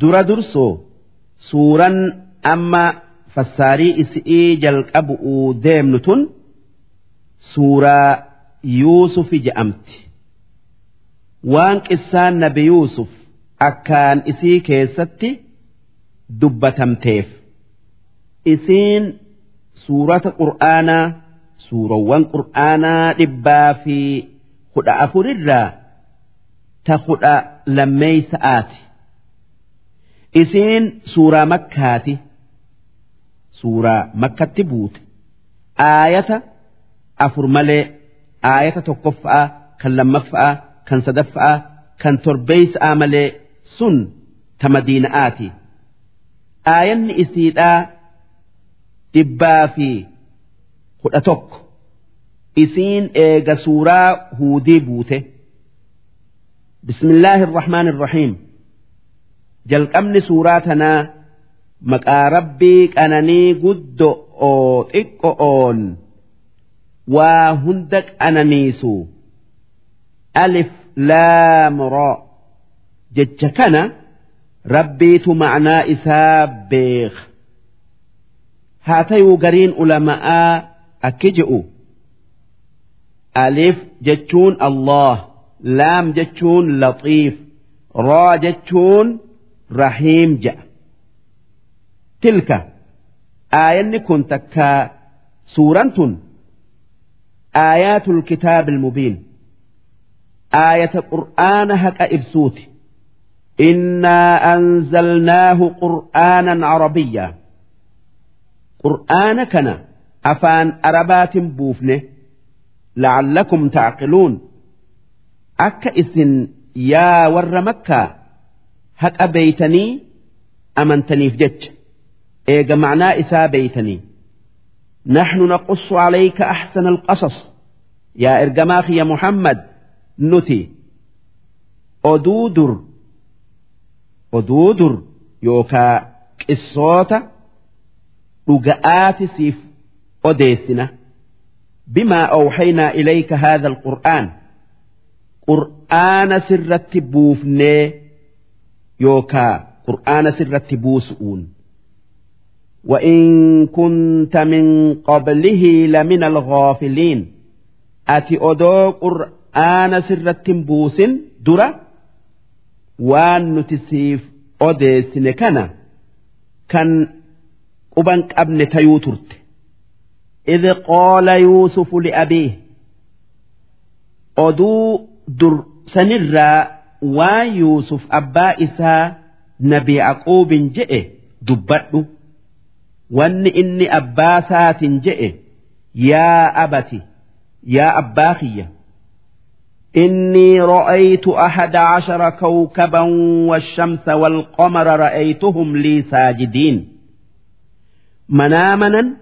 dura dursoo suuraan amma fassaarii isi'ii jalqabu'uu deemnu tun suuraa yuusufi je'amti. Waan qissaan nabi yuusuf akkaan isii keessatti dubbatamteef. Isiin suurata qur'aanaa suurawwan qur'aanaa dhibbaa fi kudha afurirraa ta kudha lammeeysa'aati isiin suuraa makkaati. Suuraa makkatti buute. Aayata afur malee aayata tokkoffa'aa kan lammaffa'aa kan sadaffa'aa kan torbeeysa'aa malee sun ta madiina'aati. Aayanni isiidhaa dhibbaa fi kudha tokko. Isiin eega suuraa huudii buute. Bismillaahi irrahmaan irrahiim jalqabni suuraa tanaa maqaa rabbii qananii guddo'oo xiqqo'oon waa hunda qananiisu. Alif laam raa jecha kana rabbiitu ma'naa isaa beeka haa tayuu gariin ulama'aa akki je'u alif jechuun allah laam jechuun laxiif raa jechuun rahiim je'a tilka aayanni kun takkaa suuraan tun aayatul kitaabil mubiin aayata qur'aana haqa ibsuuti. Innaa anzalnaahu qur'aanan arabiyyaa qur'aana kana afaan arabaatiin buufne la'allakum tacqiluun akka isin yaa warra makkaa haqa beeytanii amantaniif jecha eega macnaa isaa beeytanii نحن نقص عليك أحسن القصص يا إرجماخ يا محمد نتي أدودر أدودر يوكا قصوتا رجآت سيف أديسنا بما أوحينا إليك هذا القرآن قرآن سرت بوفني يوكا قرآن سرت بوسؤون وإن كنت من قبله لمن الغافلين أتي أدو قرآن سرت بوس درة وان نتسيف أديسن كان كان قبنك أبن تيوترت إذ قال يوسف لأبيه أدو در سنرى وان يوسف أبا إسا نبي عقوب جئ دبته wanni inni abbaa isaatiin je'e yaa abati yaa abbaa kiyya إني رأيت أحد عشر كوكبا والشمس والقمر رأيتهم لي ساجدين منامنا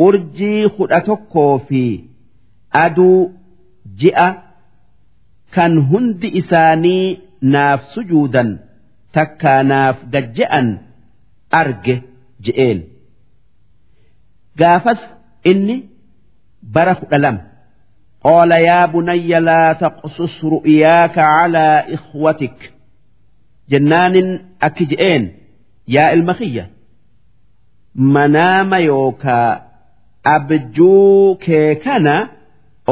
أرجي خدتكو في أدو جئ كان هند إساني ناف سجودا تكا ناف ججأا أرجه جئين gaafas inni bara kudha lama qaala yaa bunayya laa taqsus ru'yaaka calaa ikhwatik jennaanin akki je'een yaa ilma kiyya manaama yookaa abjuu kee kana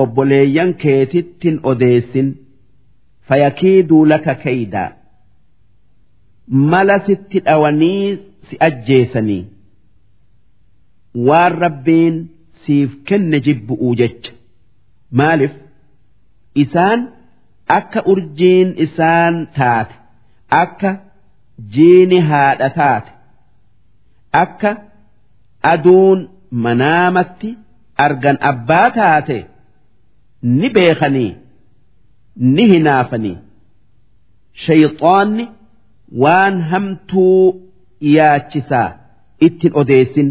obboleeyyan keetittin odeessin fayakiiduu laka kaydaa mala sitti dhawanii si ajjeesanii. Waan rabbiin siif kenne jibbu'uu jecha. Maaliif? Isaan akka urjiin isaan taate akka jiini haadha taate akka aduun manaamatti argan abbaa taate ni beekanii ni hinaafanii shayxaanni waan hamtuu yaachisaa ittin odeessin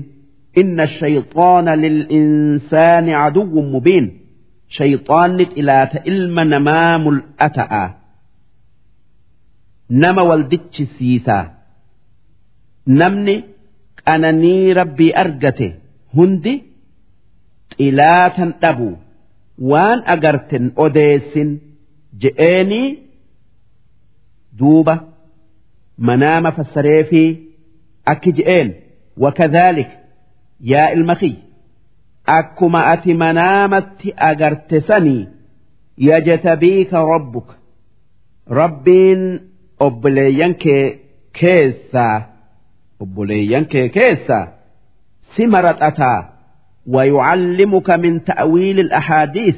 inna shayxaana lil'insaani caduwwun mubiin shayxaanni xilaata ilma namaa mul'ata'a nama waldichisiisaa namni qananii rabbii argate hundi xilaatan dhabu waan agarten odeessin je'eenii duuba manaama fassaree fi akki je'een wakadhaalik yaa ilma kiyya akkuma ati manaamatti agarte sanii yajtabiika rabbuka rabbiin obboleeyyan kee keessaa obboleeyyan kee keessaa si maraxataa ويعلمك من تأويل الأحاديث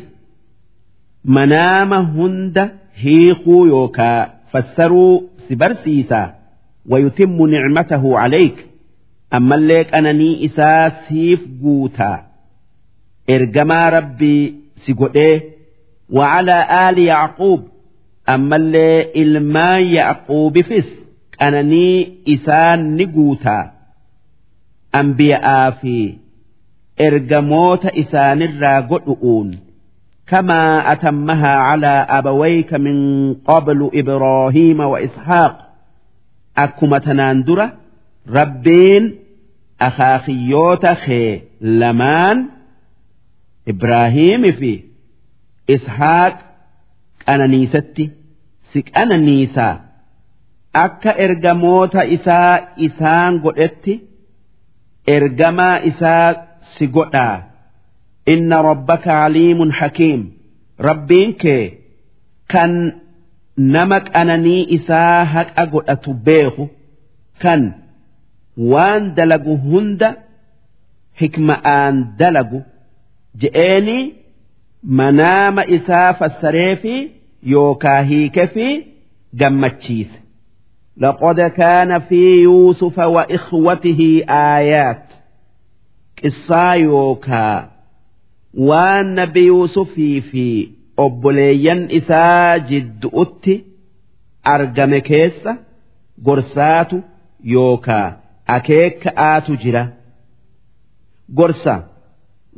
منام هند هيخو يوكا فسروا سبرسيسا ويتم نعمته عليك أما الليك أنني إسا سيف قوتا إرجما ربي سيقوتيه وعلى آل يعقوب أما اللي إلما يعقوب فس أنني إسان نقوتا أنبياء في ergamoota isaanirraa godhu'uun kamaa atammahaa calaa abawayka min qablu ibraahiima wa ishaaq akkuma tanaan dura rabbiin akaakiyyoota kee lamaan ibraahiimi fi ishaaq qananiisatti si qananiisaa akka ergamoota isaa isaan godhetti ergamaa isaa si godhaa inna rabbaka aliimun hakiim rabbiin kee kan nama qananii isaa haqa godhatu beeku kan waan dalagu hunda hikma'aan dalagu je'eeni manaama isaa fassaree fi yookaa hiike fi gammachiise لقد كان في يوسف وإخوته آيات qissaa yookaa waan nabi yuusufii fi obboleeyyan isaa jiddu'utti argame keessa gorsaatu yookaa akeeka'aatu jira. Gorsa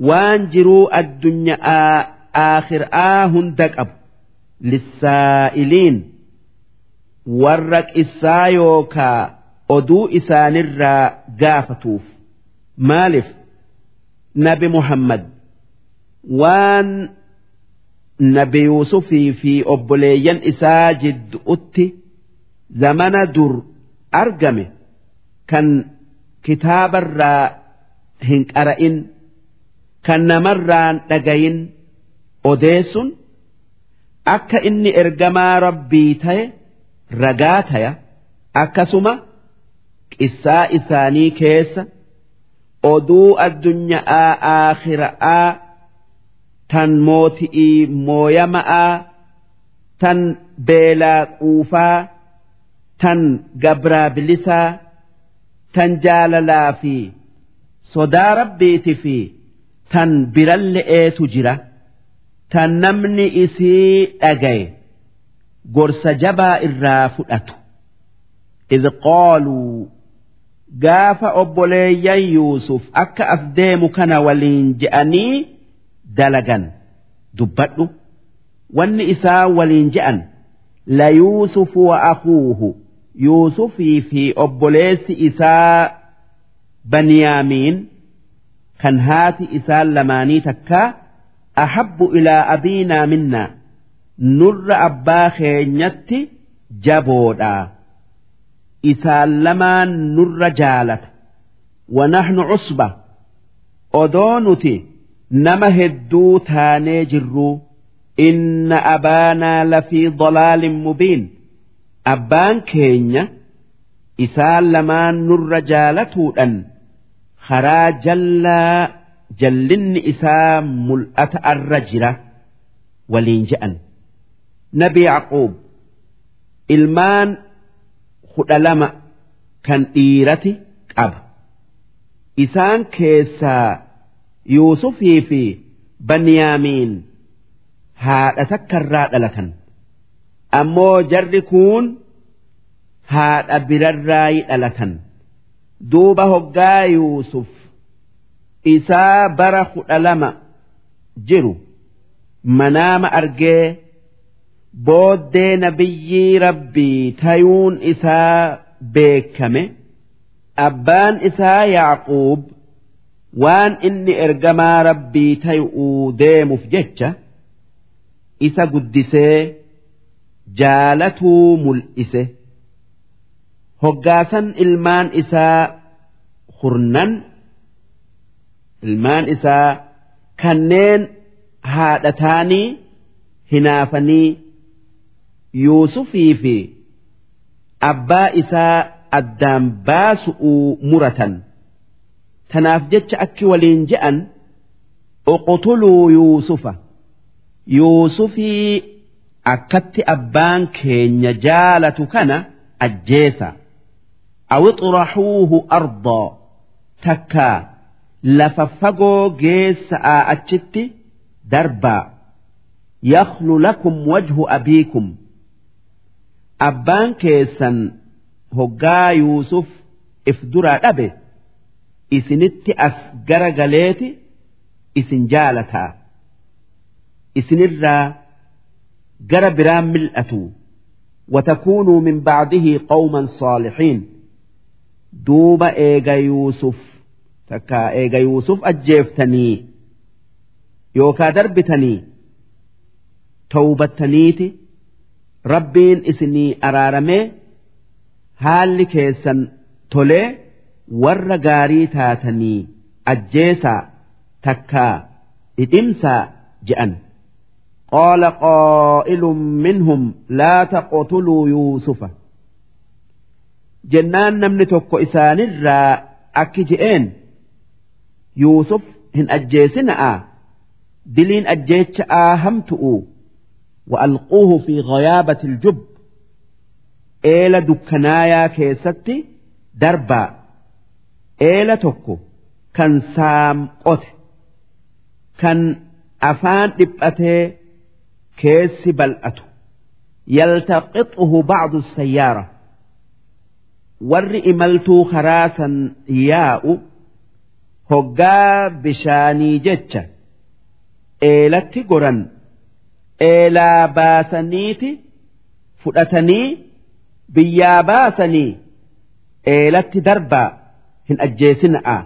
waan jiruu addunyaa aakhiraa hunda qabu lissaa'iliin warra qissaa yookaa oduu isaanirraa gaafatuuf. Maaliif? Nabi muhammad waan nabi yuusufii fi obboleeyyan isaa jiddu'utti zamana dur argame kan kitaabarraa hin qara'in kan namarraan dhagayin odeessun akka inni ergamaa rabbii ta'e ragaa taya akkasuma qissaa isaanii keessa oduu addunyaa aakhiraa tan mooti'ii mooyama'aa tan beelaa quufaa tan gabraa bilisaa tan jaalalaa fi sodaa rabbiiti fi tan biralle'eetu jira. Tan namni isii dhagaye gorsa jabaa irraa fudhatu. Idh qaaluu gaafa obboleeyyan Yuusuf akka af deemu kana waliin je'anii dalagan dubbadhu wanni isaa waliin je'an la yuusufu wa akuuhu yuusufii fi obboleessi isaa baniyaamiin kan haati isaan lamaanii takkaa ahabbu ilaa abiinaa minnaa nurra abbaa keenyatti jaboodhaa isaan lamaan nurra jaalata ونحن عصبة أدونتي nama hedduu taanee jirruu inna abaanaa lafii dalaalin mubiin. Abbaan keenya isaan lamaan nurra jaalatuudhan karaa jallaa jallinni isaa mul'ata arra jira waliin je'an. Nabi yaaquub ilmaan kudha lama kan dhiirati qaba. Isaan keessaa yuusufii fi baniyaamiin haadha takkarraa dhalatan. Ammoo jarri kun haadha birarraayi dhalatan. Duuba hoggaa yuusuf. Isaa bara kudha lama jiru. Manaama argee booddee nabiyyii rabbii tayuun isaa beekame. Abbaan isaa yaaquub waan inni ergamaa rabbii tayuu deemuuf jecha isa guddisee jaalatuu mul'ise. Hoggaasan ilmaan isaa hurnan ilmaan isaa kanneen haadhataanii hinaafanii yuusufii fi abbaa isaa addaan baasu'uu muratan tanaaf jecha akki waliin je'an uqtuluu yuusufa. Yuusufii akkatti abbaan keenya jaalatu kana ajjeesa. Aw ixraxuuhu ardaa takkaa lafa fagoo geessa'aa achitti darbaa yakhlu lakum wajhu abiikum. Abbaan keessan hoggaa yuusuf if duraa dhabe isinitti as gara galeeti isin jaalataa. Isinirraa gara biraan mil'atu. Watakuunuu min bacdihi qawman saalixiin. Duuba eega yuusuf takka eega yuusuf ajjeeftanii yookaa darbitanii tawbattaniiti. Rabbiin isinii araaramee haalli keessan tolee warra gaarii taatanii ajjeesaa takkaa dhidhimsaa je'an qaala qaa'ilun minhum laa taqtuluu yuusufa jennaan namni tokko isaanirraa akki je'een yuusuf hin ajjeesina'a diliin ajjeecha'aa hamtu'u وألقوه في غيابة الجب إيلا دكنايا كيستي دربا eela tokko kan saamqote kan afaan dhiphatee keessi bal'atu. Yaltaqixuhu bacdu sayyaara. Warri imaltuu karaasan yaa'u hoggaa bishaanii jecha eelatti goran eelaa baasaniiti fudhatanii biyyaa baasanii eelatti darbaa. Hin ajjeesina'a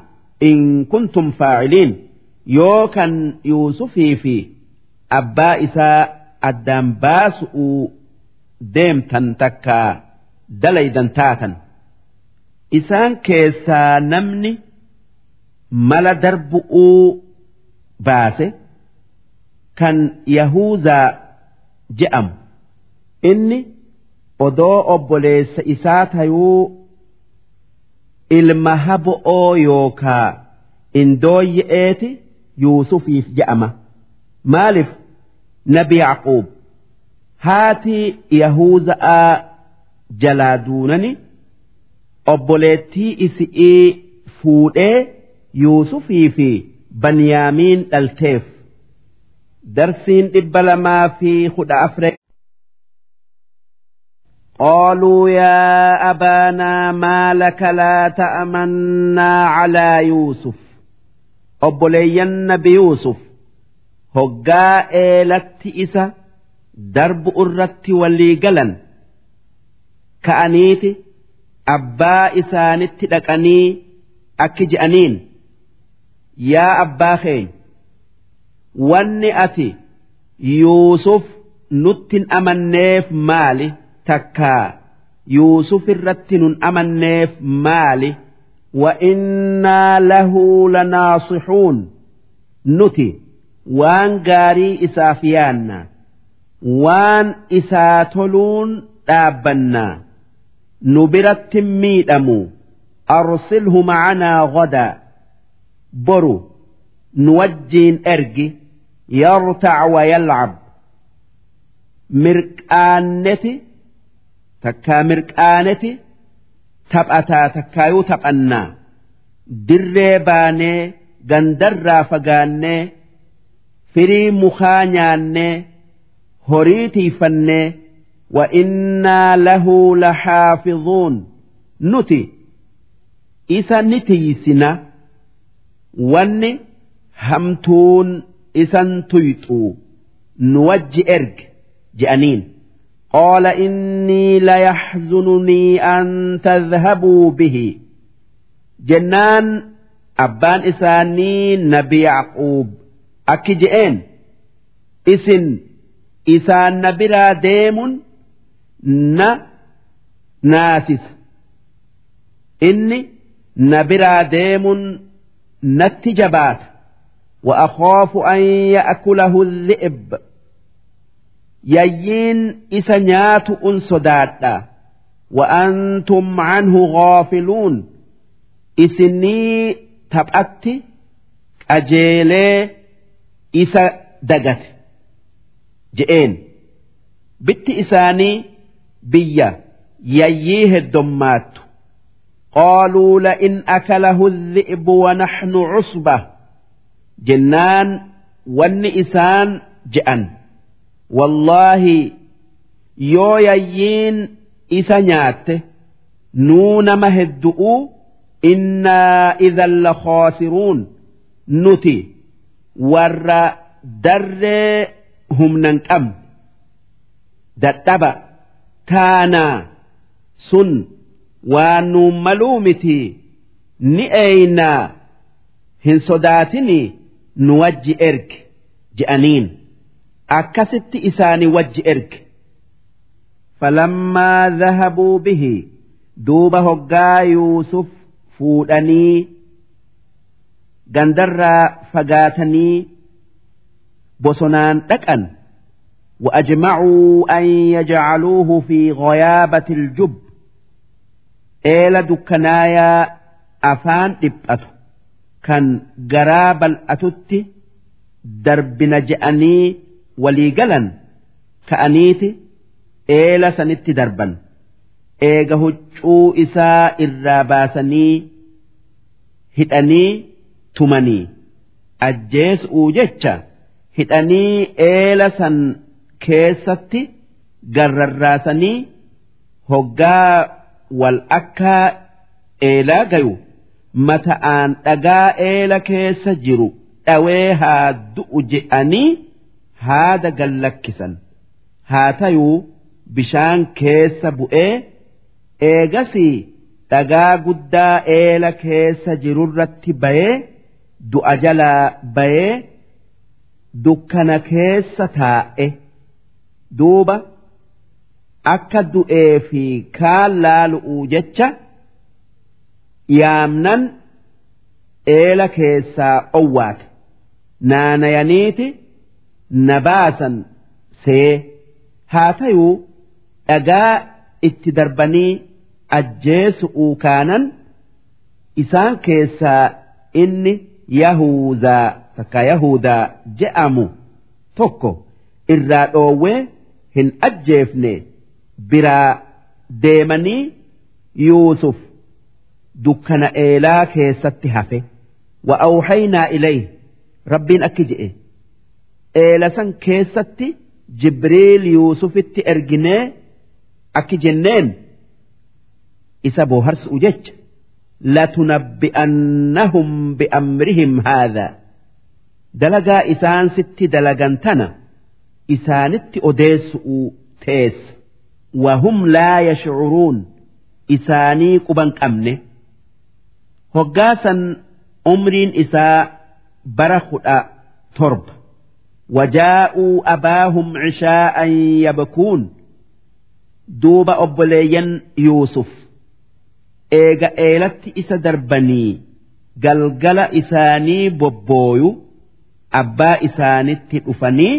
in kuntum faaciliin yoo kan yuusufii fi abbaa isaa addaan baasu'uu deemtan takkaa dalaydan taatan isaan keessaa namni mala darbu'uu baase. kan yahuuzaa je'amu inni odoo obboleessa isaa tayuu ilma haba'oo yookaa indooyye'eeti yuusufiif je'ama. Maaliif? Nabi yacquub haatii yahuuza'aa jalaa duunani obboleettii isi'ii fuudhee yuusufii fi banyaamiin dhalteef. Darsiin dhibba lamaa fi kudha afre قالوا يا أبانا ما لك لا تأمنا على يوسف أبولينا بيوسف هقا إيلت إسا درب أرت واللي قلن كأنيت أبا إسانت لكني أكجأنين يا أبا خين wanni ati yuusuf nuttin amanneef maali takka. Yuusuf irratti nun amanneef maali? Wa'innaa lahuu lanaasixuun. Nuti waan gaarii isaaf yaanna waan isaa toluun dhaabbannaa nu biratti miidhamu. Arsilhu macanaa godaa boru nu wajjiin ergi. Yartac wayalcab mirqaanneti takkaa mirqaaneti taphataa takkaayuu taphannaa. Dirree baanee gandarraa fagaannee firii mukaa nyaannee horii tiifannee wa innaa lahuu lahaafizuun nuti isa ni tiisina wanni hamtuun isan tuyxuu. Nu wajji erge je'aniin. qaala innii layaxzununii an tadhabuu bihi jennaan abbaan isaanii nabi yacquub akki je'een isin isaan na biraa deemun na naasisa inni na biraa deemuun natti jabaata وأخاف أن يأكله الذئب yayyiin isa nyaatu un sodaadha. Wa'antum anhu ghaafiluun isinii taphatti qajeelee isa dagate. Je'een. Bitti isaanii biyya yayyii heddommaattu qaaluu la'in akalahu dhi'bu wanaxnu cusba. Jennaan wanni isaan je'an. Wallaahi yoo yayyiin isa nyaatte nuu nama heddu'u innaa idan la khaasiruun. Nuti warra darree humnan qabne dadhaba taanaa sun waan nuun maluu miti ni eeynaa hin sodaatinii nu wajji erge je'aniin akkasitti isaani wajji erge falammaa dhahabuu bihi duuba hoggaa yuusuf fuudhanii gandarraa fagaatanii bosonaan dhaqan وأجمعوا أن يجعلوه في غيابة الجب إلى دكنايا أفان إبأته kan garaa bal'atutti darbina je'anii walii galan ka'aniiti eela sanitti darban eega huccuu isaa irraa baasanii hidhanii tumanii ajjeesuu jecha hidhanii eela san keessatti garrarraasanii hoggaa wal akka eelaa gayu. mata'aan dhagaa eela keessa jiru dhawee haa du'u je'anii haada gallakkisan haa tayuu bishaan keessa bu'ee eegasii dhagaa guddaa eela keessa jirurratti bayee du'a jalaa bayee dukkana keessa taa'e duuba akka du'ee fi kaan laalu'uu jecha. yaamnan eela keessaa owwaate naanayaniiti na baasan see haa tayuu dhagaa itti darbanii ajjeesu'uu kaanan isaan keessaa inni yahuudaa takka yahuudaa je'amu tokko irraa dhoowwee hin ajjeefne biraa deemanii yuusuf dukkana eelaa keessatti hafe wa awhaynaa ilayhi rabbiin akki je'e eela san keessatti jibriil yuusufitti erginee akki jenneen isa booharsu'u jecha latunabbi'annahum bi'amrihim haadhaa dalagaa isaan sitti dalagan tana isaanitti odeessu'u teessa wahum laa yashcuruun isaanii quban qabne. Hoggaasan umriin isaa bara kudha torba wajaa'uu abaahum cishaa'an yabkuun duuba obboleeyyan yuusuf. Eega eelatti isa darbanii galgala isaanii bobbooyu abbaa isaanitti dhufanii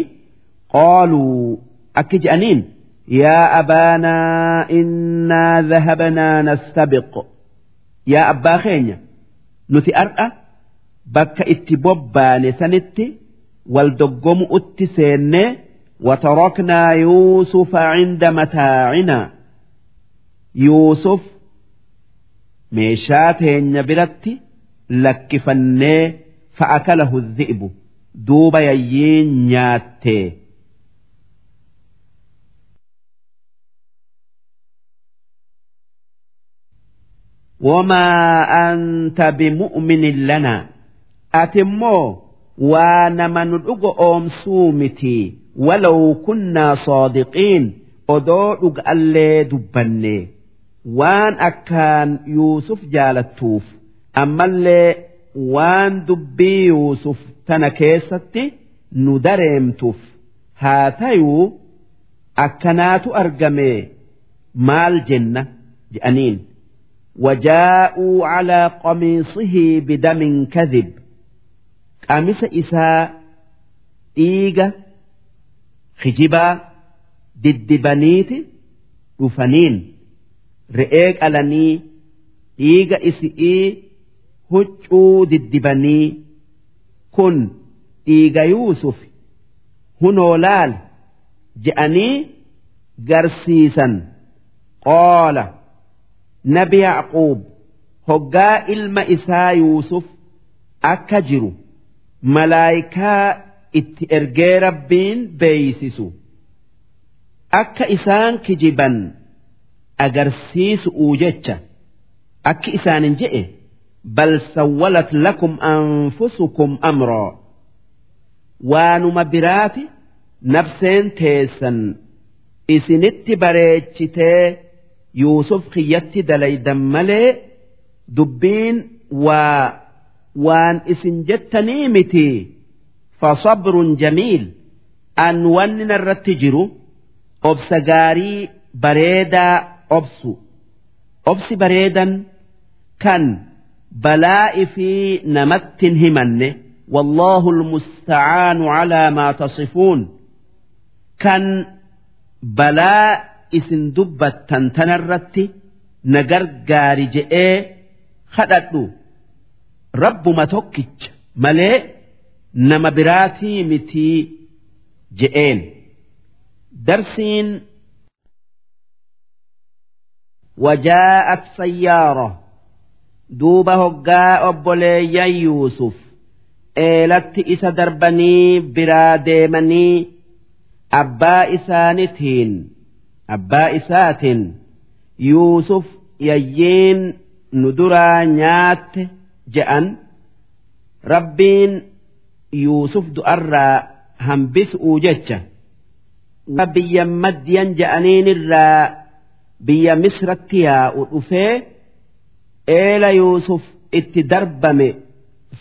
qaaluu akki je'aniin yaa abaanaa innaa dhahabnaa nastabiq. Yaa abbaa keenya nuti ar'a bakka itti bobbaane sanitti wal doggomu'utti seennee وتركنا يوسف عند متاعنا يوسف meeshaa biratti lakkifannee fa'akalahu dhi'bu duuba yayyiin nyaattee wamaa anta bimu'minin lana ati immoo waa nama nu dhugo oomsuu miti walaw kunnaa saadiqiin odoo dhuga'allee dubbanne waan akkaan yuusuf jaalattuuf ammallee waan dubbii yuusuf tana keessatti nu dareemtuuf haa tayuu akkanaatu argame maal jenna je'aniin وجاءوا على قميصه بدم كذب qamisa isaa dhiiga kijibaa diddibaniiti dhufaniin re'ee qalanii dhiiga isi'ii huccuu diddibanii kun dhiiga yuusuf hunoo laal je'anii garsiisan. Qoola nabi yaaquub hoggaa ilma isaa yuusuf akka jiru malaayikaa itti ergee rabbiin beeysisu. Akka isaan kijiban agarsiisu'uu jecha. Akki isaanin je'e bal sawwalat lakum anfusukum amraa waanuma biraati nafseen teessan. Isinitti bareechitee yuusuf kiyyatti dalaydan malee dubbiin waa waan isin jettanii miti fasabrun jamiil an wanni narratti jiru obsa gaarii bareedaa obsu obsi bareedan kan balaa'i fi namattin himanne والله المستعان على ما تصفون كان بلاء اسن دبة تنتنرت نجر جارجئ خددو rabbuma tokkicha malee nama biraatii mitii je'een. Darsiin wajaa'at sayyaara. Duuba hoggaa obboleeyyan yuusuf. Eelatti isa darbanii biraa deemanii abbaa isaanitiin abbaa isaatiin yuusuf yayyiin nu duraa nyaatte. Je'an rabbiin yuusuf du'arraa hambisuu jecha. Biyya maddiyan je'aniinirraa biyya misratti yaa'u dhufee eela yuusuf itti darbame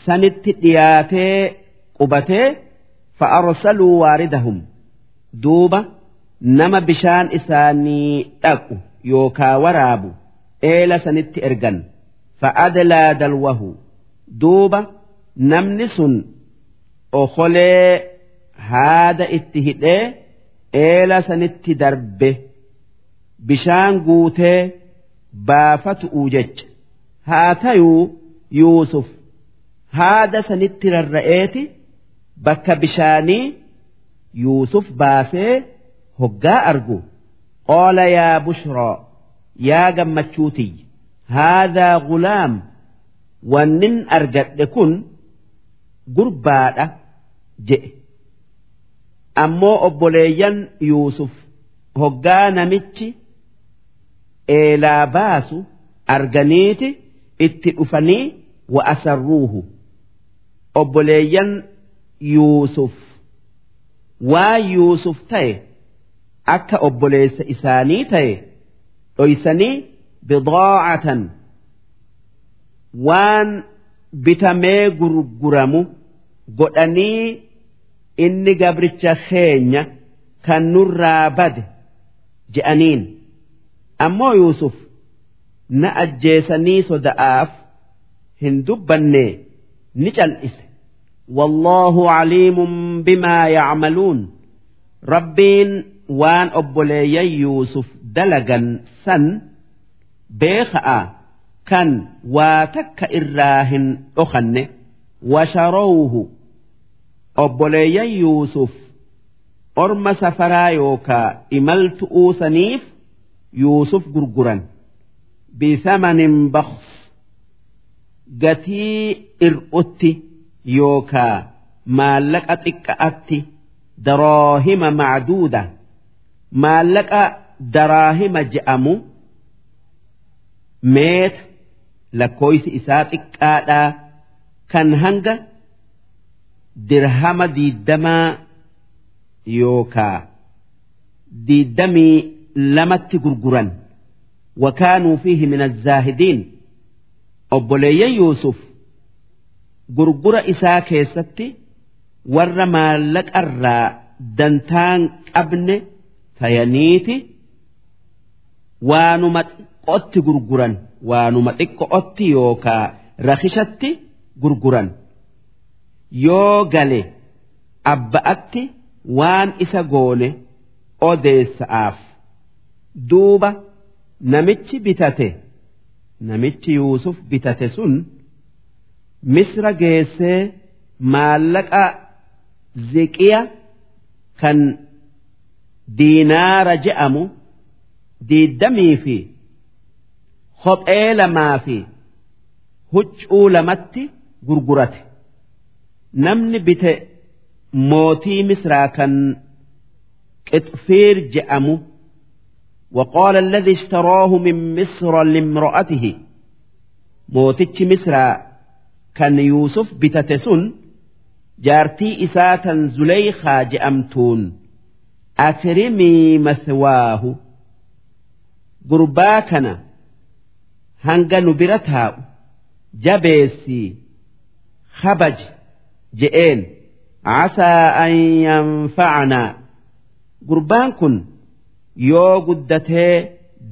sanitti dhiyaatee qubatee fa'arsaluu waaridahum. Duuba nama bishaan isaanii dhaqu yookaa waraabu eela sanitti ergan fa'adlaa dalwahu duuba namni sun okolee haada itti hidhee eela sanitti darbe bishaan guutee baafatu'uu jecha haa tayuu yuusuf haada sanitti rarra'eeti bakka bishaanii yuusuf baasee hoggaa argu qaala yaa bushraa yaa gammachuutiy haadaa gulaam wannin argadhe kun gurbaadha jedhe. Ammoo obboleeyyan yuusuf hoggaa namichi eelaa baasu arganiiti itti dhufanii wa asarruuhu. Obboleeyyan yuusuf waa yuusuf ta'e akka obboleessa isaanii ta'e dhoysanii bidaacatan waan bitamee gurguramu godhanii inni gabricha keenya kan nurraa bade je'aniin. Ammoo yuusuf na ajjeesanii soda'aaf hin dubbanne ni cal'ise. Wallaahu caliimun bimaa yacmaluun. Rabbiin waan obboleeyyan yuusuf dalagan san beeka'a kan waa takka irraa hin dhokanne washarowhu obboleeyyan yuusuf orma safaraa yookaa imaltu'uu saniif yuusuf gurguran. Bisamanin baks gatii ir'utti yookaa maallaqa xiqqa'atti daraahima macduuda. Maallaqa daraahima je'amu meeta lakkooysi isaa xiqqaadhaa kan hanga dirhama diiddamaa yookaa diiddamii lamatti gurguran. Wakaanuu fiihi min azzaahidiin obboleeyyan yuusuf gurgura isaa keessatti warra maallaqarraa dantaan qabne tayaniiti waanuma xiqqootti gurguran waanuma xiqqootti yookaa rakishatti gurguran. Yoo gale abba'atti waan isa goone odeessa'aaf. Duuba namichi bitate namichi yuusuf bitate sun misra geessee maallaqa ziqiya kan diinaara je'amu diiddamii fi kophee lamaa fi huccuu lamatti gurgurate namni bite mootii misraa kan qixfiir je'amu وقال الذي اشتراه من مصر لامرأته موتش مصر كان يوسف بتتسن جارتي إساتا زليخا جأمتون أكرمي hanga nu bira taa'u jabeessii habaj je'een casaa an yanfacanaa gurbaan kun yoo guddatee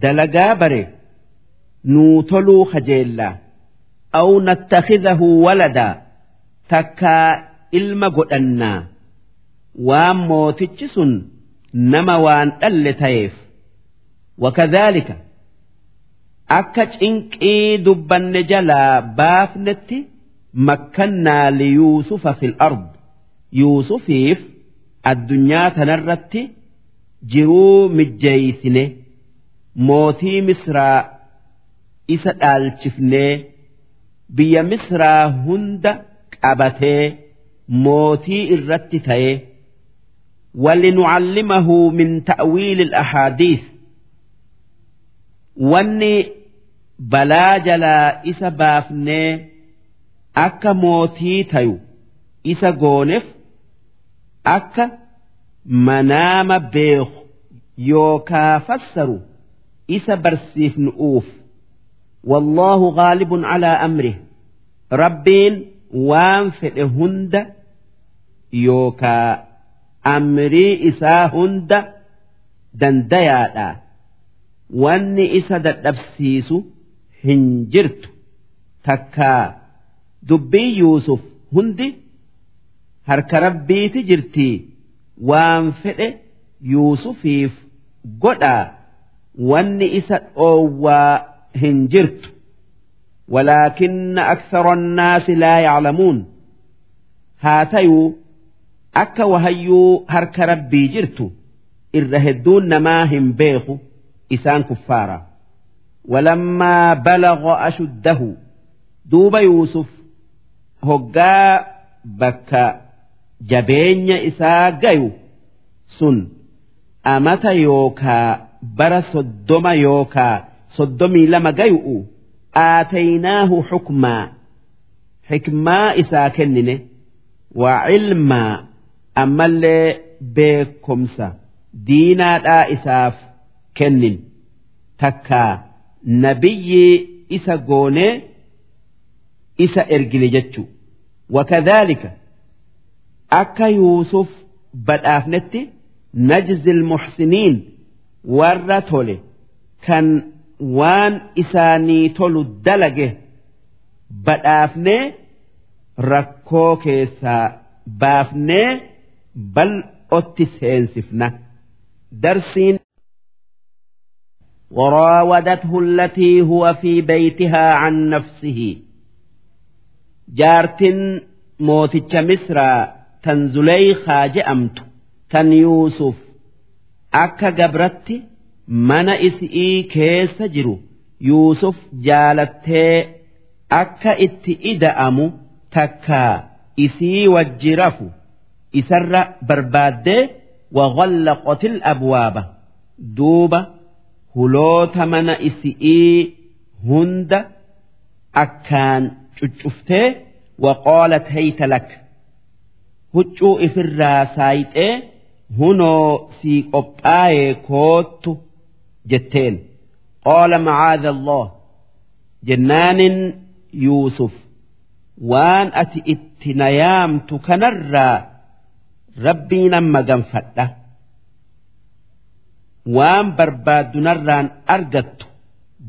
dalagaa bare nuu toluu kajeellaa aw nattakidahu waladaa takkaa ilma godhannaa. Waan mootichi sun nama waan dhalle ta'eef. Wakadhaalika akka cinqii dubbanne jalaa baafnetti makkannaa liyuusufa fil ard. Yuusufiif addunyaa tanarratti jiruu mijjeeysine mootii misraa isa dhaalchifnee biyya misraa hunda qabatee mootii irratti ta'e walinucallimahu min ta'wiili al-ahaadiis wanni balaa jalaa isa baafnee akka mootii tayu isa gooneef akka manaama beeku yookaa fassaru isa barsiifnu'uuf. Wallaahu gaalibun calaa amrih rabbiin waan fedhe hunda yookaa amrii isaa hunda dandayaadha wanni isa dadhabsiisu hin jirtu takkaa dubbii yuusuf hundi harka rabbiiti jirtii waan fedhe yuusufiif godhaa wanni isa dhoowwaa hin jirtu ولكن أكثر الناس لا يعلمون هاتيو أكا وهيو هرك ربي جرتو إرهدون نماهم بيخو إسان كفارا ولما بلغ أشده دوب يوسف هقا بكا جبين إسا قيو سن أمت يوكا بر صدم يوكا صدمي لما قيو آتيناه حكما حكما إسا كننه وعلما أما اللي بكمسا دينا دا إساف كنن nabiyyii isa goonee isa ergine jechu. Wakadhaalika akka yuusuf badhaafnetti najzil lmuxsiniin warra tole kan waan isaanii tolu dalage badhaafnee rakkoo keessaa baafnee bal bal'otti seensifna. Darsiin وراودته التي هو في بيتها عن نفسه جارت موتش مصر تنزلي خاجأمت تن يوسف أكا قبرتي mana isii keessa jiru Yuusuf jaalattee akka itti ida'amu takka isii wajji rafu isarra barbaaddee waqallaqotil abwaaba duuba huloota mana isii hunda akkaan cuccuftee waqoolat hayta lak. Huccuu ifirraa saayixee hunoo sii qophaa'ee koottu jetteen. Qaala macaadha allah jennaanin yuusuf waan ati itti na yaamtu kanarraa rabbiin amma ganfadha waan barbaaddu narraan argattu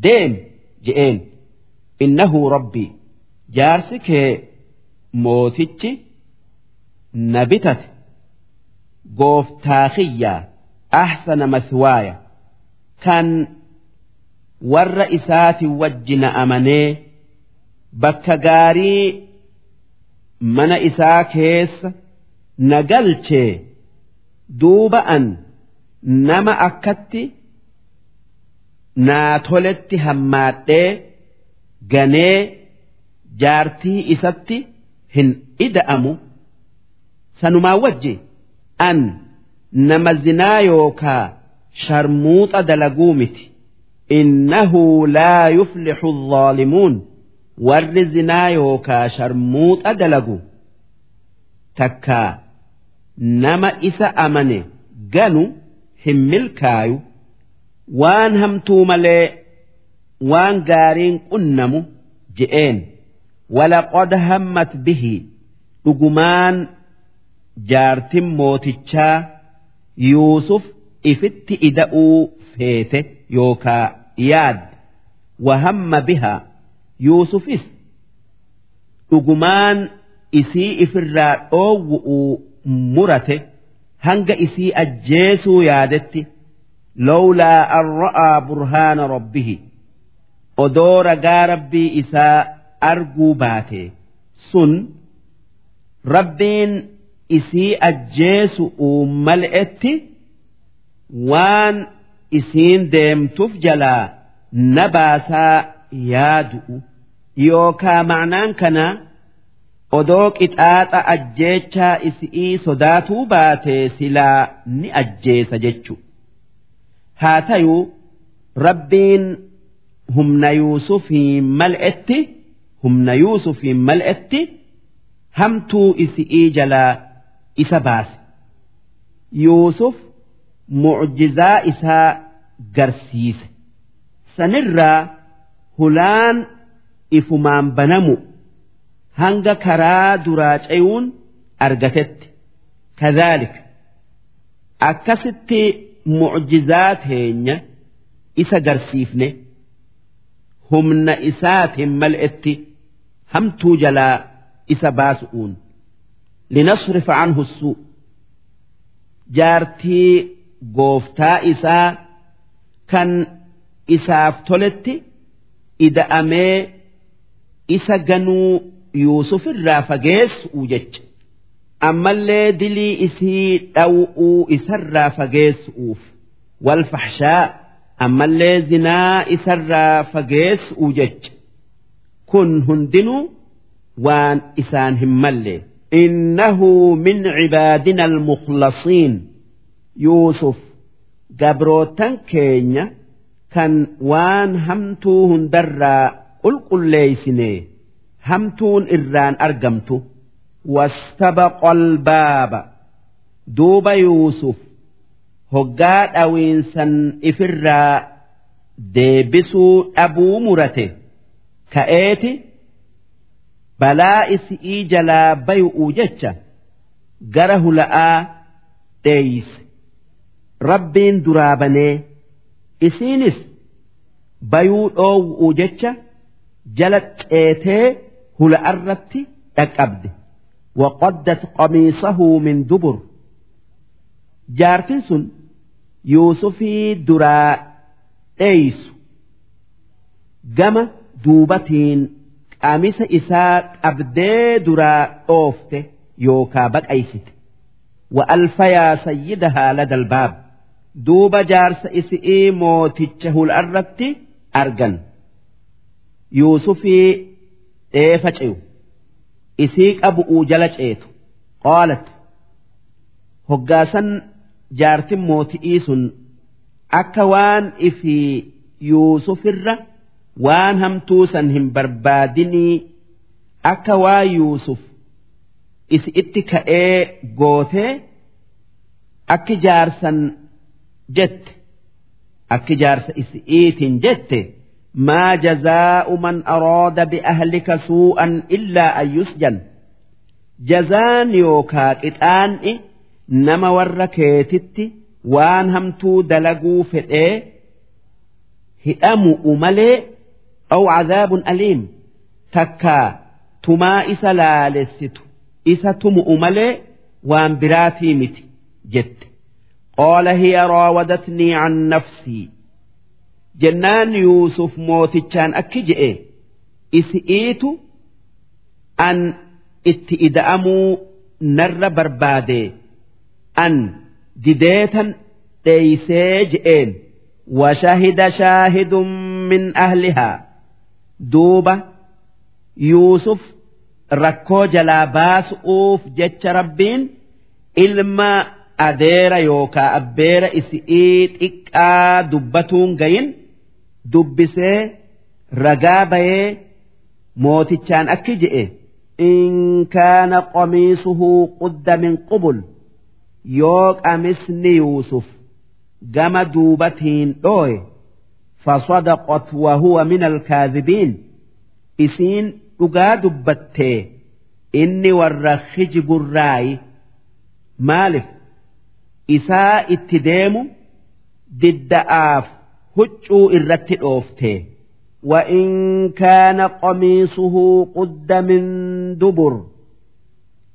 deem je'een. Innahu rabbii jaarsi kee mootichi na bitate. Gooftaa kiyyaa ahsana maswaaya. Kan warra isaati wajjina amanee bakka gaarii mana isaa keessa na galchee duuba an nama akkatti naa toletti hammaadhee ganee jaartii isatti hin ida'amu sanumaa wajji an nama zinaa yookaa sharmuuxa dalaguu miti innahu laa yuflixu الظالمون warri zinaa yookaa sharmuuxa dalagu takkaa nama isa amane ganu hin milkaayu waan hamtuu malee waan gaariin qunnamu je'een walaqad hammat bihi dhugumaan jaartin mootichaa yuusuf ifitti ida'uu feete yookaa yaad wahamma bihaa yuusufis dhugumaan isii ifirraa dhoowwu'uu murate hanga isii ajjeesuu yaadetti lawlaa an ra'aa burhaana rabbihi. Odoo ragaa rabbii isaa arguu baate. Sun rabbiin isii ajjeesu'uu mal'etti waan isiin deemtuuf jalaa na baasaa yaadu'u. Yookaa ma'naan kana odoo qixaaxa ajjeechaa isii sodaatuu baate silaa ni ajjeesa jechu. Haa tayuu rabbiin humna yuusufiin mal'etti humna yuusufiin mal'etti hamtuu isii jalaa isa baase. Yuusuf mucjizaa isaa garsiise. Sanirraa hulaan ifumaan banamu hanga karaa duraa ceyuun argatetti. Kadhaalik akkasitti mucjizaa teenya isa garsiifne humna isaatiin mal'etti hamtuu jalaa isa baasu'uun. Linasrifa anhu suu. Jaartii gooftaa isaa kan isaaf toletti ida'amee isa ganuu yuusuf irraa fageessu'u jecha ammallee dilii isii dhaw'uu isarraa fageessu'uuf wal fahshaa ammallee zinaa isarraa fageessu'u jecha kun hundinuu waan isaan hin malle إنه من عبادنا المخلصين يوسف جبروتن كينيا كان وان همتوهن درا قل قل ليسني hamtuun irraan argamtu wastabaqa albaaba duuba yuusuf hoggaa dhawiinsan ifirraa deebisuu dhabuu murate ka'eeti balaa isi'ii jalaa bay'uu jecha gara hula'aa dheeyse rabbiin duraa banee isiinis bayuu dhoowwuu jecha jala ceetee. Hula'arratti dhaqqabde waqaddat qamiisahu min dubur. Jaartin sun yuusufii duraa dheeysu. Gama duubatiin qamisa isaa qabdee duraa dhoofte yookaa baqaysite. Wa'alfayaa sayyidahaa ladal baab. Duuba jaarsa isi'ii mooticha hul'arratti argan. Yuusufii dheefa ce'u? Isii qabu'uu jala ceetu? Qaalat hoggaasan jaartin mooti'ii sun akka waan ifii yuusufirra waan hamtuu san hin barbaadinii akka waa yuusuf isi itti ka'ee gootee akki jaarsan jette? Akki jaarsa isi'iitiin jette maa jazaa'u man araada bi'ahlika suu'an illaa an yusjan jazaan yookaa qixaan'i nama warra keetitti waan hamtuu dalaguu fedhee hidhamu'u malee aw cadaabun aliim takkaa tumaa isa laalessitu isa tumu'u malee waan biraatii miti jette qaala hiya raawadatnii can nafsii jennaan Yuusuf mootichaan akki je'e isi'iitu an itti ida'amuu narra barbaade. An dideetan dheeysee je'een. Washahida shaahidun min ahlihaa duuba Yuusuf rakkoo jalaa baasu'uuf jecha rabbiin ilma adeera yookaa abbeera isi'ii xiqqaa dubbatuun gayin dubbisee ragaa bayee mootichaan akki je'e. In kaana qamiisuhu qudda min qubul. Yoo qamisni yuusuf gama duubatiin dhooye fasadaqat wahuwa min alkaazibiin isiin dhugaa dubbattee inni warra hijburraayi maaliif? Isaa itti deemu didda'aaf huccuu irratti dhooftee وإن كان قميصه قد من دبر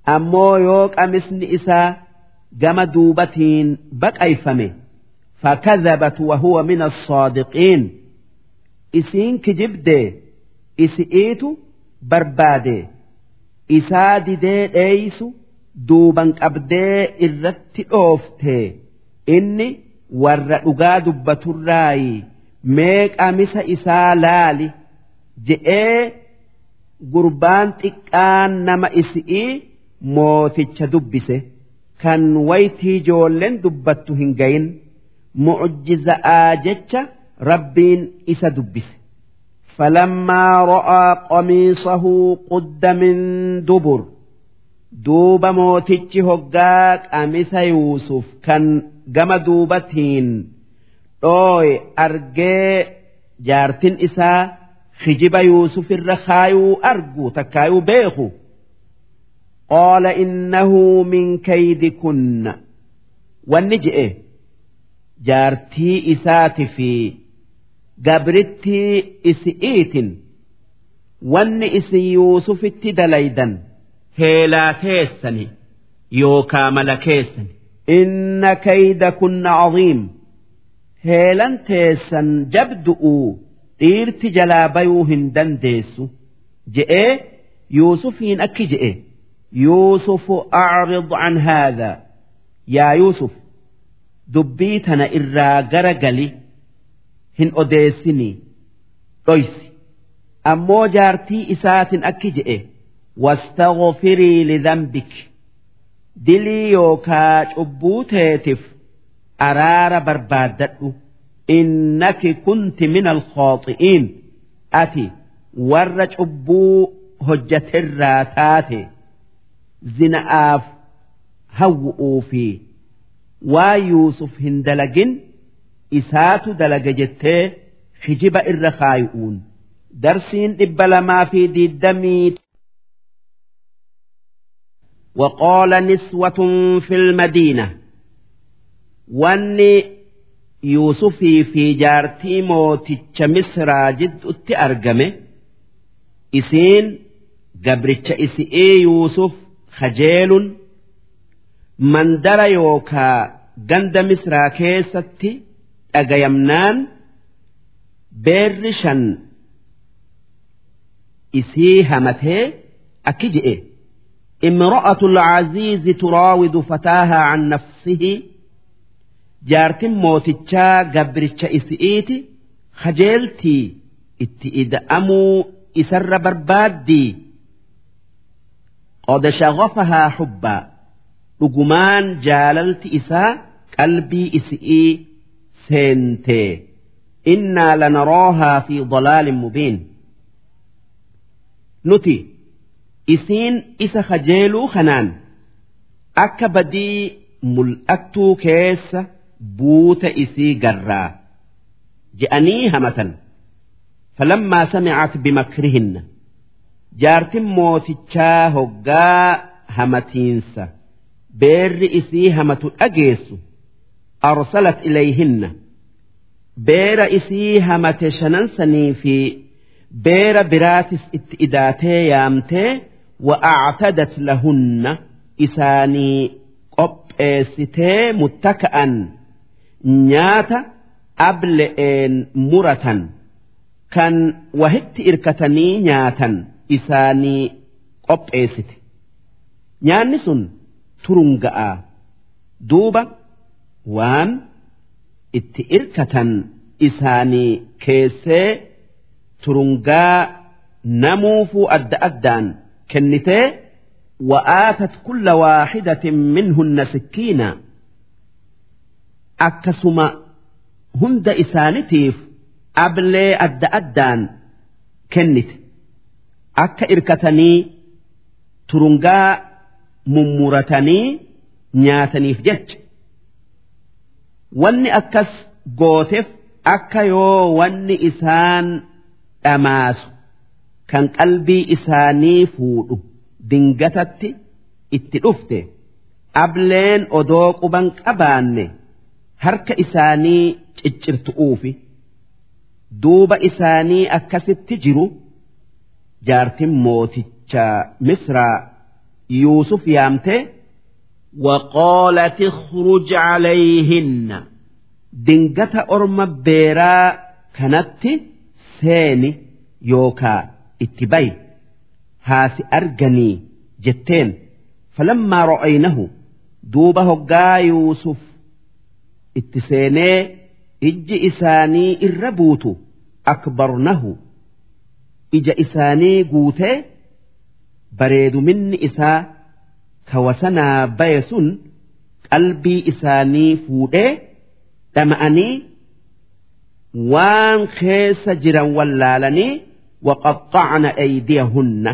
أمو يوك أمسن إسا جم دوبتين بقيفمه فكذبت وهو من الصادقين إسين كجبدي إسئيت بربادي إساد دي إيس دوبا أبدي إرت أوفتي إني ور أقاد بتراي ميك أمس إسا لالي جئي قربان تكان نما إسئي موتش دبسه كان ويتي جولن دبتو هنجين mucjiza'aa jecha rabbiin isa dubbise falammaa ra'aa qamiisahu qudda min dubur duuba mootichi hoggaa qamisa yuusuf kan gama duubatiin dhooye argee jaartin isaa kijiba yuusuf irra kaayuu argu takkaayuu beeku. Qaala innahu min kaydikunna. Wanni je'e jaartii isaati fi gabrittii isi'iitin. Wanni isin yuusufitti dalaydan heelaa keessani yookaa mala keessani inna kayda kunna caziim heelan teessan jabdu'uu dhiirti jalaa bayuu hin dandeessu. Je'ee yuusufiin akki je'e. Haadaa yaa yuusuf dubbii tana irraa gara gali hin odeessinii dhoysi. Ammoo jaartii wastaghfirii lidhanbik dilii yookaa cubbuu teetif araara barbaaddadhu innaki kunti min alkhaaxi'iin ati warra cubbuu hojjaterraa taate zina'aaf hawwu'uu fi waa yuusuf hin dalagin isaatu dalaga jettee hijiba irra kaayu'uun darsiin dhibba lamaa fi diiddamii وقال نسوة في المدينة واني يوسفي في جارتي موتش مصر جد أرقمه إسين قبرتش إسئي يوسف خجيل mandara yookaa ganda misraa keessatti dhagayamnaan beerri shan isii hamatee akki je'e امرأة العزيز تراود فتاها عن نفسه جارت موتشا قبرتش إسئيتي خجلتي اتئدأمو إسر بربادي قد شغفها حبا dhugumaan jaalalti isaa qalbii isi'ii seentee innaa lanaroohaa fi dalaalin mubiin nuti isiin isa kajeeluu kanaan akka badii mul'attuu keessa buuta isii garraa je'anii hamatan. Falammaa samicat bimakrihinna. Jaartin mootichaa hoggaa hamatiinsa. Beerri isii hamatu dhageessu. Arsalat ilayhinna. Beera isii hamate shanan sanii fi beera biraatis itti idaatee yaamtee wa'actadat lahunna isaanii qopheessitee muttaka'an nyaata able'een muratan kan wahitti irkatanii nyaatan isaanii qopheessite nyaanni sun turunga'aa duuba waan itti irkatan isaanii keessee turungaa namuufuu adda addaan kennitee wa'aatat kulla waaxidatin minhunna sikkiina akkasuma hunda isaanitiif ablee adda addaan kennite akka irkatanii turungaa mummuratanii nyaataniif jecha wanni akkas gooteef akka yoo wanni isaan dhamaasu kan qalbii isaanii fuudhu dingatatti itti dhufte ableen odoo quban qabaanne harka isaanii ciccirtu'uufi duuba isaanii akkasitti jiru jaartin mooticha misraa yuusuf yaamtee وقالت اخرج عليهن dingata orma beeraa kanatti seeni yookaa itti bayi haasi arganii jetteen. Falammaa ro'aynahu duuba hoggaa yuusuf itti seenee ijji isaanii irra buutu akbarnahu. Ija isaanii guutee bareeduminni isaa kawasanaa baye sun qalbii isaanii fuudhee dhama'anii waan keessa jiran wallaalanii waqaxxacna aydiyahunna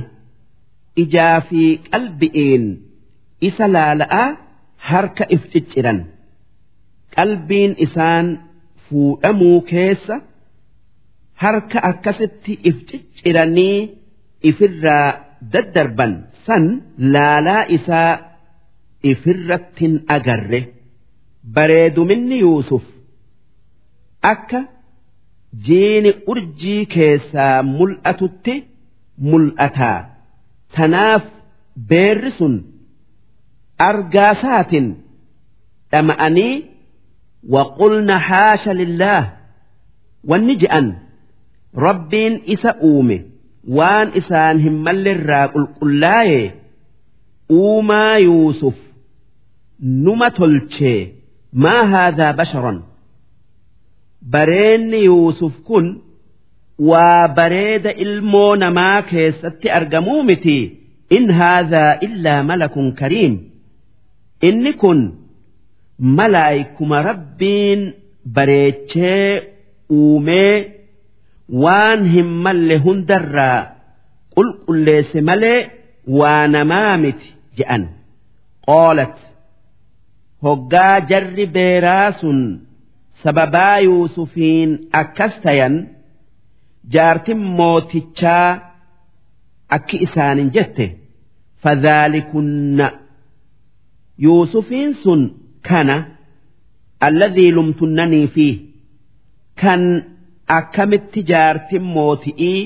ijaa fi qalbi'iin isa laala'aa harka if cicciran qalbiin isaan fuudhamuu keessa harka akkasitti if cicciranii ifirraa daddarban san laalaa isaa ifirrattin agarre bareeduminni yuusuf akka jiini urjii keessaa mul'atutti mul'ataa tanaaf beerri sun argaasaatin dhama'anii waqulna haasha lillaah wanni je'an rabbiin isa uume waan isaan hin mallerraa qulqullaa'e uumaa yuusuf numa tolchee maa haadhaa basharan bareenni yuusuf kun waa bareeda ilmoo namaa keessatti argamuu miti. In haadhaa illaa malakun kariim. Inni kun malaayikuma rabbiin bareechee uumee waan hin malle hundarraa qulqulleesse malee waa namaa miti je'an qoolat hoggaa jarri beeraa sun sababaa yuusufiin akkas tayan jaartin mootichaa akki isaanin jette. Fadhaalikunna. Yuusufiin sun kana alladhii lumtunnanii fiih kan akkamitti jaartin mooti'ii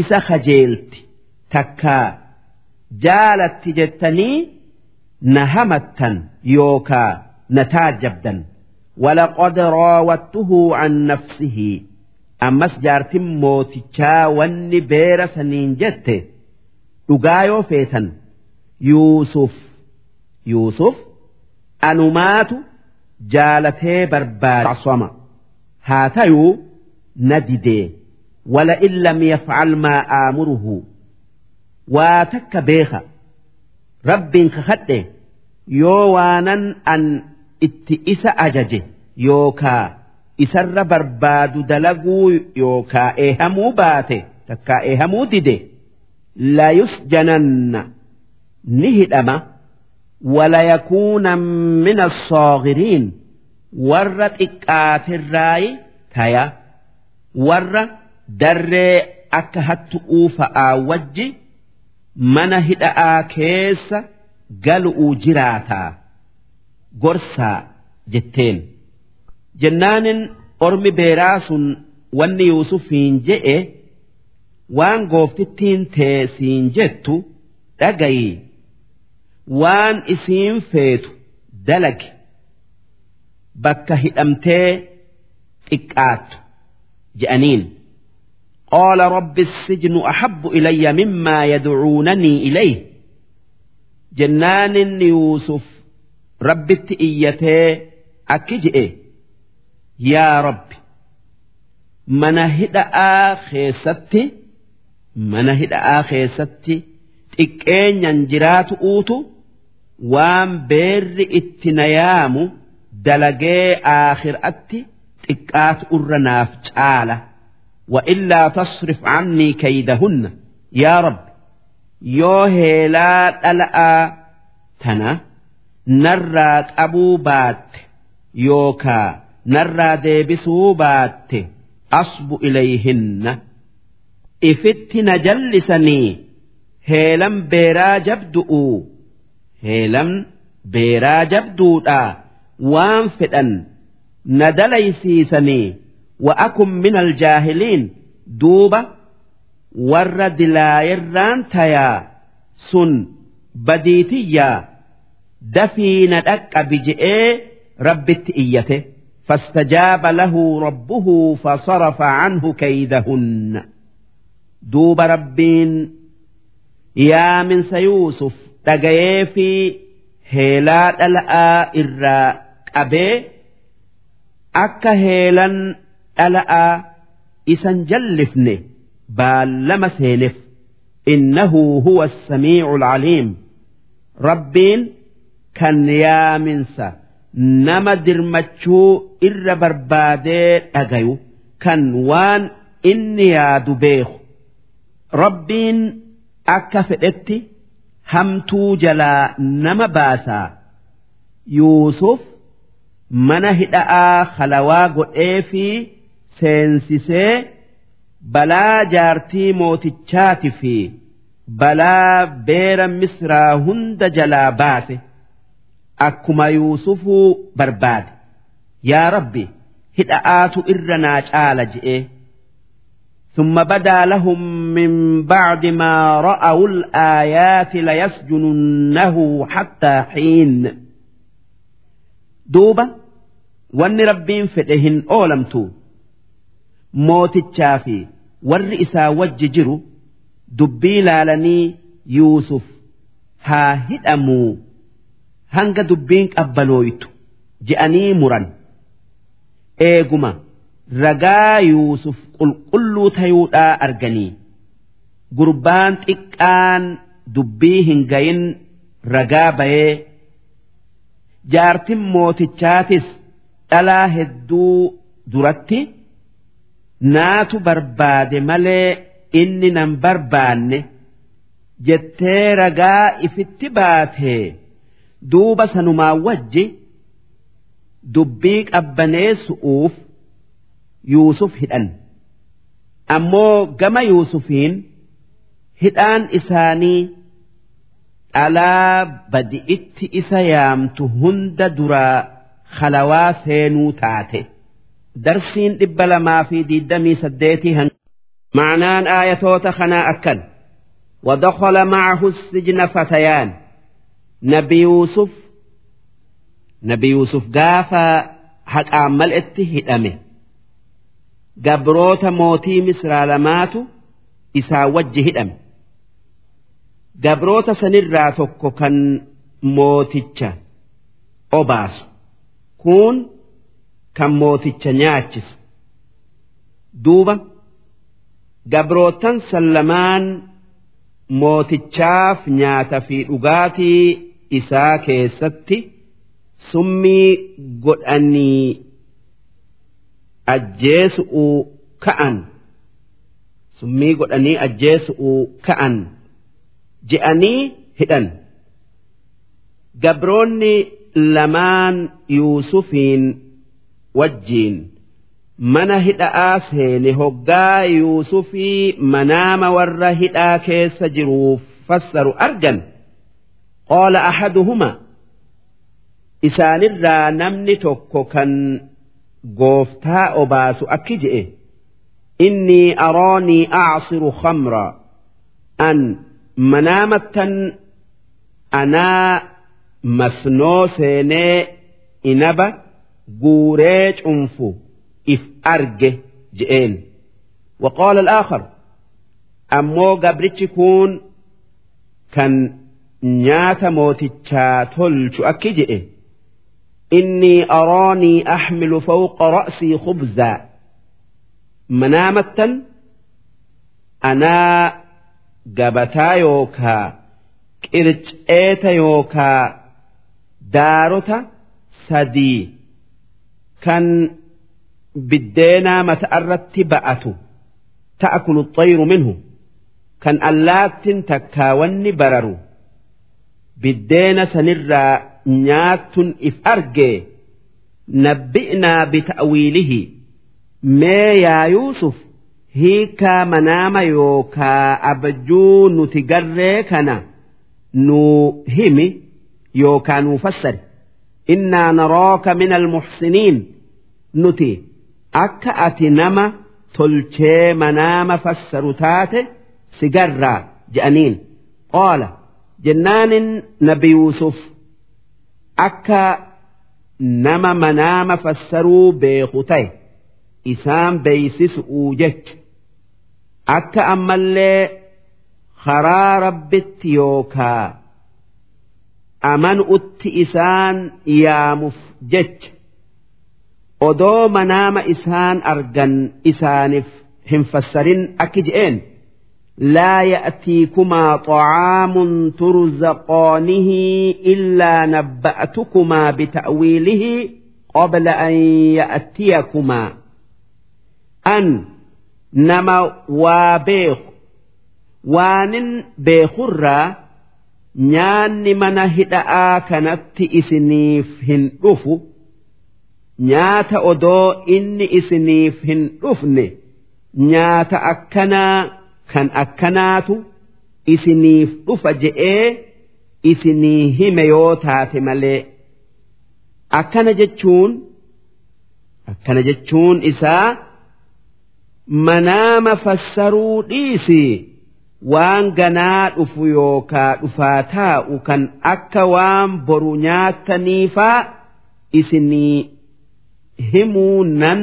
isa kajeelti takkaa jaalatti jettanii na hamattan yookaa na taajjabdan ولقد راودته عن نفسه أمس جارت موتشا وني بير سنين جت دقايو فيتن يوسف يوسف أنمات جالته برباد عصمة هاتيو نددي ولئن لم يفعل ما آمره واتك بيخا رب خخده يوانا أن itti isa ajaje yookaa isarra barbaadu dalaguu yookaa eehamuu baate takkaa eehamuu dide layusjananna ni hidhama walayakuuna min assoogiriin warra xiqqaatirraayi taya warra darree akka hattu'uu fa'aa wajji mana hidha'aa keessa galu'uu jiraataa gorsaa jetteen jennaanin ormi beeraa sun wanni yuusufiin je'e waan gooftittiin teesiin jettu dhagayi waan isiin feetu dalage bakka hidhamtee xiqqaattu je'aniin قال رب السجن أحب إلي مما يدعونني إليه جنان يوسف رب إيتي أكجئ يا رب من هدأ خيستي من هدأ خيستي xiqqeenyan jiraatu uutu waan beerri itti nayaamu dalagee aakhiraatti xiqqaatu irra naaf caala وإلا تصرف عني كيدهن يا رب yoo heelaa dhala'aa tana narraa qabuu baatte yookaa narraa deebisuu baatte asbu ilayhinna. Ifitti na jallisanii heelan beeraa jabdu'u. Heelan beeraa jabduudha. Waan fedhan na dalaysiisanii. Wa'akun min aljaahiliin duuba warra dilaayirraan tayaa sun badiitiyyaa dafii na dhaqqabi je'ee rabbitti iyyate فاستجاب له ربه فصرف عنه كيدهن دوب ربين يا من سيوسف تجاي في هيلات الآ إرا أبي أكا هيلا الآ إسن جلفني baallama seeneef innahu huwa السميع العليم rabbiin kan yaaminsa nama dirmachuu irra barbaadee dhagayu kan waan inni yaadu beeku. Rabbiin akka fedhetti hamtuu jalaa nama baasaa. Yuusuf mana hidha'aa halawaa godhee fi seensisee balaa jaartii mootichaati fi balaa beera misraa hunda jalaa baase akkuma yuusufuu barbaade yaa rabbi hidha'aatu irra naa caala je'e ثم بدا لهم من بعد ما رأوا الآيات ليسجننه حتى حين دوبا وان ربين فتهن أولمتو mootichaa fi warri isaa wajji jiru dubbii laalanii yuusuf haa hidhamuu hanga dubbiin qabbanooytu je'anii muran eeguma ragaa yuusuf qulqulluu tayuudhaa arganii gurbaan xiqqaan dubbii hin gayin ragaa bayee jaartin mootichaatis dhalaa hedduu duratti. naatu barbaade malee inni nan barbaanne jettee ragaa ifitti baatee duuba sanumaa wajji dubbii qabbaneessu'uuf yuusuf hidhan ammoo gama yuusufiin hidhaan isaanii dhalaa badi'itti isa yaamtu hunda duraa halawaa seenuu taate. darsiin dhibba lamaa fi diddamii saddeetii han معنان آية خنا أكل ودخل معه السجن فتيان nabi Yuusuf nabi Yuusuf gaafa haqaan mal'etti hidhame gabroota mootii misraa lamaatu isaa wajji hidhame. Gabroota sanirraa tokko kan mooticha obaasu kun kan mooticha nyaachisu. Duuba gabrootan sallamaan mootichaaf nyaata fi dhugaatii isaa keessatti summii godhanii ajjeesu'uu ka'an. Summii godhanii ajjeesu'uu ka'an je'anii hidhan. Gabroonni lamaan yuusufiin wajjiin mana hidha'aa seene hoggaa yuusufii manaama warra hidhaa keessa jiruuf fassaru argan qaala ahaduhuma. Isaanirraa namni tokko kan gooftaa obaasu akki je'e. Innii aroonii acsiru khamra. An manaamattan anaa masnoo seenee inaba guuree cunfu if arge je'een. Waqaala alaakhar ammoo gabrichi kun kan nyaata mootichaa tolchu akki je'e. Innii aroonii axmilu fawqa ra'sii khubzaa manaamattan anaa gabataa yookaa qirceeta yookaa daarota sadii. Kan biddeenaa mata'arratti ba'atu ta'akulu xayru minhu. Kan allaattin takkaawanni bararu biddeena sanirraa nyaattun if argee nabbi'naa bita'wiilihi. Mee yaa yuusuf hiikaa manaama yookaa abjuu nuti garree kana nuu himi yookaa nuu fassari. Innaa narooka min almuxsiniin nuti akka ati nama tolchee manaama fassaru taate sigarraa je'aniin. Qaala jennaanin nabi yuusuf akka nama manaama fassaruu beeku ta'e isaan beeysisuu jecha. Akka ammallee karaa rabbitti yookaa amanu'utti isaan yaamuuf jecha. Odoo manaama isaan argan isaaniif hin fassarin akki je'een لا يأتيكما طعام ترزقانه إلا نبأتكما بتأويله قبل أن يأتيكما أن نما وابيخ وان بيخرا nyaanni mana hidha'aa kanatti isiniif hin dhufu nyaata odoo inni isiniif hin dhufne nyaata akkanaa kan akkanaatu isiniif dhufa je'ee isinii hime yoo taate malee akkana jechuun akkana jechuun isaa manaama fassaruu dhiisi waan ganaa dhufu yookaa dhufaa taa'u kan akka waan boru nyaataniifaa isinii himuu nan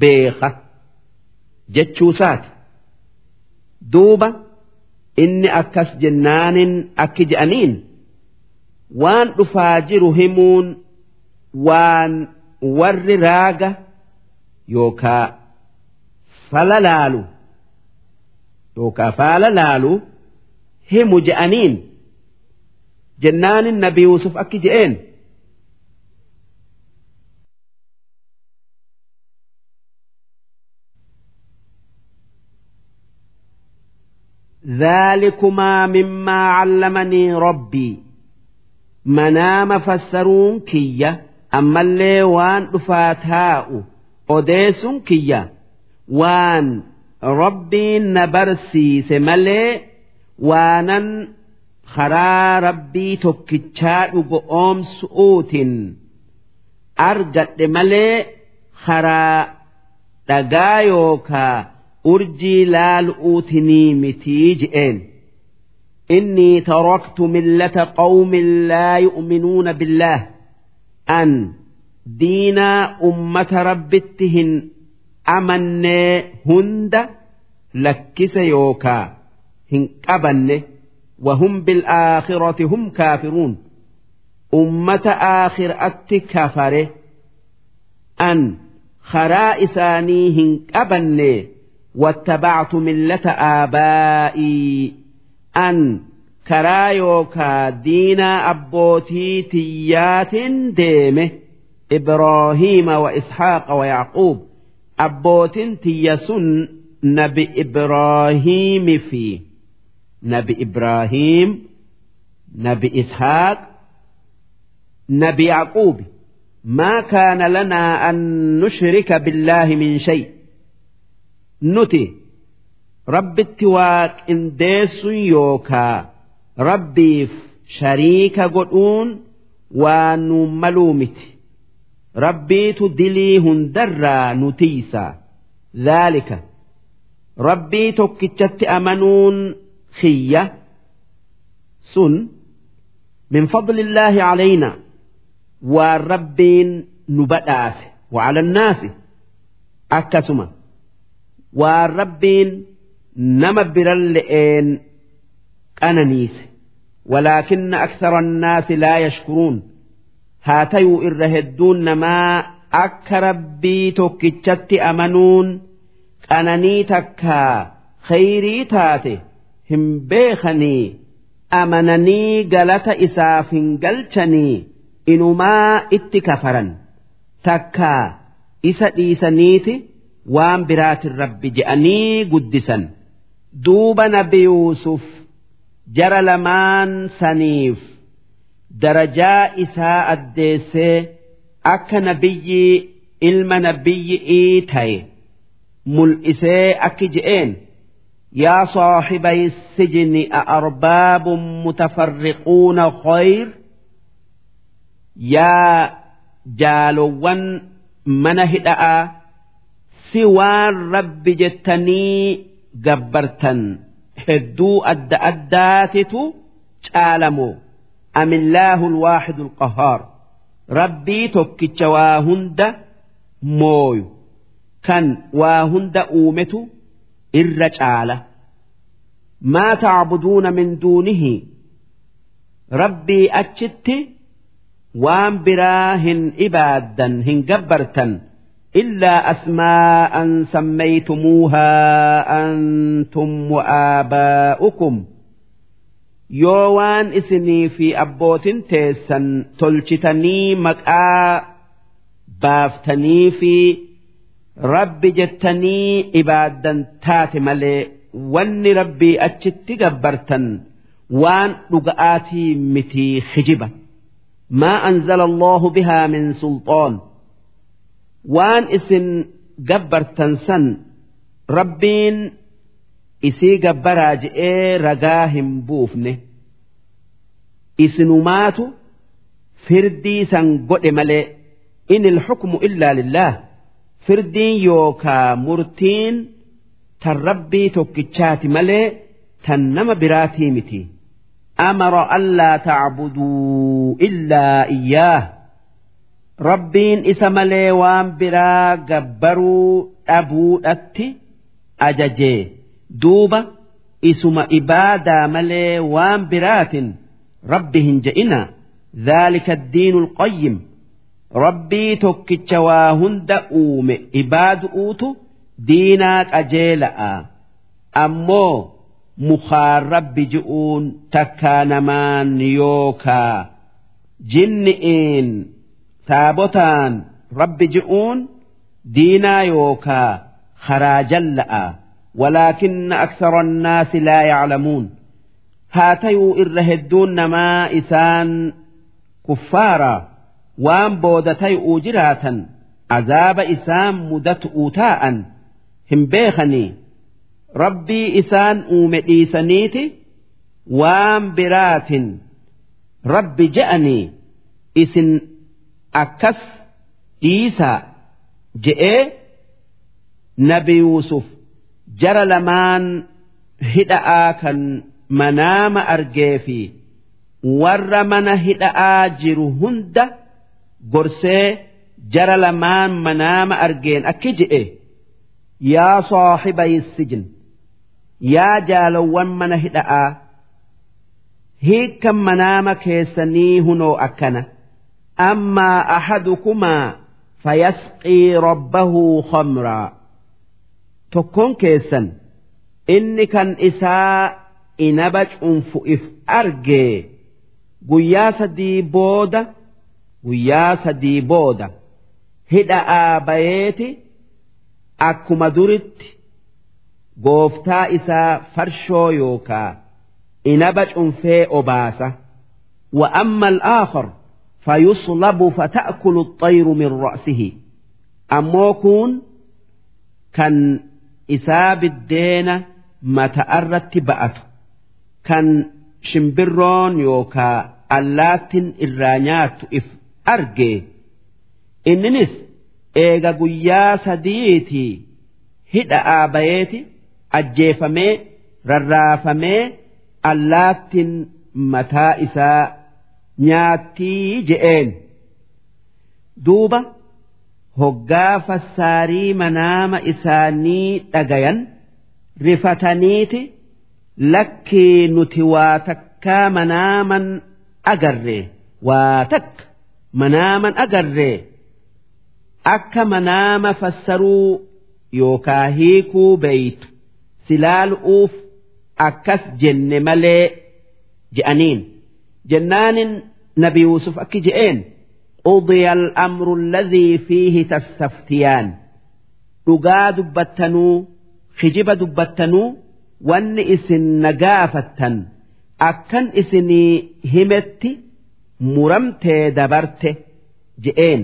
beeka jechuusaati. Duuba inni akkas jennaanin akki je'aniin waan dhufaa jiru himuun waan warri raaga yookaa fala laalu yookaa faala laalu himu je'aniin. Jennaanin nabi Yuusuf akki je'een ذلكما مما علمني ربي منام فسرون كية أما اللي وان دفاتاء أديسون كية وان ربي نبرسي سملي وانا خرا ربي تكتشاء قوم سؤوت أرجت ملي خرا دقايوكا urjii laalu'uutinii mitii je'een innii taraktu millata qawmin laa yu'minuuna billaah an diinaa ummata rabbitti hin amannee hunda lakkise yookaa hin qabanne وهم بالآخرة هم كافرون أمة آخر أتي كفره أن خرائسانيهن أبني واتبعت ملة آبائي أن كرايوكا دين أبوتي تيات ديمه إبراهيم وإسحاق ويعقوب أبوت تيسن نبي إبراهيم في نبي إبراهيم نبي إسحاق نبي يعقوب ما كان لنا أن نشرك بالله من شيء nuti rabbitti waaqindeessun yookaa rabbiif shariika godhuun waan nuun maluu miti rabbiitu dilii hundarraa nu tiisa dhaalika rabbii tokkichatti amanuun khiyya sun min fadlillaahi calaynaa waan rabbiin nu badhaase وعلى الناس akkasuma Waan rabbiin nama biralle'een qananiise. Walaakinna aksara annaasi laa yashkuruun. Haa tayuu irra hedduun namaa akka rabbii tokkichatti amanuun qananii takkaa khayrii taate hin beekanii amananii galata isaaf hin galchanii inumaa itti kafaran. Takkaa isa dhiisaniiti waan biraatin rabbi je'anii guddisan. Duuba nabi yuusuf jara lamaan saniif darajaa isaa addeessee akka nabiyyi ilma nabiyyi'ii ta'e mul'isee akki je'een yaa saaxibay sijni aarbaabun mutafarriquuna khayr yaa jaalowwan mana hidha'aa si waan rabbi jettanii gabbartan. Hedduu adda addaatitu caalamoo amillaahu alwaaxidu alqahaar rabbii tokkicha waa hunda mooyu. Kan waa hunda uumetu irra caala. Maa tacbuduuna min duunihi? Rabbii achitti waan biraa hin ibaaddan hin gabbartan إلا أسماء سميتموها أنتم وآباؤكم يوان إسني في أبوت تيسن تلشتني مكآ بافتني في رب جتني إبادا تات ملي وان ربي أتشت قبرتا وان رقآتي متي خجبة ما أنزل الله بها من سلطان waan isin gabbartan san rabbiin isii gabbaraa je'ee ragaa hin buufne. Isinumaatu firdii san godhe malee in ilxukmu illaa lillaah firdiin yookaa murtiin tan rabbii tokkichaati malee tan nama biraatii miti. Amara allaa tacbuduu illaa iyyaah rabbiin isa malee waan biraa gabbaruu dhabuudhatti ajajee. Duuba isuma ibaadaa malee waan biraatin rabbi hin je'ina. Dhaalika addiinu alqayyim rabbii tokkicha waa hunda uume ibaadu'uutu diinaa qajeela'a ammoo mukaan rabbi ji'uun takkaa namaan yookaa. Jinni'iin taabotaan rabbi ji'uun diinaa yookaa karaa jalla'a. Walaakinna aksara annaasi laa yaclamuun. Haa tayuu irra hedduun namaa isaan kuffaaraa waan booda tay'uu jiraatan azaaba isaan mudatu'uu taa'an. Hin beekanii. Rabbii isaan uume dhiisaniiti waan biraatin. Rabbi je'anii isin akkas dhiisaa je'ee nabi yuusuf jara lamaan hidha'aa kan manaama argee fi warra mana hidha'aa jiru hunda gorsee jara lamaan manaama argeen akki je'e. Yaa saaxibay sijin yaa jaalowwan mana hidha'aa hiikkan manaama keessanii hunoo akkana أما أحدكما فيسقي ربه خمرا تكون كيسا إني كان إساء إنبج أنفئف أرجي قياس دي بودة قياس دي بودة هدا آبايتي أكما درت قوفتا إساء فرشو يوكا إنبج أنفي أباسة وأما fayuslabu fata'kulu xayiru min ra'sihi ammoo kun kan isaa biddeena mata'arratti ba'atu kan shimbirroon yookaa allaattin irraa nyaattu if arge inninis eega guyyaa sadiiti hidha aabayeeti ajjeefamee rarraafamee allaattin mataa isaa nyaattii je'een. Duuba hoggaa fassaarii manaama isaanii dhagayan rifataniiti lakkii nuti waa takkaa manaaman agarree waa takka manaaman agarree. Akka manaama fassaruu yookaa hiikuu beeytu silaalu'uuf akkas jenne malee je'aniin. Jennaanin nabi yuusuf akki je'een qudiya al'amru alladhii fiihi tastaftiyaan dhugaa dubbattanuu kijiba dubbattanuu wanni isin nagaafattan akkan isinii himetti muramtee dabarte je'een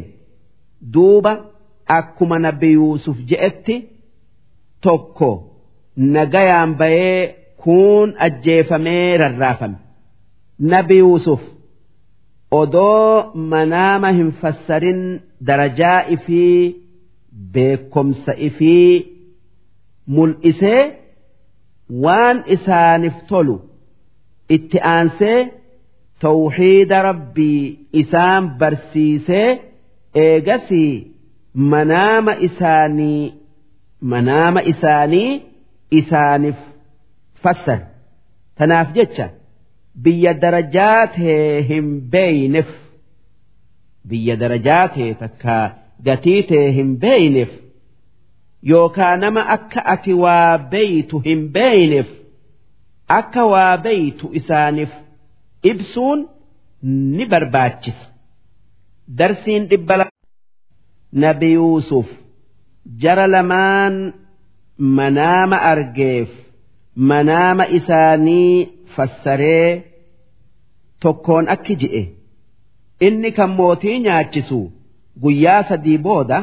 duuba akkuma nabi yuusuf je'etti tokko nagayaan bayee kuun ajjeefamee rarraafame. Nabi odoo manaama hin fassarin darajaa ifii beekomsa ifii mul'isee waan isaaniif tolu itti aansee tawxiida rabbii isaan barsiisee eegasii manaama isaanii manaama isaanii isaaniif fassar tanaaf jecha biyya darajaa tee hin beeyneef biyya darajaa tee takkaa gatii tee hin beeyneef yookaa nama akka ati waa beeytu hin beeyneef akka waa beeytu isaaniif ibsuun ni barbaachisa. Darsiin dhibba nabi yuusuf jara lamaan manaama argeef manaama isaanii fassaree tokkoon akki ji'e. Inni kan mootii nyaachisu guyyaa sadii booda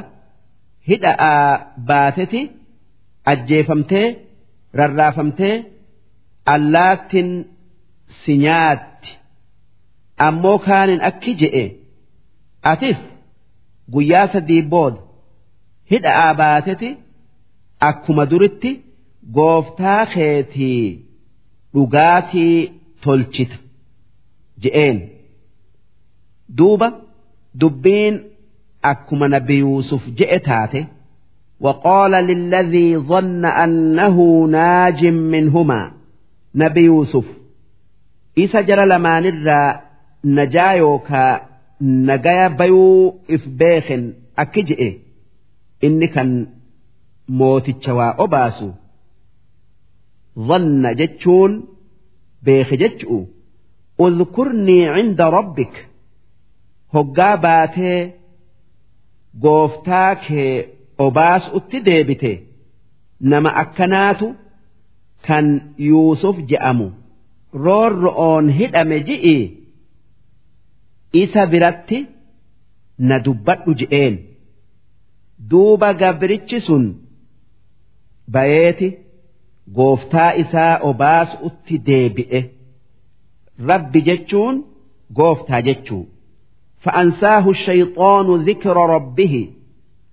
hidha'aa baateti ajjeefamtee rarraafamtee allaattin si nyaatti. Ammoo kaanin akki je'e. Atis guyyaa sadii booda hidha'aa baateti akkuma duritti gooftaa keetii dhugaatii tolchita. Je'een. Duuba dubbiin akkuma nabi yuusuf je'e taate waqoola lilladhii dhanna annahu naajin minhumaa. Nabi yuusuf isa jara lamaanirraa najaa yookaa nagaya bayuu if beeken akki je'e. Inni kan mooticha waa obaasu. ظن جتشون بيخ جتشو اذكرني عند ربك هقا باتي gooftaa kee obaas utti deebite nama akkanaatu kan yuusuf je'amu roorro'oon hidhame ji'i isa biratti na dubbadhu je'een duuba gabrichi sun bayeeti gooftaa isaa obaas utti deebi'e rabbi jechuun gooftaa jechuu فأنساه الشيطان ذكر ربه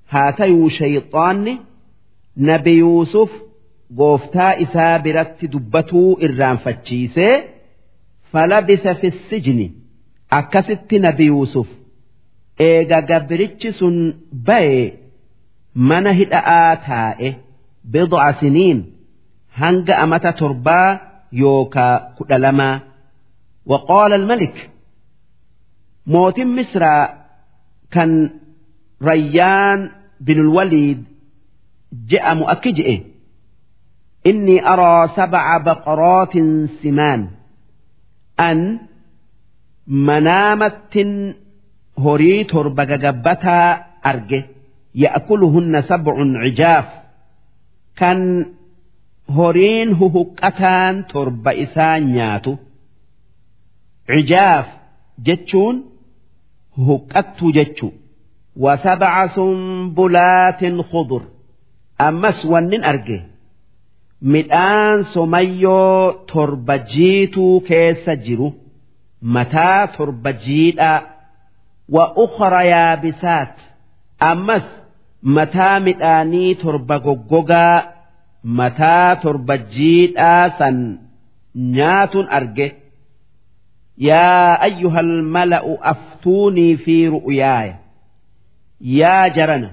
هاتيو شيطان نبي يوسف قوفتا إسابرت دبتو إرام فتشيسي فلبث في السجن أكست نبي يوسف إيغا قبرتش بي من هدآتائه بضع سنين hanga amata torbaa yookaa kudha lamaa waqaala almalik mootin misraa kan rayyaan binulwaliid je'amu akki je'e. Inni araa sabca baqarootin simaan an manaamattin horii torba gagabbataa arge. Ya'kuluhunna sabcun cijaaf kan horiin huhuqqataan torba isaa nyaatu. Cijaaf jechuun huqqattuu jechuu. Wasabca sumbulaatin khudur. Ammas wannin arge. Midhaan somayyoo torba jiituu keessa jiru. Mataa torba jiidhaa. Wa ukra yaabisaat. Ammas mataa midhaanii torba goggogaa mataa torba jiidhaa san nyaatun arge yaa ayyuhal mala'u aftuunii fi ru'yaaya yaa jarana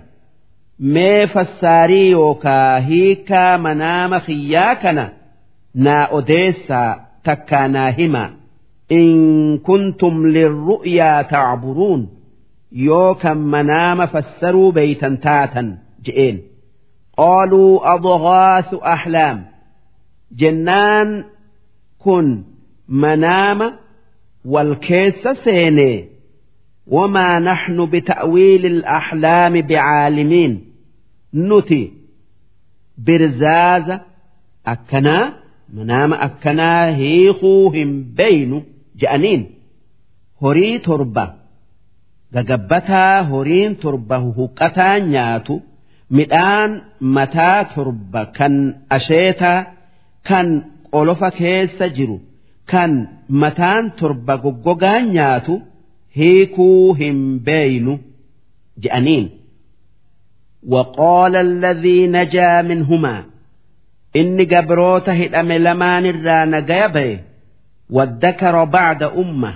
mee fassaarii yookaa hiikaa manaama kiyyaa kana naa odeessaa takkaa naa himaa. In kuntum lirru'yaa tacburuun yoo kan manaama fassaruu beeytan taatan je'een qaaluu adghaasu ahlaam jennaan kun manaama wal keessa seenee wamaa naxnu bita'wiili alahlaami bicaalimiin nuti birzaaza akkanaa manaama akkanaa hiikuu hin beynu je'aniin horii torba gagabbataa horiin torba huhuqqataa nyaatu midhaan mataa torba kan asheetaa kan qolofa keessa jiru kan mataan torba goggogaa nyaatu hiikuu hin beeynu je'aniin. وقال الذي نجا منهما إني قبروت هدأم لمان الرانا قيبه وادكر بعد أمة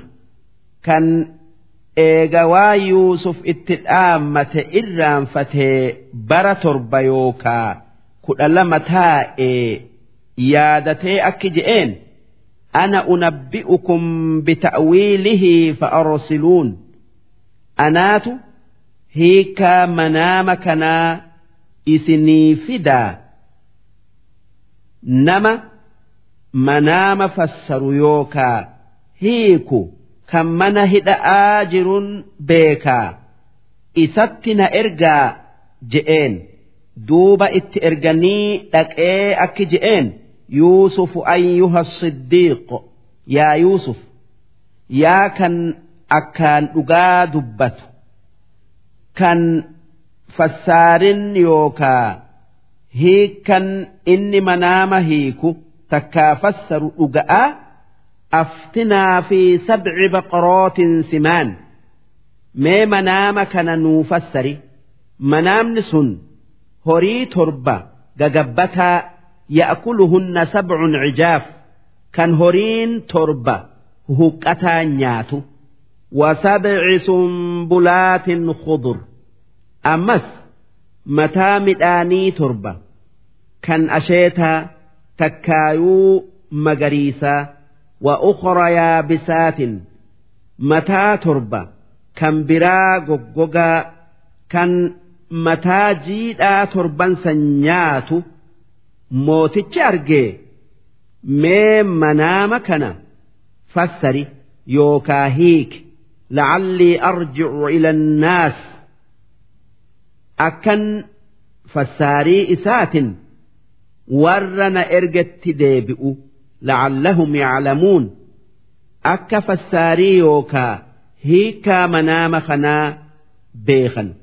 كان eega waa yuusuf itti dhaammate irraanfatee bara torba yookaa kudha lama taa'ee yaadatee akki je'een ana unabbi'ukum bita'wiilihi fa'arsiluun anaatu hiikaa manaama kanaa isinii fidaa. Nama manaama fassaru yookaa hiiku kan mana hidha'aa jiruun beekaa isatti na ergaa je'een. Duuba itti erganii dhaqee akki je'een. Yuusufu ayyuha siddiiq. Yaa yuusuf yaa kan akkaan dhugaa dubbatu. Kan fassaarin yookaa. Hiikan inni manaama hiiku takkaa fassaru dhuga'aa أفتنا في سبع بقرات سمان ما منام كان نوفسري منام نسن هري تربة ججبتها يأكلهن سبع عجاف كان هرين تربة هكتا نياتو وسبع سنبلات خضر أمس متى مداني تربة كان أشيتا تكايو مجريسا وأخرى يابسات متى تربة كان برا غوغا كان متى جيدا تربان سنيات موتش أرجي مي منام كان فسري يوكا هيك لعلي أرجع إلى الناس أكن فساري إسات ورن إرجت ديبئو لعلهم يعلمون أكا فساري يوكا هيكا منام خنا بيخا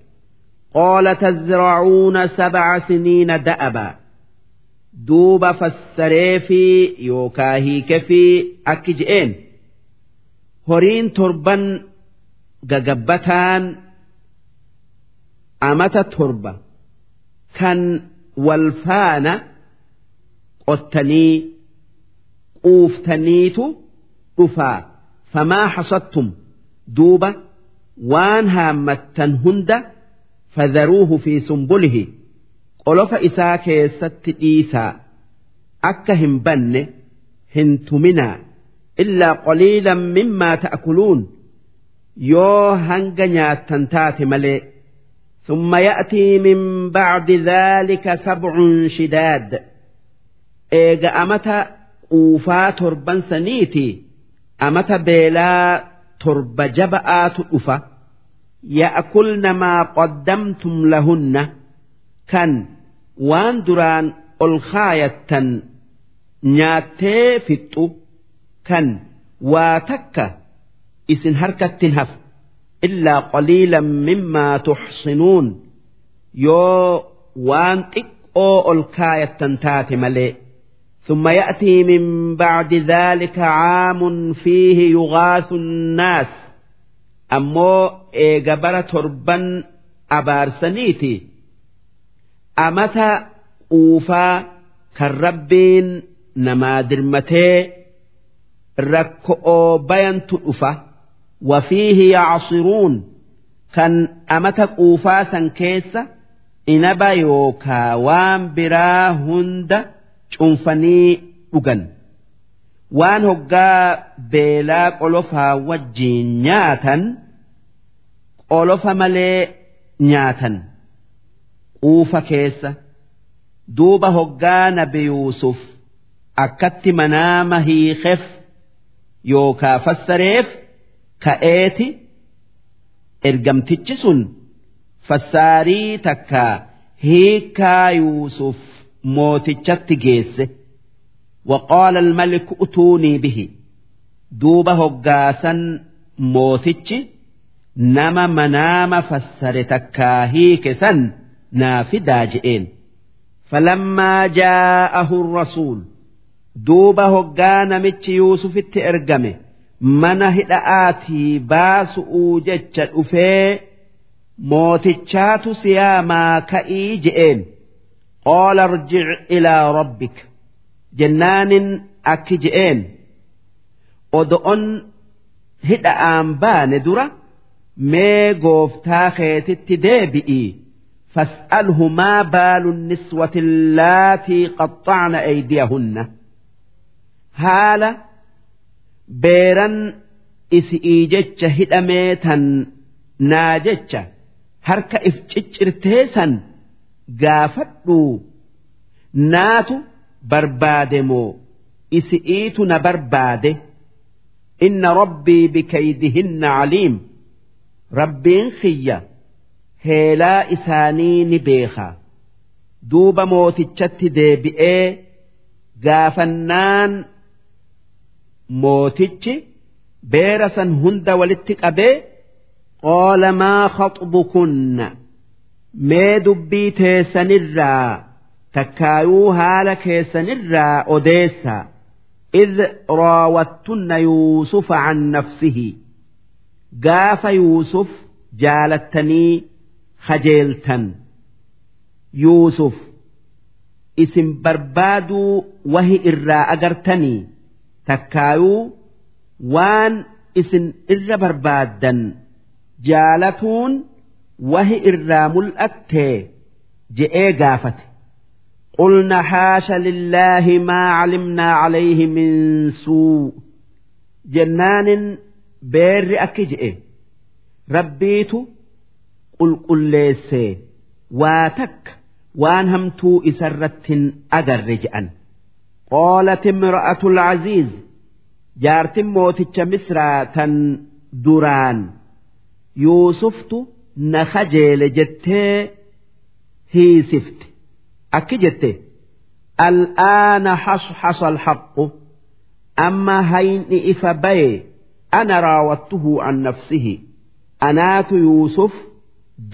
قال تزرعون سبع سنين دأبا دوب فسري في يوكا هيك في أكجئين هورين تربا ججبتان أمت تربة كان والفان قتني quuftaniitu dhufaa famaa hasattum duuba waan haammattan hunda fadharuuhu fi sumbulihi qolofa isaa keessatti dhiisaa akka hin banne hin tuminaa illaa qaliilan mimmaa ta'kuluun yoo hanga nyaattan taate malee ثم يأتي من بعد ذلك سبع شداد إيجا أمتا quufaa torban saniiti amata beelaa torba jaba'aatu dhufa ya'kulna maa qaddamtum lahunna kan waan duraan ol kaayattan nyaattee fixxu kan waa takka isin harkattin haf illaa qaliilan mimmaa tuxsinuun yoo waan xiqqoo ol kaayattan taate malee ثم يأتي من بعد ذلك عام فيه يغاث الناس أمو إيجبر تربا abaarsaniiti amata quufaa kan rabbiin namaa dirmatee rakko'oo bayantu dhufa wafiihi yacsiruun kan amata quufaa san keessa inaba yookaa waan cunfanii dhugan. Waan hoggaa beelaa qolofaa wajjiin nyaatan qolofa malee nyaatan. Quufa keessa duuba hoggaa nabi yuusuf akkatti manaama hiikeef yookaa fassareef ka'eeti. Ergamtichi sun fassaarii takka hiikaa yuusuf mootichatti geesse. Waqaala almaliku utuunii bihi. Duuba hoggaasan mootichi nama manaama fassare takkaa hiike san naafidaa je'een. Falammaa jaa'ahu rasuul. Duuba hoggaa namichi yuusufitti ergame. Mana hidha'aatii baasu'uu jecha dhufee mootichaatu siyaamaa ka'ii je'een. قال ارجع إلى ربك jennaanin akki je'een odo'on hidha'aan baane dura mee gooftaa keetitti deebi'ii fas'alhu maa baalu niswati allaatii qaxxacna aydiyahunna haala beeran isi'ii jecha hidhamee tan naa jecha gaafadhuu naatu barbaade moo? Isi'iitu na barbaade. Inna rabbii bikaydihinna caliim rabbiin kiyya heelaa isaanii ni beeka duuba mootichatti deebi'ee gaafannaan mootichi beera san hunda walitti qabee qaala maa khaxbukunna mee dubbii teessanirraa takkaayuu haala keessanirraa odeessa. Id raawwattunna yuusufa can nafsihi. Gaafa yuusuf jaalattanii hajeeltan yuusuf isin barbaaduu wahi irraa agartanii? Takkaayuu waan isin irra barbaaddan. Jaalatuun وهي إرا ملأته جئي قافته قلنا حاش لله ما علمنا عليه من سوء جنان بير أكجئ ربيت قل قل ليسي واتك وان همتو إسرت أجر رجعا قالت امرأة العزيز جارت موتك مصر تن دران يوسفت نخجل جتي هي سفت akki jette al'aana hasxasa alhaqqu amma hayni ifa baye ana raawattuhu an nafsihi anaatu yuusuf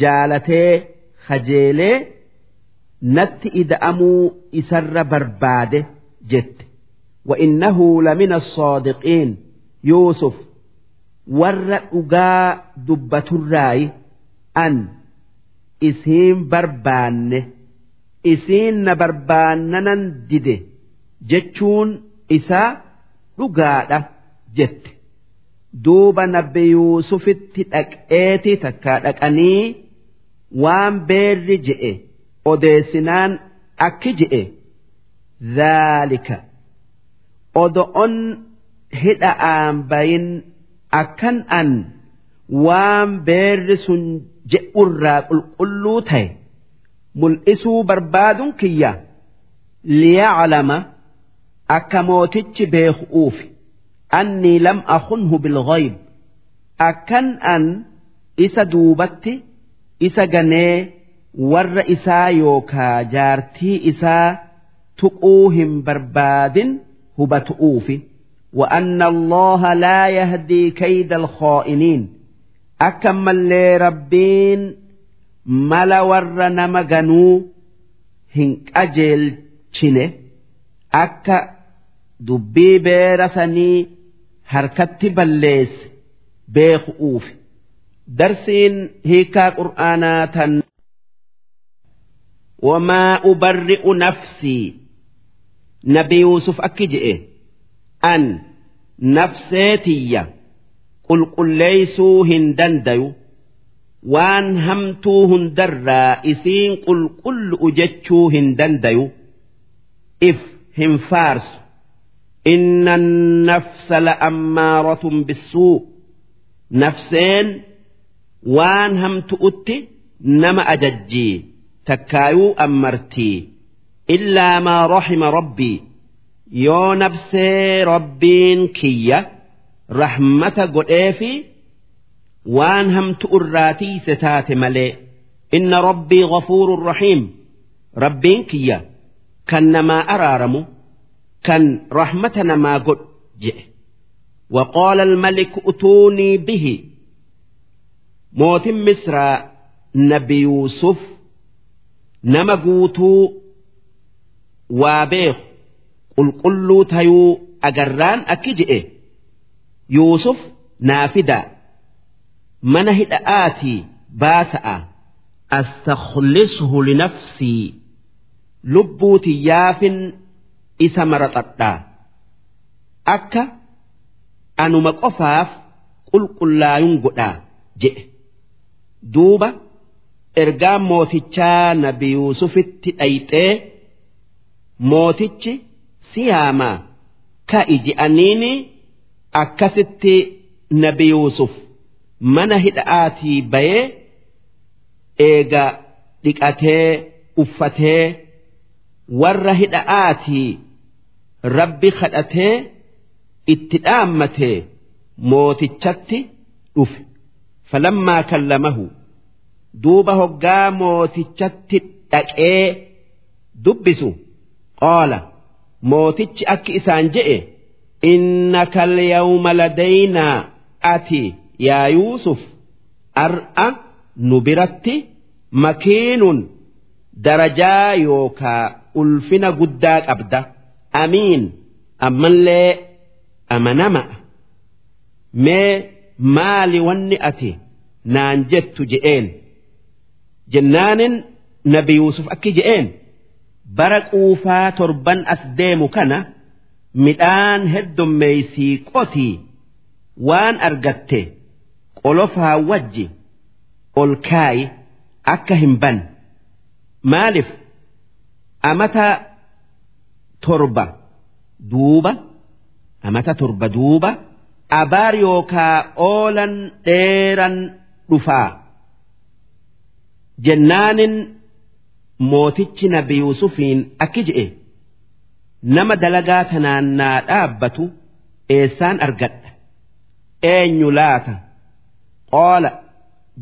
jaalatee kajeelee natti ida'amuu isarra barbaade jette وإنه لمن الصادقين يوسف ور أجا دبة الراي an isiin barbaanne isiin na barbaannanan dide jechuun isaa dhugaadha jette. Duuba nabbi yuusufitti dhaqeeti takka dhaqanii waan beerri je'e odeessinaan akki je'e. Zaalika odo'on hidha aan bayin akkan an waan beerri sun je'urraa qulqulluu ta'e. Mul'isuu barbaaduun kiyya. Liyaclama akka mootichi beeku'uuf annii lam akunhu bilghayb akkan an isa duubatti isa ganee warra isaa yookaa jaartii isaa tuquu hin barbaadin hubatu'uufi. Wa anna allaha laa yahdii kayda alkhaa'iniin akka mallee rabbiin mala warra nama ganuu hin qajeelchine akka dubbii beera sanii harkatti balleesse beeku'uufi. Darsiin hiikaa qur'aanaa tan wamaa ubarri'u nafsii nabi Yuusuf akki je'e an nafseetiyya. qulqulleeysuu hin dandayu waan hamtuu hundarraa isiin qulqullu'u jechuu hin dandayu if hin faarsu. Inna nafsa la'ammaaratun bissuu. Nafseen waan hamtu'utti nama ajajjii takkaayuu ammartii. Illaa maa raxima rabbii. Yoo nabsee rabbiin kiyya rahmata godheefi waan hamtu'u irraa tiise taate malee inna rabbii ghafuurun rahiim rabbiin kiyya kan namaa araaramu kan rahmata namaa godhu jedhe وقال الملك ائتوني به mootin misraa nabi yuusuf nama guutuu waa beeku qulqulluu tayuu agarraan akki je'e yuusuf naa fidaa mana hidha'aatii baasa'a. Astakhlishu linafsii lubbuu tiyyaafin isa maraxadhaa akka anuma qofaaf qulqullaayun godhaa jedhe duuba ergaan mootichaa nabi yuusufitti dhayxee mootichi siyaamaa ka'i je'aniini akkasitti nabi Yuusuf mana hidha'aatii bayee eega dhiqatee uffatee warra hidha'aatii rabbi kadhatee itti dhaammatee mootichatti dhufe. falammaa kallamahu duuba hoggaa mootichatti dhaqee dubbisu qoola mootichi akki isaan je'e innaka alyawma ladaynaa ati yaa yuusuf ar'a nu biratti makiinun darajaa yookaa ulfina guddaa qabda. Amiin ammallee amanama. Mee maali wanni ati naan jettu je'een? Jennaanin nabi yuusuf akki je'een bara quufaa torban as deemu kana midhaan heddummeeysii qotii waan argatte qolofaa wajji ol kaayi akka hin ban. Maaliif? Amata torba duuba amata torba duuba abaar yookaa oolan dheeran dhufaa. Jennaanin mootichi nabi yuusufiin akki je'e nama dalagaa tanaan naa dhaabbatu eessaan argadha? Eenyu laata? Qaala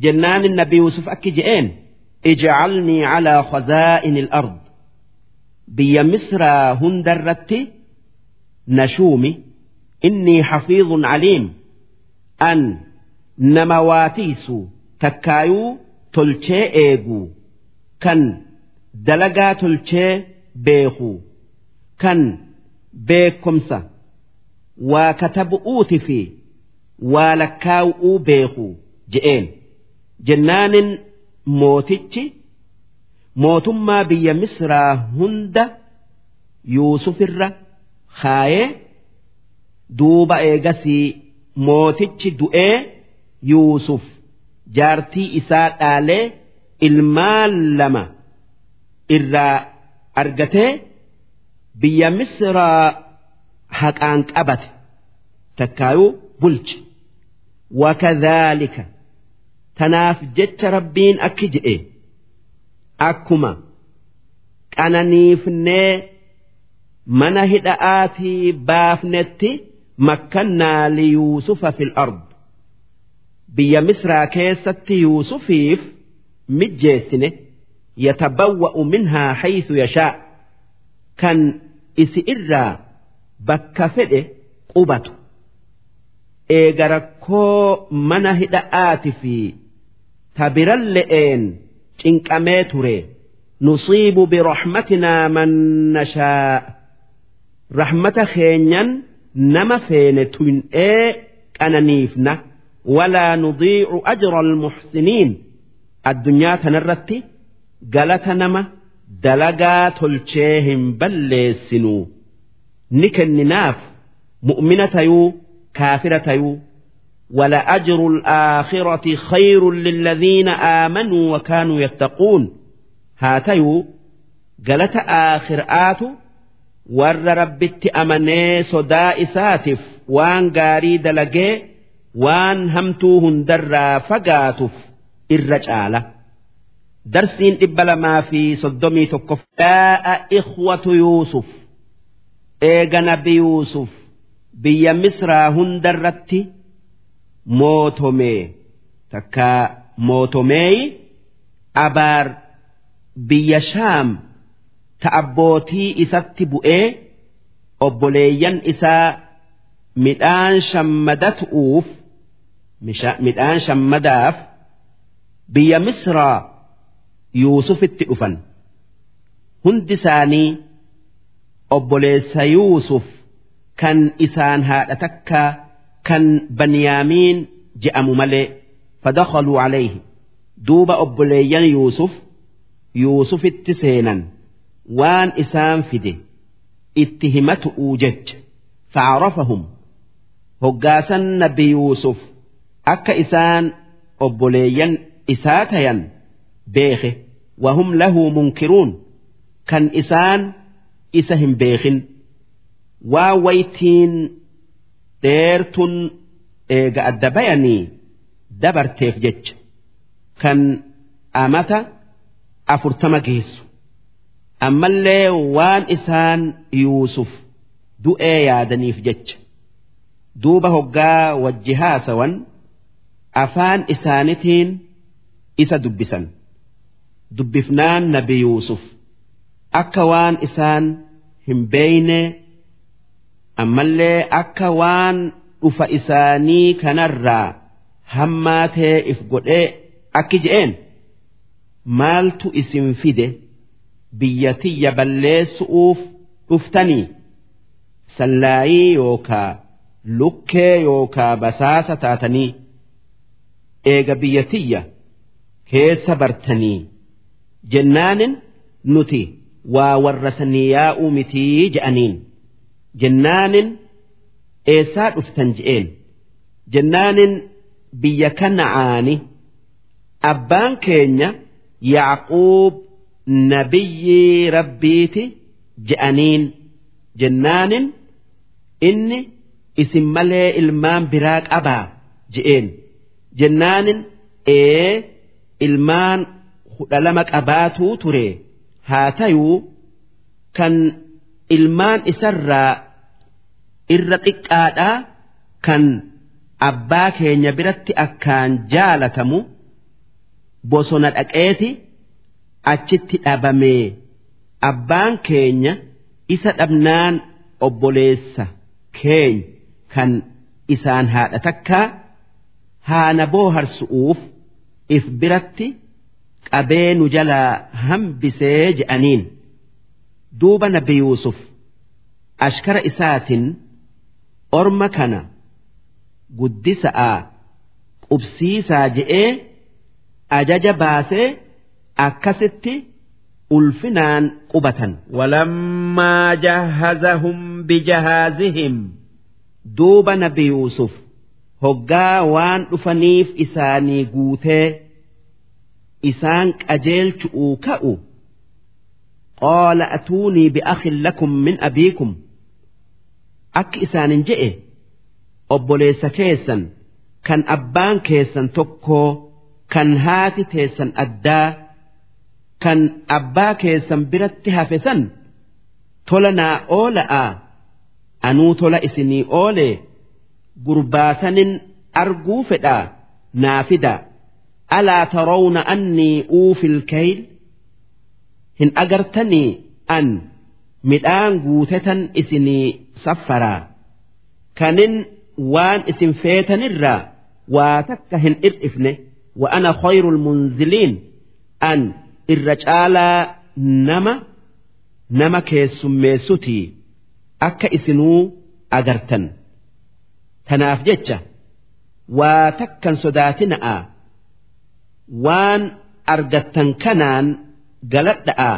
jennaanin nabi yuusuf akki je'een ijcalnii calaa khazaa'ini al-ard biyya misraa hundarratti nashuumi innii xafiidun caliim. An nama waatiisu takkaayuu tolchee eeguu. Kan dalagaa tolchee beeku kan beekomsa waa katabu'uuti fi waa lakkaa'uu beeku je'een. Jennaanin mootichi mootummaa biyya misraa hunda yuusufirra kaayee duuba eegasii mootichi du'ee yuusuf jaartii isaa dhaalee ilmaan lama irraa argatee biyya misraa haqaan qabate takkaayuu bulche. Wakadhaalika tanaaf jecha rabbiin akki je'e akkuma qananiifnee mana hidha'aatii baafnetti makkannaa liyuusufa fil ard. Biyya misraa keessatti yuusufiif mijjeessine yatabawwa'u minhaa haythu yashaa kan isi irraa bakka fedhe qubatu. Eega rakkoo mana hidha'aati fi tabiralle'een cinqamee ture. Nusiibu birahmatinaa man nashaa. Rahmata keenyan nama feene tuyin'ee qananiifna walaa nudiicu ajra almuxsiniin addunyaa tanarratti galata nama dalagaa tolchee hin balleessinuu ni kenninaaf mu'mina tayuu kaafira tayuu ولأجر الآخرة خير للذين آمنوا وكانوا يتقون هاتيو قالت آخر آتو ور ربت أمني صدا إساتف وان قاري دلقي وان همتوهن درا فقاتف الرجالة darsiin dhibba lamaa fi soddomii tokko. Daa'a ikhwatu Yuusuf eega nabi Yuusuf biyya Misraa hundarratti mootomee takka mootomeeyi abaar biyya Shaam ta'abbootii isatti bu'ee obboleeyyan isaa midhaan shammadatu'uuf midhaan shammadaaf biyya Misraa. Yuusufitti dhufan. Hundi isaanii obboleessa yuusuf kan isaan haadha takkaa kan banyaamiin je'amu malee fadakhaluu calayhi duuba obboleeyyan yuusuf yuusufitti seenan. Waan isaan fide itti himatu'uu jecha facrafahum hoggaasan nabi yuusuf akka isaan obboleeyyan isaa tayan beeke munkiruun kan isaan isa hin beekin waa waytiin dheertun eega adda bayanii dabarteef jecha kan amata afurtama geessu ammallee waan isaan yuusuf du'ee yaadaniif jecha duuba hoggaa wajji haasawan afaan isaanitiin isa dubbisan dubbifnaan nabi yuusuf. Akka waan isaan hin beeyne ammallee akka waan dhufa isaanii kanarraa hammaa ta'e if godhee akki je'een? Maaltu isin fide biyya tiyya balleessu'uuf dhuftanii? Sallaayii yookaa lukkee yookaa basaasa taatanii eega biyya tiyya keessa bartanii jennaanin nuti waa warra sanii yaa'uu mitii? je'aniin. jennaanin eessaa dhuftan je'een. Jennaanin biyya kana'aani abbaan keenya yaaquub nabiyyi rabbiiti? je'aniin. Jennaanin inni isin malee ilmaan biraa qabaa? je'een. Jennaanin ee ilmaan kudha lama qabaatuu ture. Haa tayuu kan ilmaan isarraa irra xiqqaadhaa kan abbaa keenya biratti akkaan jaalatamu bosona dhaqeeti achitti dhabamee abbaan keenya isa dhabnaan obboleessa keenya kan isaan haadha takkaa haana booharsu'uuf if biratti qabee nu jalaa hambisee je'aniin duuba nabi Yuusuf ashkara isaatiin orma kana guddisa'a qubsiisaa je'ee ajaja baasee akkasitti ulfinaan qubatan. Walammaa jahazahum bijahaazihim. Duuba nabi Yuusuf hoggaa waan dhufaniif isaanii guutee. isaan qajeelchu'uu ka'u qaala atuunii bi'akhin lakum min abiikum akki isaanin je'e obboleessa keessan kan abbaan keessan tokkoo kan haati teessan addaa kan abbaa keessan biratti hafe san tola naa oola'a anuu tola isinii oolee gurbaasanin arguu fedhaa naa. alaa tarawna annii uufil kayl hin agartanii an midhaan guutetan isinii saffaraa kanin waan isin feetanirraa waa takka hin ir'ifne wa ana khayrul munziliin an irra caalaa nama nama keessummeessutii akka isinuu agartan tanaaf jecha waa takkan sodaatina'a waan argattan kanaan galadha'a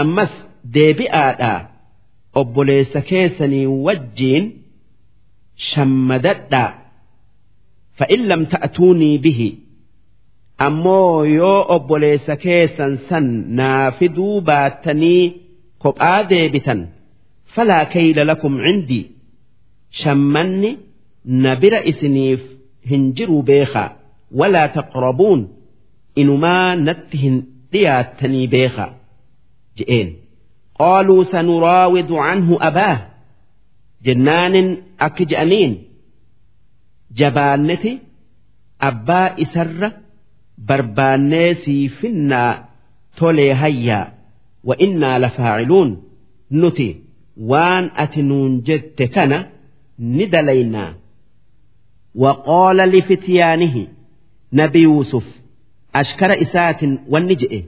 ammas deebi'aadha. Obboleessa keessanii wajjiin shammadadha. Fa'in lam ta'atuunii bihi. Ammoo yoo obboleessa keessan san naafiduu baattanii kophaa deebitan falaa kayla lakum cindii shammanni na bira isiniif hin jiru beekaa. Walaa taqrabuun inumaa natti hin dhiyaattanii beekaa je'een qaaluu sanuraawidu canhu abaah jennaanin akki je'aniin jabaanneti abbaa isarra barbaannee siifinnaa tolee hayyaa wa innaa lafaaciluun nuti waan ati nuun jette kana ni dalaynaa وقال لفتيانه نبي يوسف ashkara isaatiin wanni je'e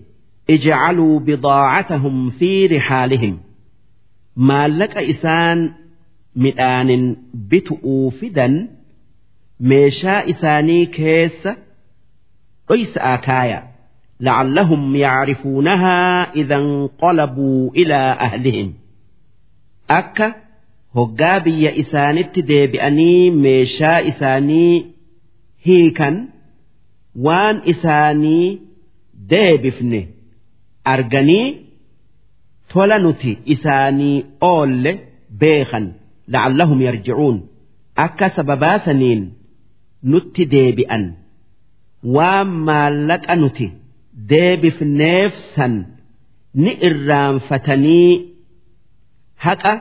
ijcaluu bidaacatahum fi rixaalihim maallaqa isaan midhaanin bitu'uu fidan meeshaa isaanii keessa dhoysa'aa kaaya lacallahum yacrifuunahaa idan qolabuu ilaa ahlihim akka hoggaa biyya isaanitti deebi'anii meeshaa isaanii hiikan waan isaanii deebifne arganii tola nuti isaanii oolle beekan lacallahum yarjicuun akka sababaasaniin nutti deebi'an waan maallaqa nuti deebifneef san ni irraanfatanii haqa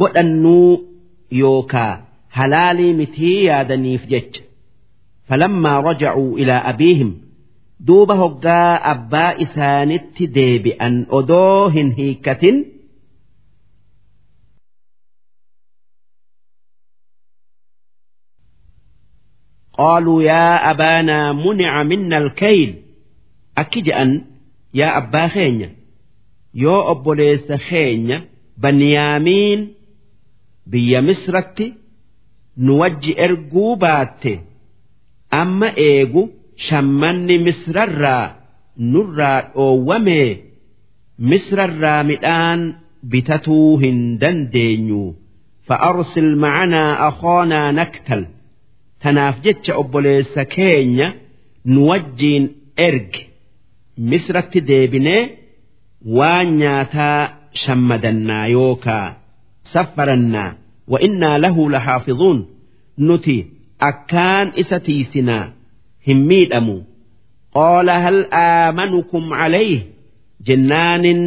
godhannuu yookaa halaalii mitii yaadaniif jecha. يادني في جج فلما رجعوا إلى أبيهم دوب هقا أبا إسانت ديبئا أدوهن هيكة قالوا يا أبانا منع منا الكيل أكجأن يا أبا خينيا يو أبو ليس خينيا بنيامين بيا مصرتي نوجي إرقو amma eegu shammanni misrarraa nurraa dhoowwamee misrarraa midhaan bitatuu hin dandeenyu. Fa'arsil macanaa akoonaa naktal. Tanaaf jecha obboleessa keenya nu wajjiin erge. Misratti deebinee waan nyaataa shammadannaa yookaa saffarannaa wa innaa lahu lahaafizuun nuti akkaan isa tiisinaa hin miidhamu. Qaala hal aamanukum calayh? Jennaanin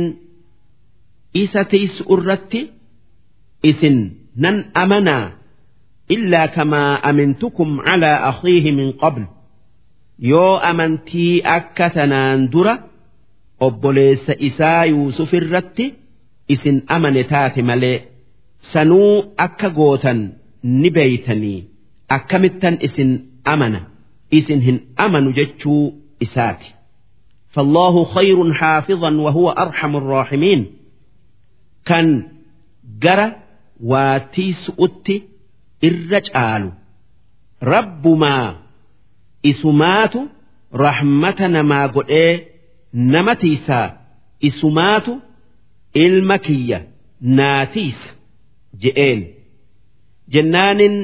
isa tiisu irratti isin nan amanaa illaa kamaa amintukum calaa akhiihi min qabl. Yoo amantii akka tanaan dura obboleessa isaa yuusuf irratti isin amane taate malee sanuu akka gootan ni beeytanii. أكمتا إسن أمن إسن هن أمن جتشو إساتي فالله خير حافظا وهو أرحم الراحمين كان جرى واتيس أتي irra caalu rabbumaa isumaatu rahmata namaa godhee nama tiisaa isumaatu ilma kiyya naatiisa je'een jennaanin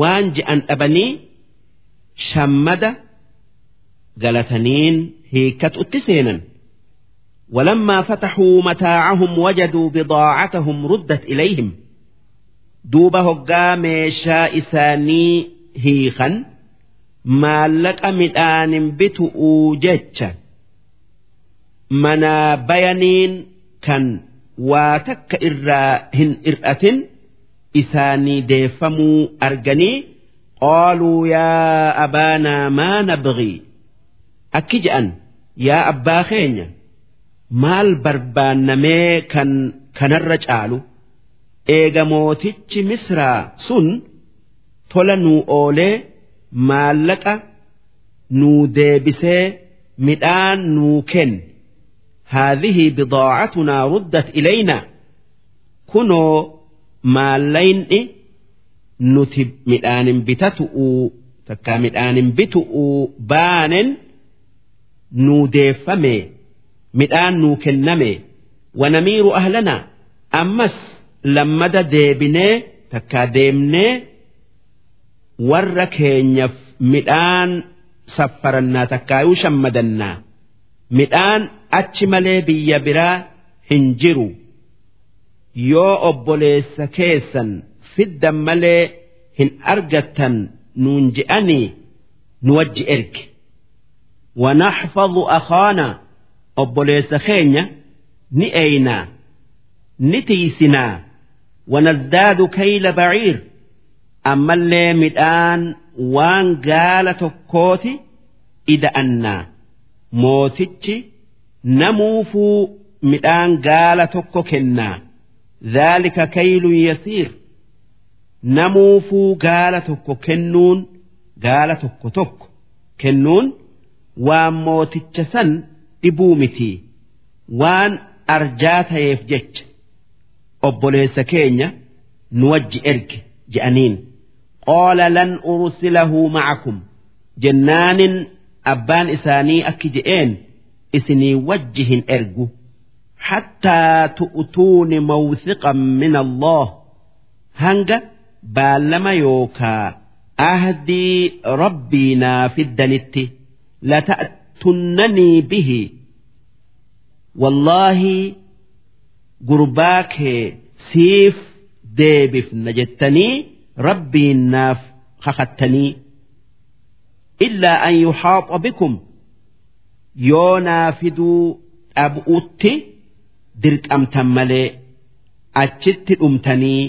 waan je'an dhabanii shammada galataniin hiikkatutti seenan ولما فتحوا متاعهم وجدوا بضاعتهم ردت إليهم duuba hoggaa meeshaa isaanii hiikan maallaqa midhaanin bitu'uu jecha manaa bayaniin kan waa takka irraa hin ir'atin isaanii deeffamuu arganii qaaluu yaa abaanaa maa nabgii akki je'an yaa abbaa keenya maal barbaannamee kan kanarra caalu? Eega mootichi misraa sun tola nuu oolee maallaqa nuu deebisee midhaan nuu kenn haadhihii bidaacatunaa ruddat ilaynaa kunoo maallaynni nuti midhaanin bitatuu takka midhaanin bitu'uu baanen nuu deeffame midhaan nuu kenname wanamiiru ahlanaa ammas lammada deebinee takka deemnee warra keenyaf midhaan saffarannaa takkaayuu shammadannaa midhaan achi malee biyya biraa hin jiru. Yoo obboleessa keessan fiddan malee hin argattan nuun je'anii nu wajji erge. Wanaxfadu akhaana obboleessa keenya ni eeynaa ni tiisinaa. Wanazdaadu kayla baciir ammallee midhaan waan gaala tokkooti ida'annaa. Mootichi namuufuu midhaan gaala tokko kennaa dhaalika kaylun yasiir. Namuufuu gaala tokko kennuun gaala tokko tokko kennuun waan mooticha san dhibuu miti. Waan arjaa ta'eef jecha. Obboleessa keenya nu wajji erge je'aniin. Qaala lan ursilahu ma'akum. Jennaanin abbaan isaanii akki je'een isinii wajji hin ergu hattaa tu'utuuni mawthiqan min allah hanga baallama yookaa ahdii rabbii naa fiddanitti lata'tunnanii bihi wallaahi gurbaa kee siif deebifna jettanii rabbiin naaf dirqamtan malee achitti dhumtanii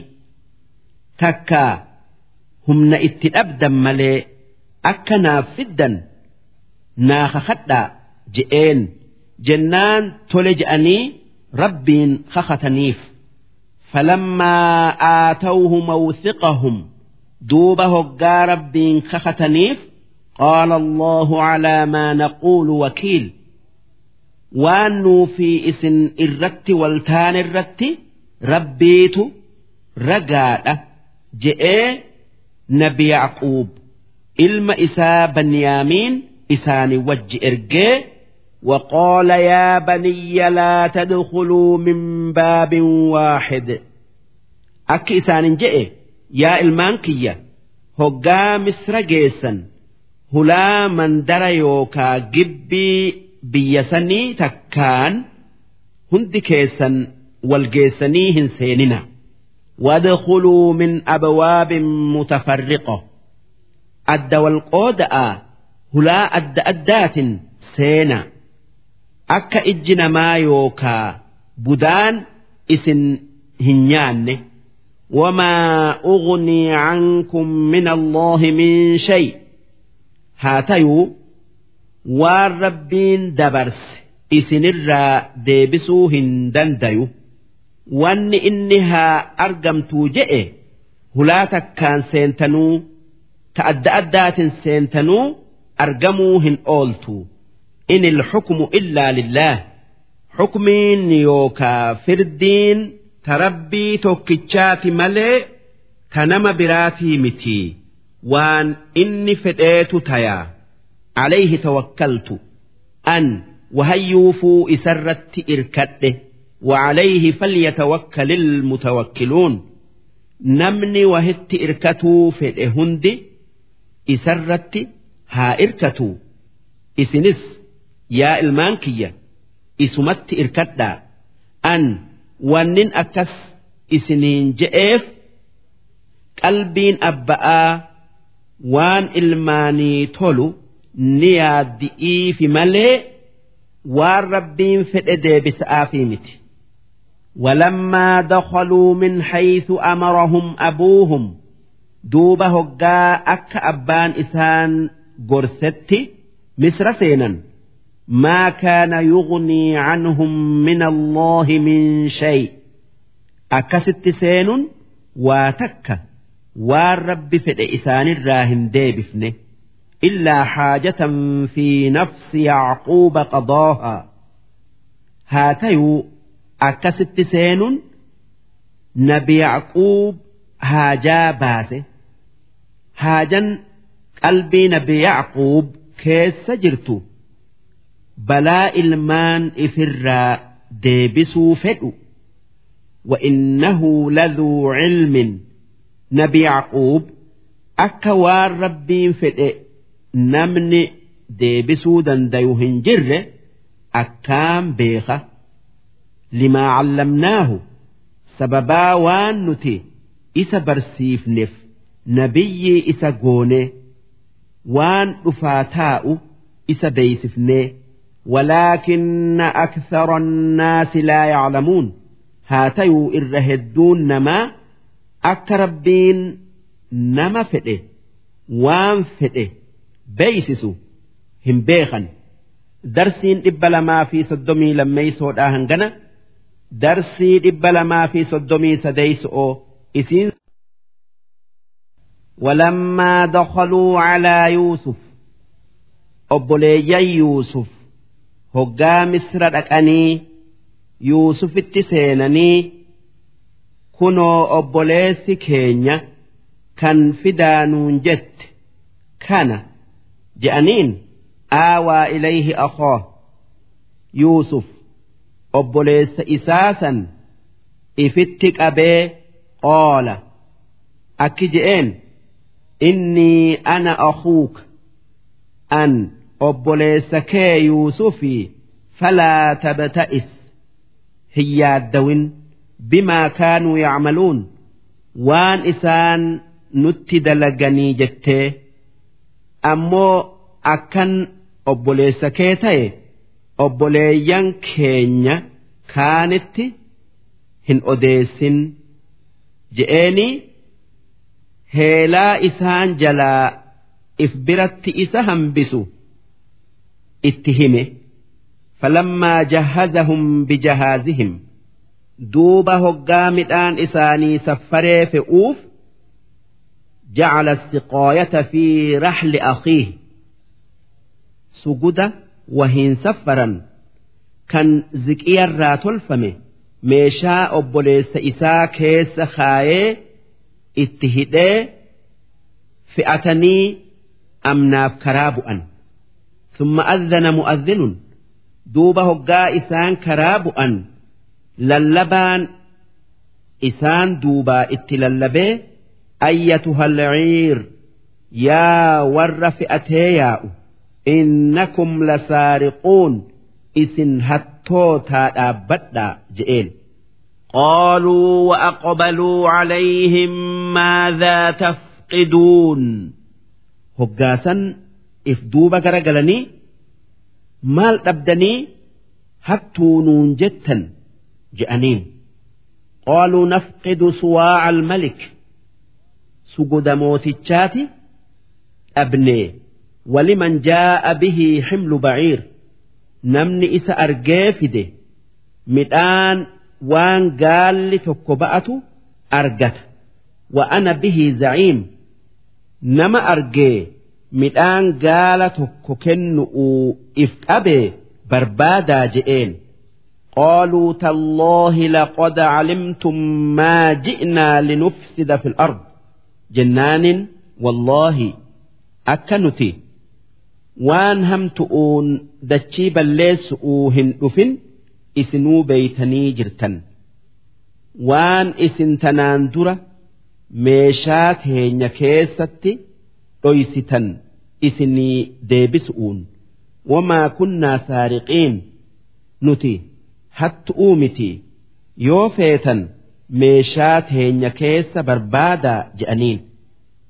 takka humna itti dhabdan malee akka naaf fiddan naa kakadhaa je'een. Jennaan tole je'anii rabbiin kakataniif falammaa aatawhu mawthiqahum. Duuba hoggaa rabbiin kakataniif qaala allahu calaa maa naquulu wakiil waan nuu fi isin irratti waltaan irratti rabbiitu ragaadha je'ee nabi yacquub ilma isaa banyaamiin isaani wajji ergee وقال يا بني لا تدخلوا من باب واحد أكي إسان جئ يا المانكية هقا مصر جيسا هلا من در يوكا جبي biyya تكان takkaan hundi keessan walgeessanii وادخلوا من أبواب متفرقة أدى والقودة هلا أدى أدات سينا أكا إجنا ما يوكا بدان إسن هنيان وما أغني عنكم من الله من شيء هاتيو waan rabbiin dabarse isinirraa deebisuu hin dandayu wanni inni haa argamtuu je'e hulaa takkaan seentanuu ta adda addaatiin seentanuu argamuu hin ooltu. In ilxukmu illaa lillaah xukmiin yookaa firdiin ta rabbii tokkichaati malee ta nama biraatii miti waan inni fedheetu tayaa. عليه توكلت أن وهيوفوا إسرت إركده وعليه فليتوكل المتوكلون نمني وهت إركتوا في هندي إسرت ها إركتوا إسنس yaa ilmaan kiyya isumatti irkadhaa an wannin akkas isiniin je'eef qalbiin abba'aa waan ilmaanii tolu ni yaaddi'iifi malee waan rabbiin fedhe deebisa'aafii miti ولما دخلوا من حيث أمرهم أبوهم دوب هقا أك أبان إسان قرستي مصر سينا ما كان يغني عنهم من الله من شيء أكست سين واتك والرب فد إسان الراهن ديبفنه إلا حاجة في نفس يعقوب قضاها هاتيو أكست سين نبي يعقوب هاجا باسه هاجا qalbii nabi yacquub keessa jirtu balaa ilmaan ifirraa deebisuu fedhu وإنه لذو علم نبي يعقوب namni deebisuu dandayu hin jirre akkaan beeka. Limaa callamnaahu sababaa waan nuti isa barsiifneef nabiyyii isa goonee waan dhufaa taa'u isa beeysifnee walaakinna akthara annaasi laa yaclamuun haa tayuu irra hedduun namaa akka rabbiin nama fedhe waan fedhe بيسسو هم بيخن darsiin dhibba lamaa fi soddomii lammeeysoodhaa hangana darsii dhibba lamaa fi soddomii sadeeyso'oo isiin ولما دخلوا على يوسف obboleeyyan yuusuf hoggaa misra dhaqanii yuusufitti seenanii kunoo obboleessi keenya kan fidaanuun jette kana je'aniin aawaa ilayhi akhaa yuusuf obboleessa isaasan ifitti qabee qoola. Akki je'een innii ana akuuka an obboleessa kee yuusufii falaa tabta'is hin yaaddawin bimaa kaanuu yacmaluun waan isaan nutti dalaganii jettee ammoo akkan obboleessa kee ta'e obboleeyyan keenya kaanitti hin odeessin. Je'eenii heelaa isaan jalaa if biratti isa hambisu itti hime. Falammaa jahazahum bijahaazihim. Duuba hoggaa midhaan isaanii saffaree fe'uuf جعل السقاية في رحل أخيه suguda wahiin saffaran kan ziqiyarraa tolfame meeshaa obboleessa isaa keessa kaayee itti hidhee fi'atanii amnaaf karaa bu'an summa adhana mu'adhinun duuba hoggaa isaan karaa bu'an lallabaan isaan duubaa itti lallabee ayyatuha alciir yaa warra fi'atee yaa'u innakum lasaariquun isin hattootaa dhaabbadhaa je'een قالوا وأقبلوا عليهم ماذا تفقدون hoggaasan if duuba garagalanii maal dhabdanii hattuu nuun jettan sugoda mootichaati dhabnee. Waliman jaa'a bihii himlu baciir namni isa argee fide. Midhaan waan gaalli tokko ba'atu argata. Wa ana bihii zaciim nama argee midhaan gaala tokko kennu'uu if qabee barbaadaa je'een. Qaaluu talloohi laqad calimtum maa ji'naa linufsida fi alard jennaanin wallaahi akka nuti waan hamtu'uun dachii balleessu'uu hin dhufin isinuu beeytanii jirtan waan isin tanaan dura meeshaa keenya keessatti dhoysitan isinii deebisu'uun wamaa kunnaa saariqiin nuti hattu'uu miti yoo feetan. meeshaa keenya keessa barbaadaa je'aniin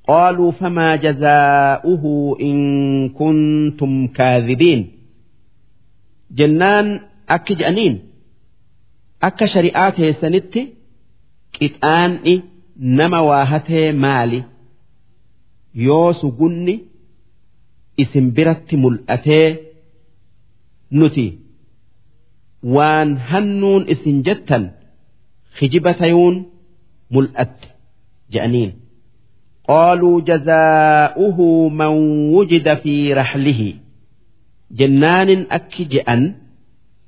قالوا فما جزاؤه إن كنتم كاذبين جنان أك جأنين أك شريعات سنت كتآن نما واهته مالي يوس قني اسم برت ملأته نتي وان هنون اسم جتا خجبتيون ملأت جأنين قالوا جزاؤه من وجد في رحله جنان أكجأن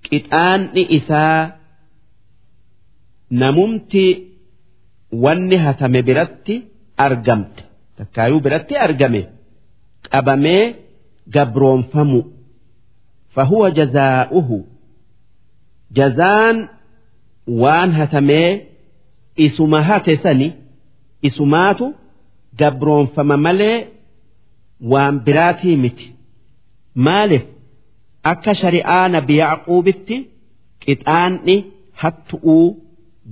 كتآن إساء نممت wanni hatame biratti argamte takkaayuu biratti argame qabamee gabroonfamu fahuwa jazaa'uhu jazaan waan hatamee isuma hate sani isumaatu gabroonfama malee waan biraatii miti maaliif akka shari'aa nabi yacquubitti qixaanni hattu'uu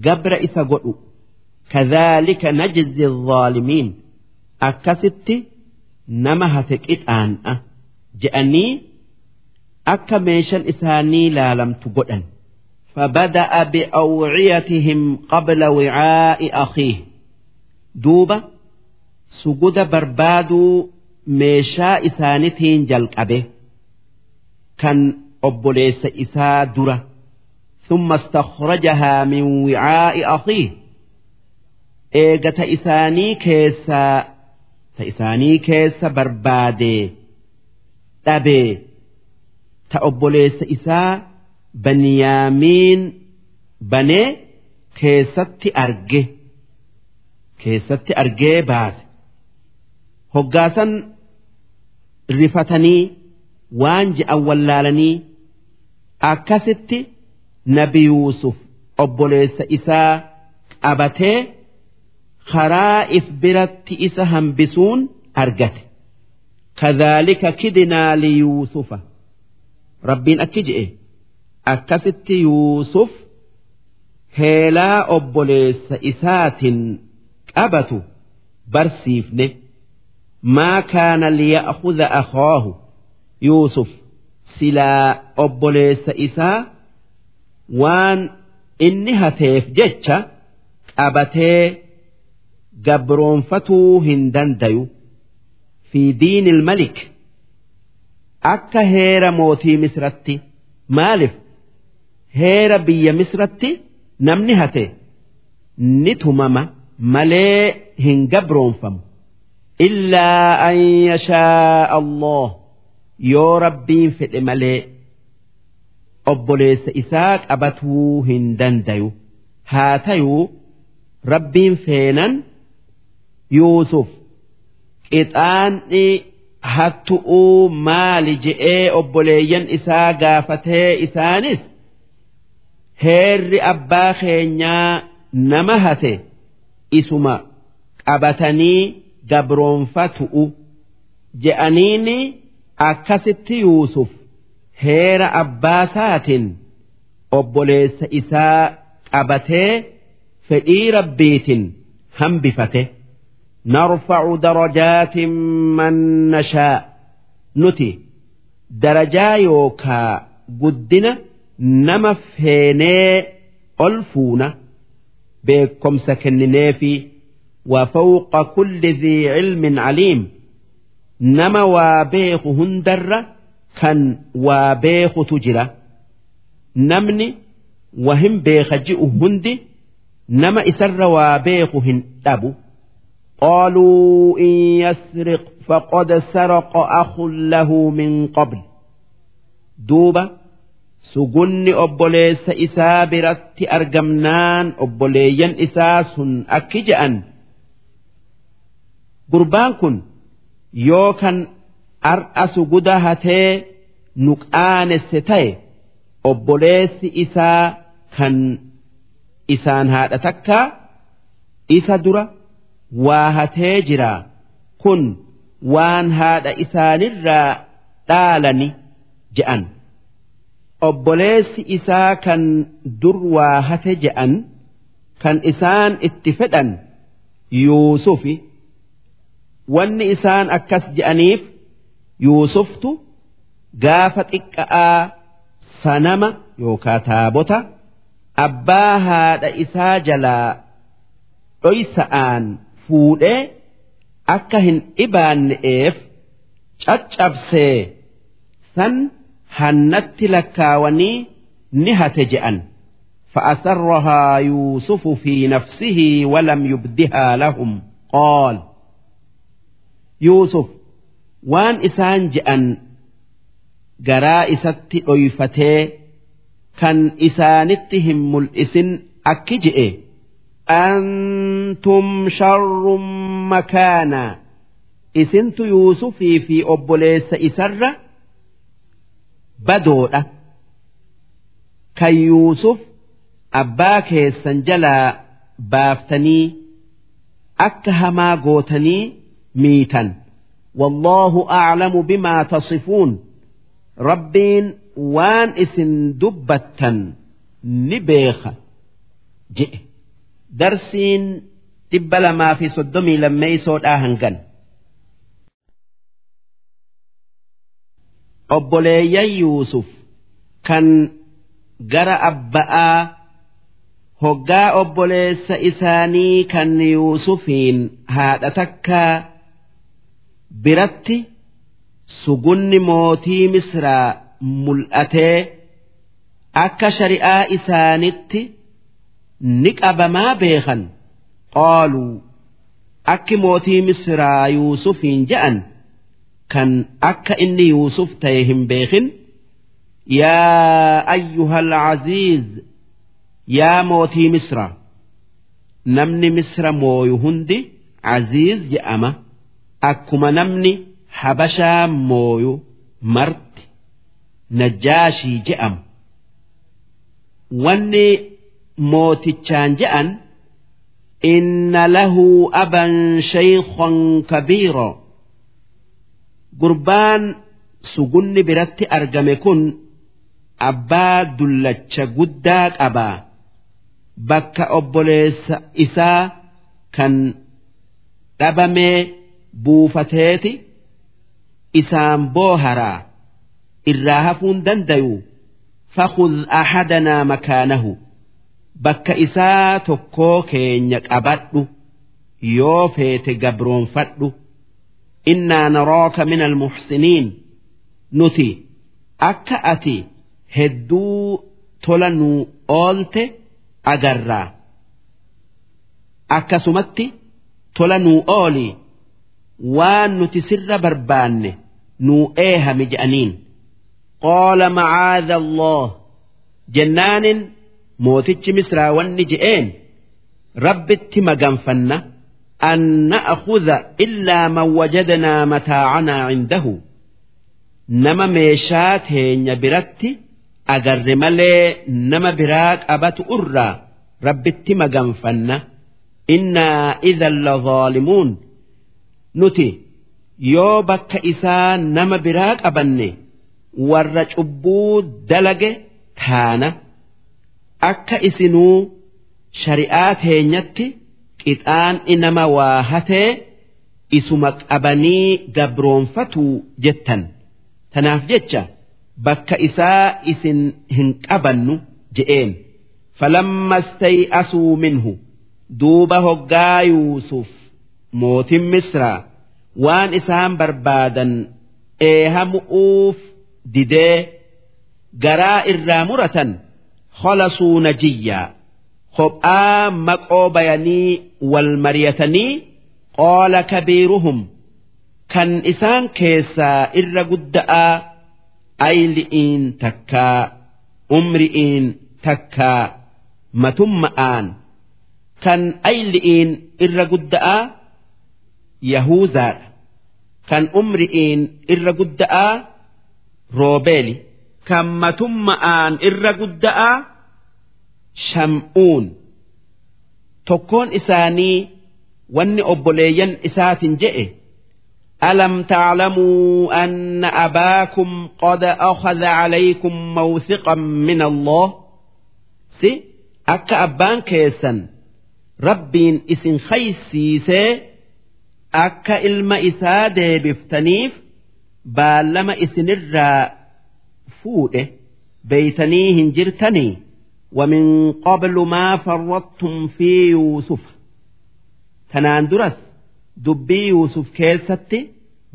gabra isa godhu kadhaalika najzi الظaalimiin akkasitti nama hate qixaan'a je'anii akka meeshan isaanii laalamtu godhan فبدأ بأوعيتهم قبل وعاء أخيه دوبة سجود بربادو meeshaa isaanitiin jalqabe kan obboleessa isaa dura ثم استخرجها من وعاء أخيه eegata isaanii keessaa ta isaanii keessa barbaadee dhabee ta baniyaamiin banee keessatti arge keessatti argee baase hoggaasan rifatanii waan je'an wallaalanii akkasitti nabi yuusuf obboleessa isaa qabatee karaa if biratti isa hambisuun argate kadhaalika kidnaa liyuusufa rabbiin akki je'e akkasitti yuusuf heelaa obboleessa isaatiin qabatu barsiifne maa kaana liya'khudha akhaahu? Yuusuf silaa obboleessa isaa waan inni hateef jecha qabatee gabroonfatuu hin dandayu. Fi diinil malik akka heera mootii misratti maaliif heera biyya misratti namni hate ni tumama malee hin gabroonfamu. Illaa an yashaa allah yoo rabbiin fedhe malee obboleessa isaa qabatuu hin dandayu. Haa tayuu rabbiin feenan yuusuf qixaanni hattu'uu maali je'ee obboleeyyan isaa gaafatee isaanis heerri abbaa keenyaa nama hate isuma qabatanii gabroonfatu'u je'aniini akkasitti yuusuf heera abbaasaatiin obboleessa isaa qabatee fedhii rabbiitiin hambifate. نرفع درجات من نشاء نتي درجا يوكا قدنا nama feenee ol fuuna beekomsa kennineefi wa fawqa kulli dhii cilmin caliim nama waa beeku hundarra kan waa beekutu jira. Namni wa hin beeka ji'u hundi nama isarra waa beeku hin dhabu. Qaaluu in yasriq faqad saraqa akun lahu min qabl. Duuba sugunni obboleessa isaa biratti argamnaan obboleeyyan isaa sun akki je'an gurbaan kun yoo kan ar'a suguda hatee nu qaanesse ta'e obboleessi isaa kan isaan haadha takka isa dura waa hatee jiraa kun waan haadha isaanirraa dhaalani je'an. Obboleessi isaa kan dur waa hate je'an kan isaan itti fedhan yuusufi. Wanni isaan akkas je'aniif yuusuftu gaafa xiqqa'aa sanama yookaa taabota abbaa haadha isaa jalaa dhoysa'aan fuudhee akka hin dhibaanne'eef caccabsee san hannatti lakkaawanii ni hate je'an فأسرها يوسف في نفسه ولم يبدها لهم قال يوسف وان إسان جأن جرائست أيفتي كان إسانتهم الإسن أكجئ أنتم شر مكانا isintu yuusufii fi obboleessa isarra badoodha kan yuusuf abbaa keessan jalaa baaftanii akka hamaa gootanii miitan. Wallaahu aclamu bimaa tasifuun. Rabbiin waan isin dubbattan ni beeka jedhe darsiin dhibba lamaa fi soddomii lammeeysoodhaa hangan obboleeyyan yuusuf kan gara abba'aa hoggaa obboleessa isaanii kan yuusufiin haadha takkaa biratti sugunni mootii misraa mul'atee akka shari'aa isaanitti ni qabamaa beekan. Qaaluu akki mootii misraa yuusufiin je'an kan akka inni yuusuf ta'e hin beekin yaa ayyuhal aziiz yaa mootii misra namni misra mooyu hundi aziiz je'ama. Akkuma namni habashaa mooyu marti najjaashii je'ama wanni mootichaan je'an inna lahu aban shaykhan kabiira gurbaan sugunni biratti argame kun abbaa dullacha guddaa qabaa bakka obboleessa isaa kan dhabamee buufateeti. Isaan booharaa irraa hafuun dandayu. Fakhudh ahadanaa makaanahu. Bakka isaa tokkoo keenya qabadhu. Yoo feete gabroonfadhu innaa narooka min almuxsiniin nuti akka ati hedduu tola nuu oolte agarraa akkasumatti tola nuu ooli waan nuti sirra barbaanne nuu eehami je'aniin. Qaala macaadha allah jennaanin mootichi misraa wanni je'een rabbitti maganfanna na'khudha illaa man wajadnaa mataacanaa cindahu nama meeshaa teenya biratti agarre malee nama biraa qabatu irraa rabbitti maganfanna innaa idan la zaalimuun nuti yoo bakka isaa nama biraa qabanne warra cubbuu dalage taana akka isinuu shari'aa teenyatti qixaan'i nama waa hatee isuma qabanii gabroonfatuu jettan. Tanaaf jecha bakka isaa isin hin qabannu je'een. Falamma stay'asuu minhu. Duuba hoggaa yuusuf mootin misraa waan isaan barbaadan eehamu'uuf didee garaa irraa muratan. Khalasuu najiyyaa kophaa maqoo bayanii wal mariyatanii qaala kabiiruhum kan isaan keessaa irra gudda'aa ayli'iin takkaa umri'iin takkaa matumma'aan kan ayli'iin irra gudda'aa yahuuzaadha kan umri'iin irra gudda'aa roobeeli kan matumma'aan irra gudda'aa sham'uun tokkoon isaanii wanni obboleeyyan isaatiin je'e ألم تعلموا أن أباكم قد أخذ عليكم موثقا من الله سي أكا أبان كيسا ربين إسن خيسيسي أكا إلما إسادة بفتنيف بالما إسن الرا فوده بيتنيهن جرتني ومن قبل ما فرطتم في يوسف تناندرس dubbii yuusuf keessatti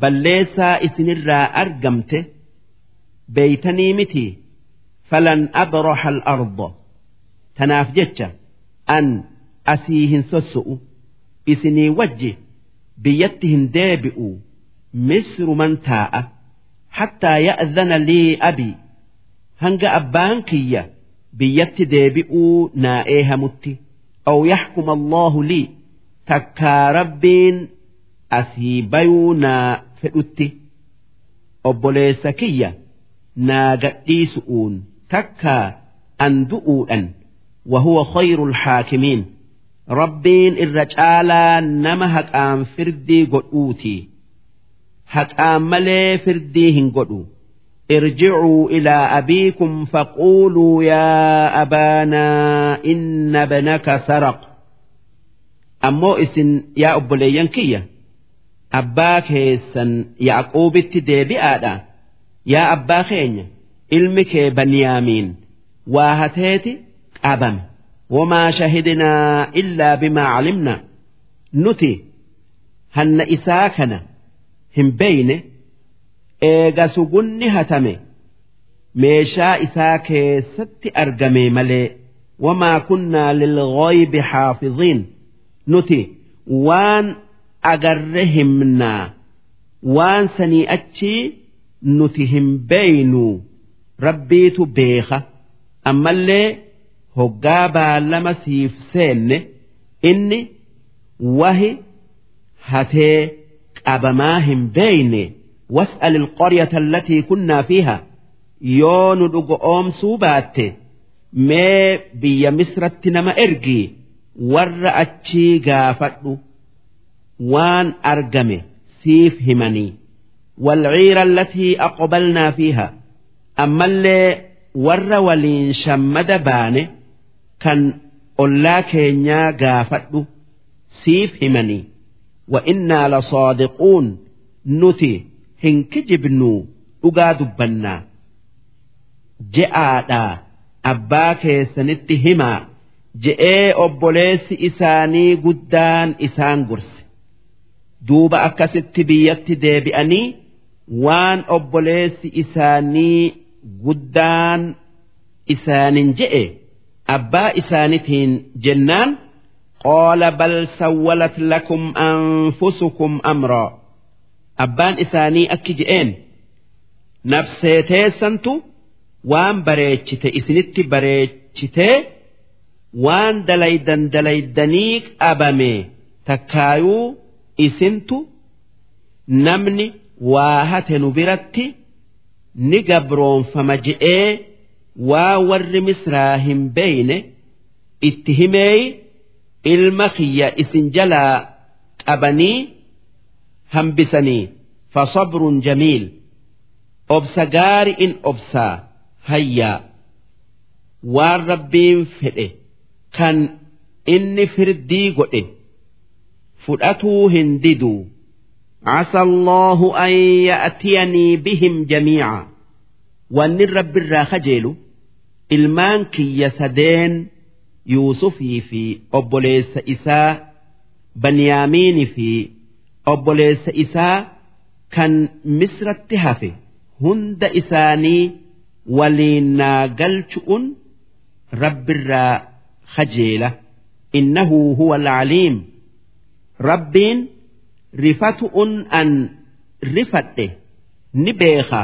balleessaa isinirraa argamte beeytanii miti falan abraha al-arda tanaaf jecha an asii hin sosso'u isinii wajji biyyatti hin deebi'u misruman taa'a hattaa ya'dhana lii abii hanga abbaan kiyya biyyatti deebi'uu naa eehamutti. Aw yaxkuma allaahu lii. Takkaa rabbiin asii bayuu naa fedhutti. Obboleessa kiyya naa gadhiisu'uun takkaa an du'uudhan wahuwa khayrul haakimiin. Rabbiin irra caalaa nama haqaan firdii godhuuti haqaan malee firdii hin godhu ارجعوا إلى أبيكم فقولوا يا أبانا إن ابنك سرق أمو إسن يا أبليان كية أبا كيسن يعقوب التدابي آدا يا أبا خين علمك بنيامين واهتيتي أبم وما شهدنا إلا بما علمنا نتي هن إساكنا هم بينه eega sugunni hatame. Meeshaa isaa keessatti argame malee wamaa kunnaa lilghaybi xaafiziin nuti waan agarre himnaa waan sanii achii nuti hin beeynuu rabbiitu beeka. Ammallee hoggaa baallama siif seenne. Inni wahi hatee qabamaa hin beeyne واسأل القرية التي كنا فيها يون دقوم سوبات ما بي مصر نما إرجي ور أتشي غافت وان أرجمي سيف همني والعير التي أقبلنا فيها أما اللي ور ولين شمد باني كان أولا كينيا غافت سيف همني وإنا لصادقون نتي hin kijibnu dhugaa dubbannaa je'aadhaa abbaa keessanitti himaa je'ee obboleessi isaanii guddaan isaan gorse. Duuba akkasitti biyyatti deebi'anii waan obboleessi isaanii guddaan isaanin je'e. Abbaa isaanitiin jennaan qaala bal sawwalat lakum anfusukum amraa abbaan isaanii akki je'een nafseeteessantu waan bareechite isinitti bareechitee waan dalaydan dalaydanii qabame takkaayuu isintu namni waa hate nu biratti ni gabroonfama je'ee waa warri misraa hin beeyne itti himeey ilma kiyya isin jalaa qabanii hambisanii fasabrun jamiil obsa gaari in obsaa hayyaa waan rabbiin fedhe kan inni firdii godhe fudhatuu hin diduu عسى الله أن يأتيني بهم جميعا وأن الرب الراخجيل ilmaan kiyya sadeen yuusufii fi obboleessa isaa banyaamiini fi obboleessa isaa kan misratti hafe hunda isaanii waliin naa galchu'un rabbirraa kajeela innahu huwa alcaliim rabbiin rifatu'un an rifadhe ni beeka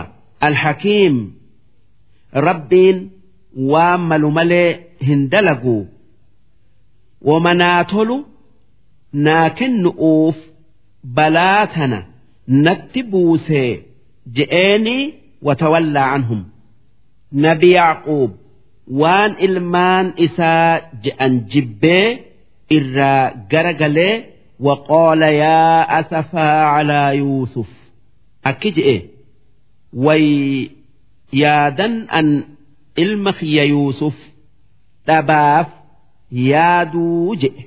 alhakiim rabbiin waan malu malee hin dalagu. Wama naa tolu naa kennu'uuf balaa tana natti buusee je'eeni watawallaa anhum nabi yaaquub waan ilmaan isaa je'an jibbee irraa gara galee وقال يا أسفا على يوسف أكجئ وي يادن أن ilma kiyya yuusuf dhabaaf yaaduu je'e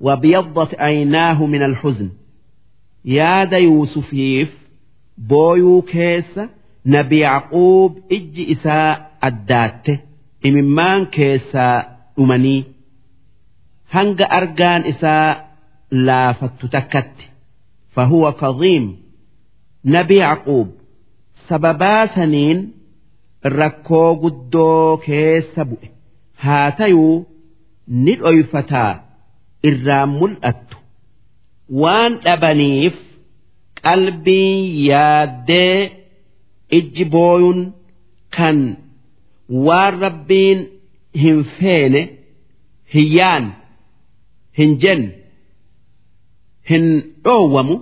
وبيضت عيناه من الحزن yaada yuusufiif booyuu keessa nabi yaaquub ijji isaa addaatte imimmaan keessaa dhumanii hanga argaan isaa laafattu takkatti. Fahuwa kaziim nabi yaaquub sababaa saniin rakkoo guddoo keessa bu'e. Haa tayuu ni dhoyfataa irraa mul'attu. Waan dhabaniif qalbiin yaaddee ijji booyuun kan waan rabbiin hin feene hiyyaan hin jenne hin dhoowwamu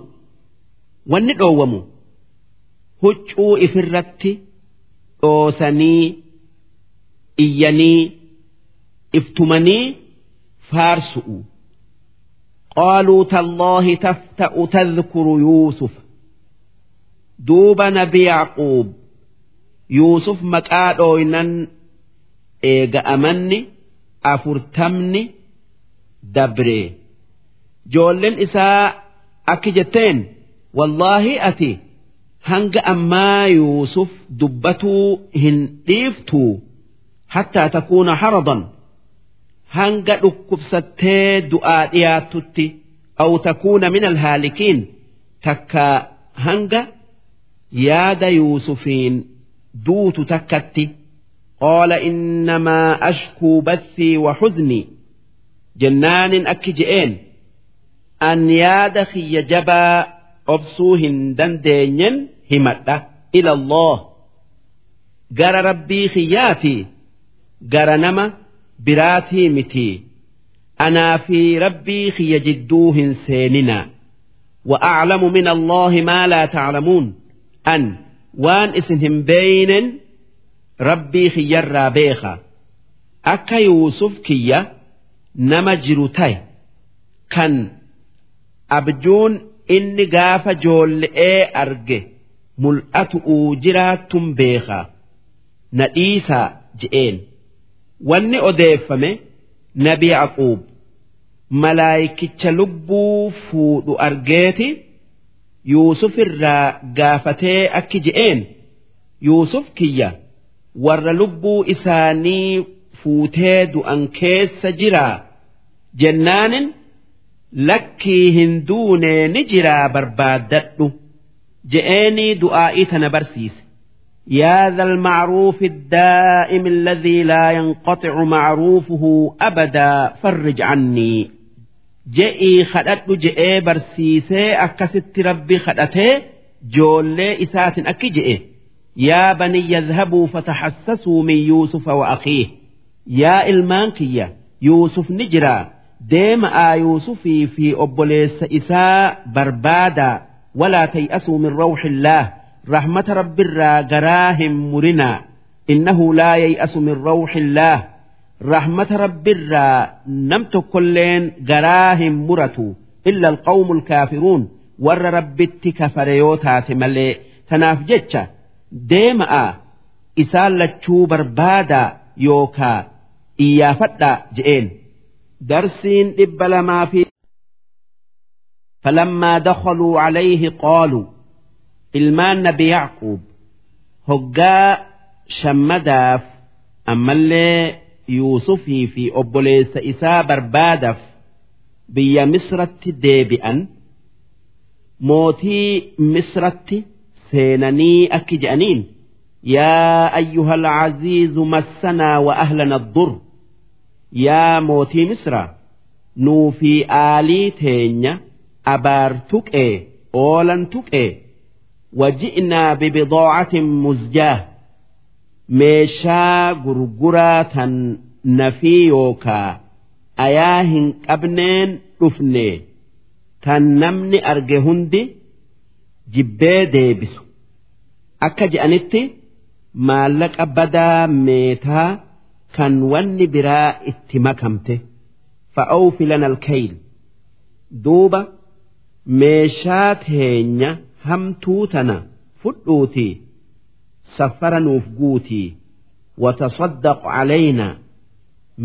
wanni dhoowwamu huccuu ifirratti dhoosanii iyyanii iftumanii faarsu'u قالوا تالله تفتأ تذكر يوسف دوب نبي يعقوب يوسف مكادوينن eega amanni afurtamni dabre joolleen isaa akki jetteen wallaahi ati hanga ammaa yuusuf dubbatuu hin dhiiftuu hattaa takuuna haradan hanga dhukkubsattee du'aa dhiyaattutti aw takuuna min alhaalikiin takka hanga yaada yuusufiin duutu takkatti qaala innamaa ashkuu bathii wa xuznii jennaanin akki je'een an yaada kiyya jabaa obsuu hin dandeenyen himadha ila allah gara rabbii kiyyaatii gara nama biraatii miti. Anaa fi rabbii kiyya jidduu hin seenina. Wa'aclamu min allahi maa laa taclamuun an waan isin hin beeynen rabbii kiyyarraa beeka. Akka yuusuf kiyya nama jiru ta'e kan abjuun inni gaafa joolle'ee arge mul'atu uu jiraatun beeka. Na dhiisaa je'een. Wanni odeeffame nabi Yaquub malaayikicha lubbuu fuudhu argeeti yuusuf irraa gaafatee akki je'een yuusuf kiyya. warra lubbuu isaanii fuutee du'an keessa jiraa jennaanin lakkii hin duunee ni jiraa barbaaddadhu je'eenii du'aa'ii tana barsiise. يا ذا المعروف الدائم الذي لا ينقطع معروفه أبدا فرج عني je'ii kadhadhu je'ee barsiisee akkasitti rabbi kadhatee joollee isaatin akki je'e. يا بني يذهبوا فتحسسوا من يوسف وأخيه يا إلمانكية يوسف نجرا ديم آ يوسفي في أبوليس إساء بربادا ولا تيأسوا من روح الله رحمة رب الرا جراهم مرنا إنه لا ييأس من روح الله رحمة رب الرا نمت كلين جراهم مرتو إلا القوم الكافرون ور رب كفريوتات ملي تناف جتشا deema'a isaan lachuu barbaada yookaa iyyaafadha je'een darsiin dhibba lamaa fi فلما دخلوا عليه قالوا ilmaan nabi yacquub hoggaa shammadaaf ammallee yuusufii fi obboleessa isaa barbaadaaf biyya misratti deebi'an mootii misratti seenanii akki je'aniin yaa ayyuhal aziizu massanaa wa ahlana dur yaa mootii misra nuu fi aalii teenya abaar tuqee oolan tuqee waji'naa bibidaacatin muzjaah meeshaa gurguraa tan nafii yookaa ayaa hin qabneen dhufne tan namni arge hundi jibbee deebisu akka je'anitti maallaqa badaa meetaa kan wanni biraa itti makamte fa'oofi lana alkayl duuba meeshaa teenya hamtuu tana fudhuutii saffaranuuf guutii watasaddaq calaynaa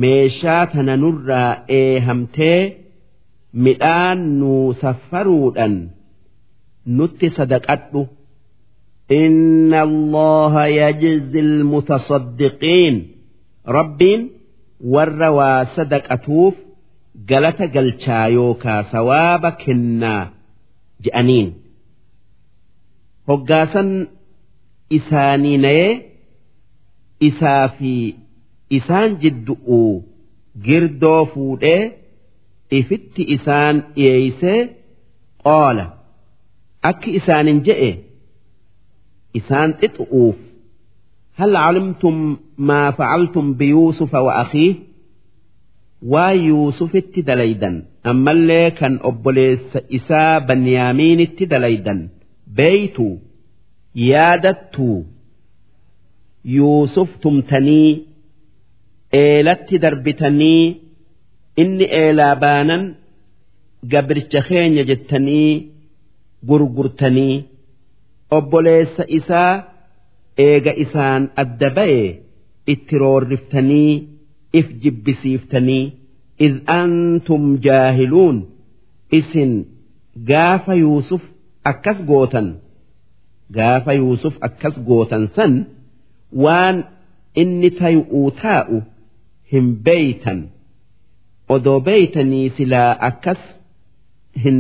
meeshaa tana nurraa eehamtee midhaan nuu saffaruudhan nutti sadaqadhu. Inna allaha yajzi almutasaddiqiin rabbiin warra waa sadaqatuuf galata galchaa yookaa sawaaba kennaa je'aniin. hoggaasan isaanii nayee isaa fi isaan jiddu'uu girdoo fuudhee ifitti isaan dhiyeeysee qoola akki isaanin je'e isaan xixu'uuf هل علمتم ما فعلتم بيوسف وأخيه ويوسف التدليدا أما اللي كان أبوليس إسا بنيامين التدليدا beeytu yaadattu Yuusuf tumtanii eelatti darbitanii inni eelaa baanan gabricha keenya jettanii gurgurtanii obboleessa isaa eega isaan adda ba'e itti roorriftanii if jibbisiiftanii iz antum jaahiluun isin gaafa Yuusuf akkas gootan gaafa Yuusuf akkas gootan san waan inni tayu'uu taa'u hin beeytan odoo beeytanii silaa akkas hin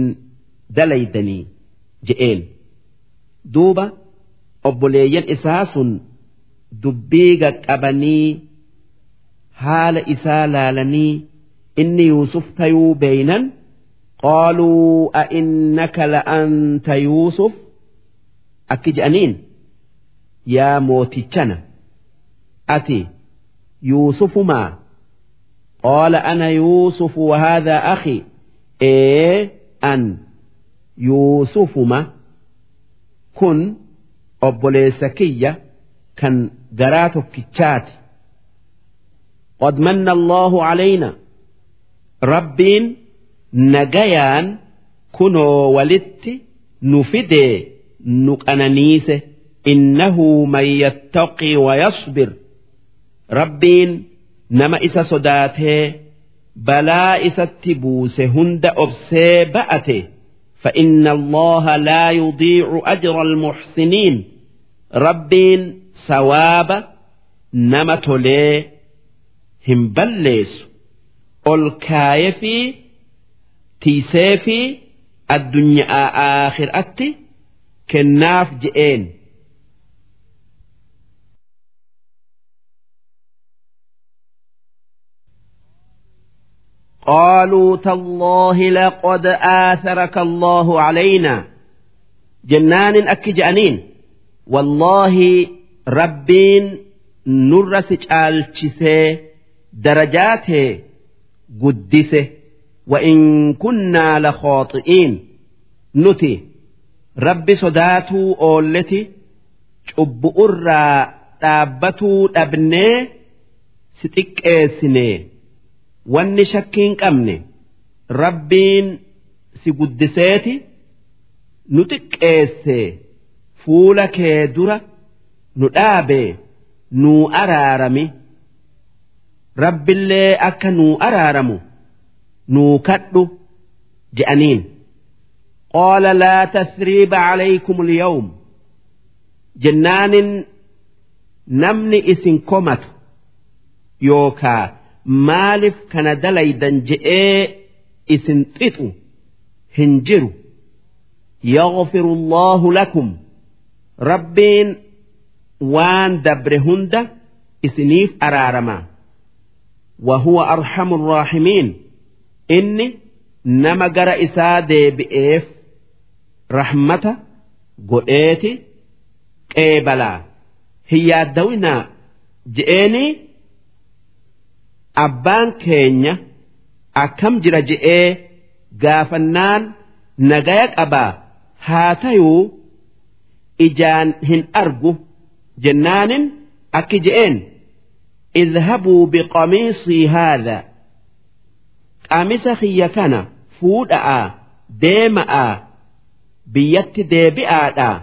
dalaydanii je'een. Duuba obboleeyyan isaa sun dubbii qaqqabanii haala isaa laalanii inni Yuusuf tayuu beeynan qaaluu a'innaka la'anta yuusuf akki je'aniin yaa mootichana ati yuusufumaa qaala ana yuusufu wahaadhaa akhi. Ee an yuusufuma kun obboleessa kiyya kan garaa tokkichaati. Qad manna allaahu calaynaa rabbiin علينا ربين نجيان كنو ولدت نفدي نقنانيسه إنه من يتقي ويصبر ربين nama isa sodaatee balaa isatti buuse hunda obsee ba'ate فإن الله لا يضيع أجر المحسنين ربين ثواب نما تولي هم بلس الكايفي تيسيفي الدنيا آخر أتي كناف جئين قالوا تالله لقد آثرك الله علينا جنان أكجأنين والله ربين نرس جالشسه درجاته قدسه وإن كنا لخاطئين نتي رب صداتو أولتي شب أرى تابتو أبني ستك إيسني wanni shakkiin qabne rabbiin si guddiseeti nu xiqqeesse fuula kee dura nu dhaabe nuu araarami rabbillee akka nuu araaramu nuu kadhu je'aniin qaala laa tasriiba calaykum alyawm jennaanin namni isin komatu yookaa maaliif kana dalaydan je'ee isin xixu hin jiru yaghfiru allahu lakum rabbiin waan dabre hunda isiniif araarama وهو أرحم الراحمين inni nama gara isaa deebi'eef rahmata godheeti qeebalaa. Hin yaaddawinaa. Je'eeni abbaan keenya akkam jira je'ee gaafannaan nagaya qabaa? Haa tayuu ijaan hin argu jennaanin akki je'een. Idhabuu biqamiisii haadha. qamisa xiyya kana fuudha'aa deema'aa biyyatti deebi'aadhaa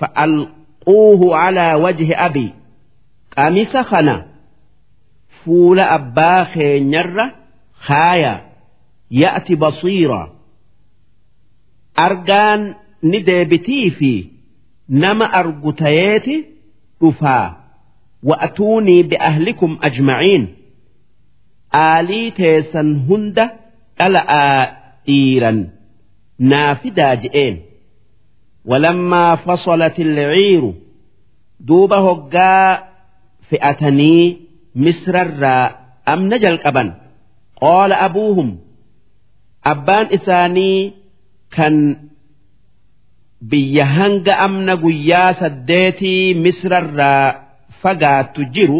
fa'alquuhu calaa wajhi abi qamisa kana fuula abbaa keenyarra haaya ya'ti basiira argaan ni deebitii fi nama argu tayeeti dhufaa wa'atuunii bi'ahlikum ajmaciin aalii teessan hunda dhala'aa dhiiran. Naafidaa je'een. Walammaa fasolat ilciiru duuba hoggaa fe'atanii misrarraa amna jalqaban. Qaala abuuhum abbaan isaanii kan biyya hanga amna guyyaa saddeetii misrarraa fagaattu jiru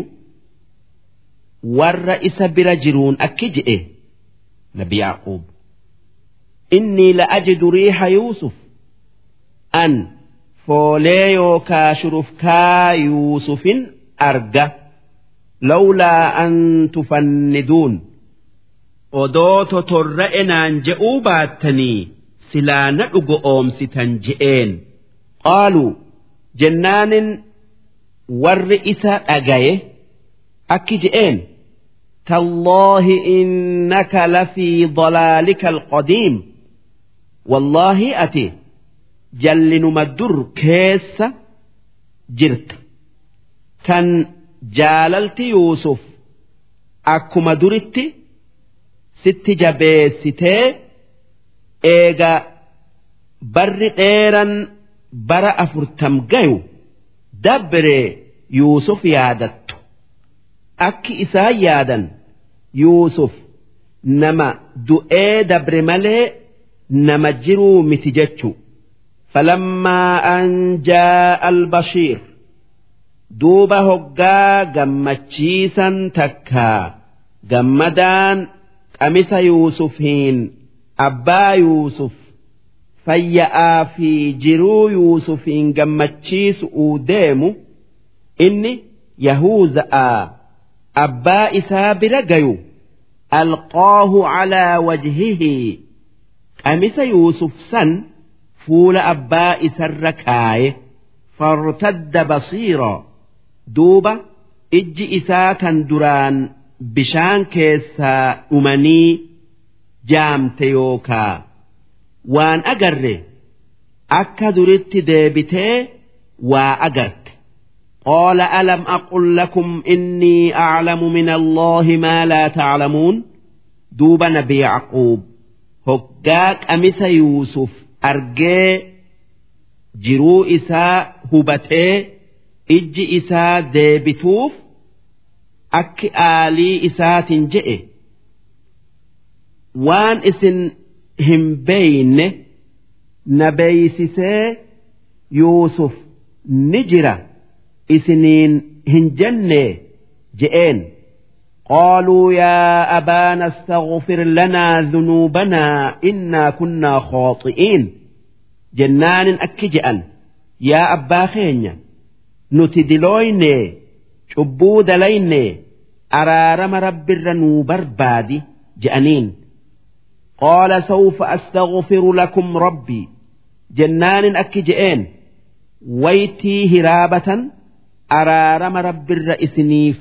warra isa bira jiruun akki je'e nabi yaaquub. Innii la'ajidu riixa yuusuf. An foolee yookaa shurufkaa yuusufin arga. Lawlaa an tufanniduun. Odoo totorra'e naan je'uu baattanii silaa na dhugo oomsitan je'een. Qaaluu jennaanin warri isa dhagaye akki je'een تالله إنك لفي ضلالك القديم والله أتي جل مدر كيس جرت كان جاللت يوسف أكما درت ست جبيستي إيغا بر إيران بر أفرتم جيو دبر يوسف يادت akki isaan yaadan Yuusuf nama du'ee dabre malee nama jiruu miti jechu. Falammaa an jaa'a albashiir duuba hoggaa gammachiisan takkaa gammadaan qamisa Yuusufiin abbaa Yuusuf fayya'aa fi jiruu Yuusufiin gammachiisuu deemu inni Yahuuza'aa. Abbaa isaa bira gayu alqaahu calaa wajhihi. Qamisa yuusuf san fuula abbaa isarra kaaye fartadda basiira duuba ijji isaa kan duraan bishaan keessaa dhumanii jaamte yookaa waan agarre. Akka duritti deebitee waa agarte قال ألم أقل لكم إني أعلم من الله ما لا تعلمون دوب نبي يعقوب هقاك أمس يوسف أرجي جرو إساء هبتي إج إساء ديبتوف أك آلي إساء تنجئ وان إسن هم بين نبيسسي يوسف نجره Isiniin hin jenne je'een. Qaaluu yaa abaana astaghfir lanaa dhunuubanaa innaa kunnaa khaaxi'iin jennaanin akki je'an yaa abbaa keenya nuti dilooyne cubbuu dalayne araarama rabbirra nuu barbaadi je'aniin. Qaala sawfa astaghfiru lakum rabbii. Jennaanin akki je'een waytii hiraabatan araarama rabbirra isiniif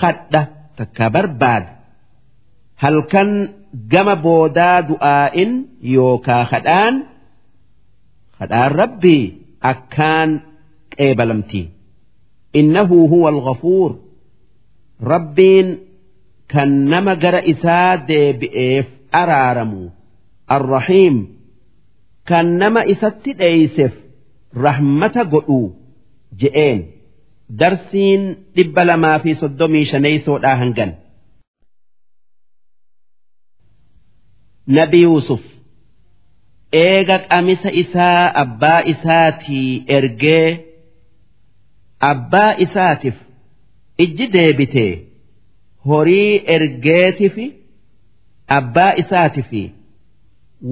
kadha takka barbaada halkan gama boodaa du'aa'in yookaa kadhaan kadhaan rabbii akkaan qeebalamti. Innahu huwa alghafuur rabbiin kan nama gara isaa deebi'eef araaramu. Arrahiim kan nama isatti dheeyseef rahmata godhuu je'een darsiin dhibba lamaa fi soddomii shaneeysoodhaa hangan. Nabi Yuusuf eega qamisa isaa abbaa isaatii ergee abbaa isaatiif ijji deebitee horii ergeetiif abbaa isaatiif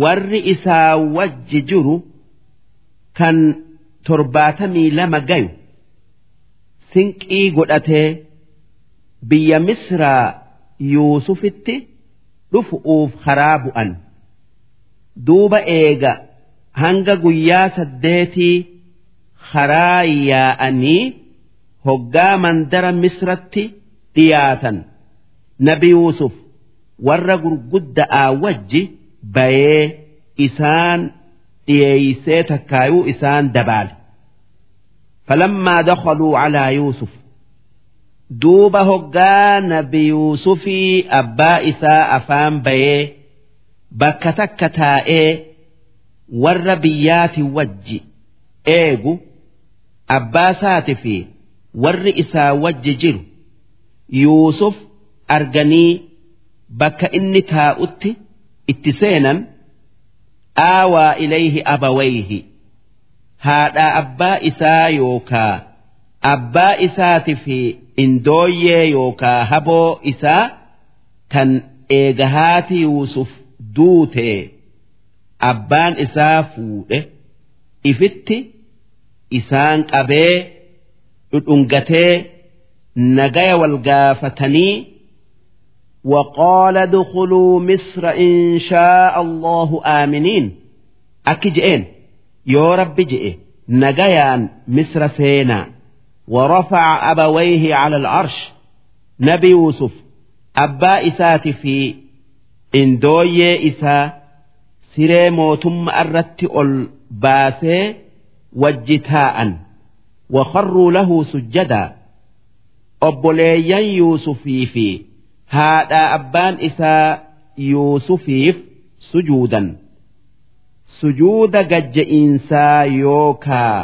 warri isaa wajji jiru kan torbaatamii lama gayu sinqii godhatee biyya misraa yuusufitti dhufu'uuf karaa bu'an. Duuba eega hanga guyyaa saddeetii karaa yaa'anii hoggaa mandara misratti dhiyaatan. Nabi yuusuf warra gurgudda'aa wajji bayee isaan dhiyeeysee takkaayuu isaan dabaale. Falammaa dakhaluu calaa yuusuf. Duuba hoggaa nabi yuusufii abbaa isaa afaan bayee bakka takka taa'ee warra biyyaati wajji eegu abbaa isaati fi warri isaa wajji jiru. Yuusuf arganii bakka inni taa'utti itti seenan aawaa ilayhi abawayhi. Haadhaa abbaa isaa yookaa abbaa isaati fi indooyyee yookaa haboo isaa tan eegahaati yuusuf duutee abbaan isaa fuudhe ifitti isaan qabee dhudhungatee nagaya wal gaafatanii وقال ادخلوا مصر إن شاء الله آمنين akki je'een yoo rabbi je'e nagayaan misra seenaa ورفع أبويه على العرش nabi yuusuf abbaa isaati fi indooyyee isaa siree mootummaa irratti ol baasee wajji taa'an وخروا له سجدا obboleeyyan yuusufii fi haadha abbaan isaa yuusufiif sujuudan. Sujuuda gajja'iinsaa yookaa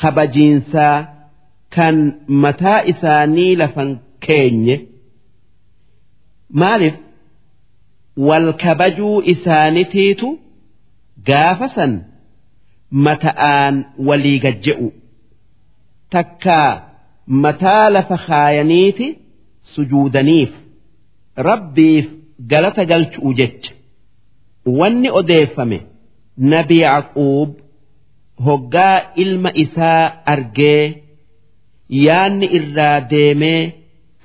kabajiinsaa kan mataa isaanii lafan keenye. Maaliif? Wal kabajuu isaanitiitu gaafa san mata'aan walii gajje'u. Takkaa mataa lafa kaayaniiti sujuudaniif rabbiif galata galchu'u jecha. Wanni odeeffame nabi Yaaquub hoggaa ilma isaa argee yaanni irraa deemee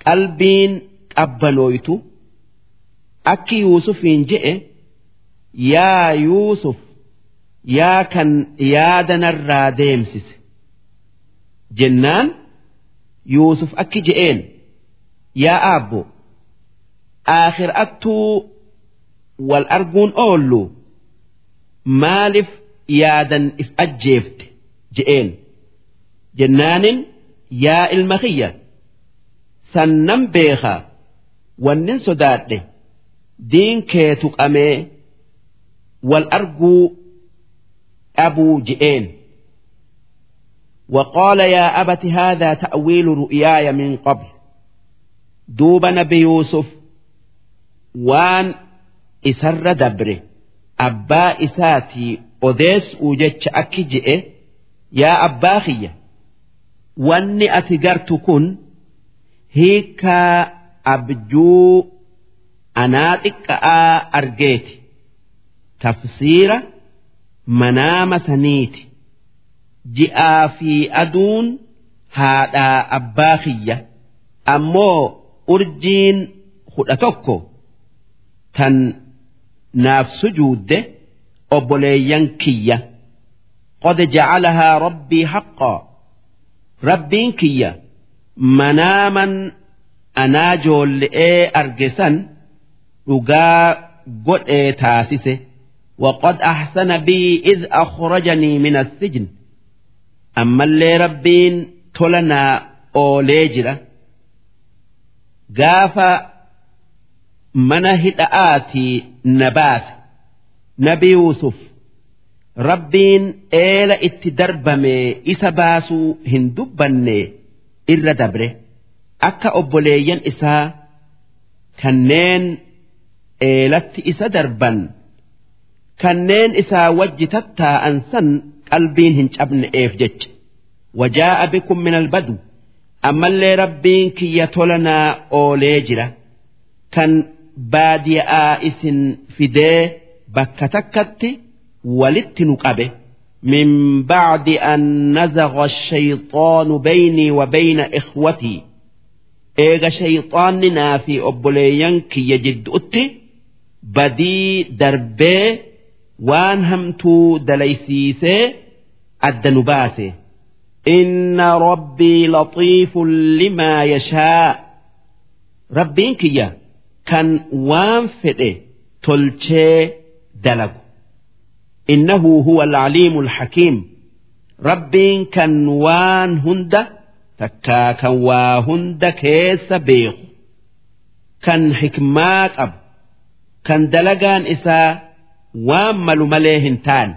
qalbiin qabbanooytu akki yuusufiin je'e yaa yuusuf yaa kan yaadanarraa deemsise. Jennaan yuusuf akki je'een yaa aabbo aakhiraattuu wal arguun oollu maaliif yaadan if ajjeefte je'een jennaanin yaa ilma kiyya sannan beekaa wannin sodaadhe diin kee tuqamee wal arguu dhabuu je'een وقال يا أبت هذا تأويل رؤياي من قبل duuba nabi yuusuf waan isarra dabre abbaa isaatii odeessuu jecha akki je'e yaa abbaa kiyya wanni ati gartu kun hiikaa abjuu anaa xiqqa'aa argeeti. Tafsiira manaama saniiti. Ji'aa fi aduun haadhaa abbaa kiyya. Ammoo urjiin kudha tokko tan naaf sujuudde obboleeyyan kiyya qad jacalahaa rabbii haqqaa rabbiin kiyya manaaman anaa joolle'ee argesan dhugaa godhee taasise وقد أحسن بي إذ أخرجني من السجن ammallee rabbiin tola naa oolee jira gaafa mana hidha'aatii na baase. Nabi yuusuf rabbiin eela itti darbame isa baasuu hin dubbanne irra dabre. Akka obboleeyyan isaa kanneen eelatti isa darban kanneen isaa wajji tattaa'an san qalbiin hin cabne'eef jecha. Wajaa'a bikum min albadu ammallee rabbiin kiyya tola naa oolee jira. Kan baadiyaa isin fidee bakka takkatti walitti nu qabe. Min ba'di an nazaqa shayxaanu baynii wa bayna ikhwatii eega shayxaanni naa fi obboleeyyan kiyya jidduutti badii darbee waan hamtuu dalaysiisee adda nu baase. إن ربي لطيف لما يشاء rabbiin kiyya kan waan fedhe tolchee dalagu innahu huwa alcaliimu alxakiim rabbiin kan waan hunda takkaa kan waa hunda keessa beeku kan xikmaa qabu kan dalagaan isaa waan malu malee hin taane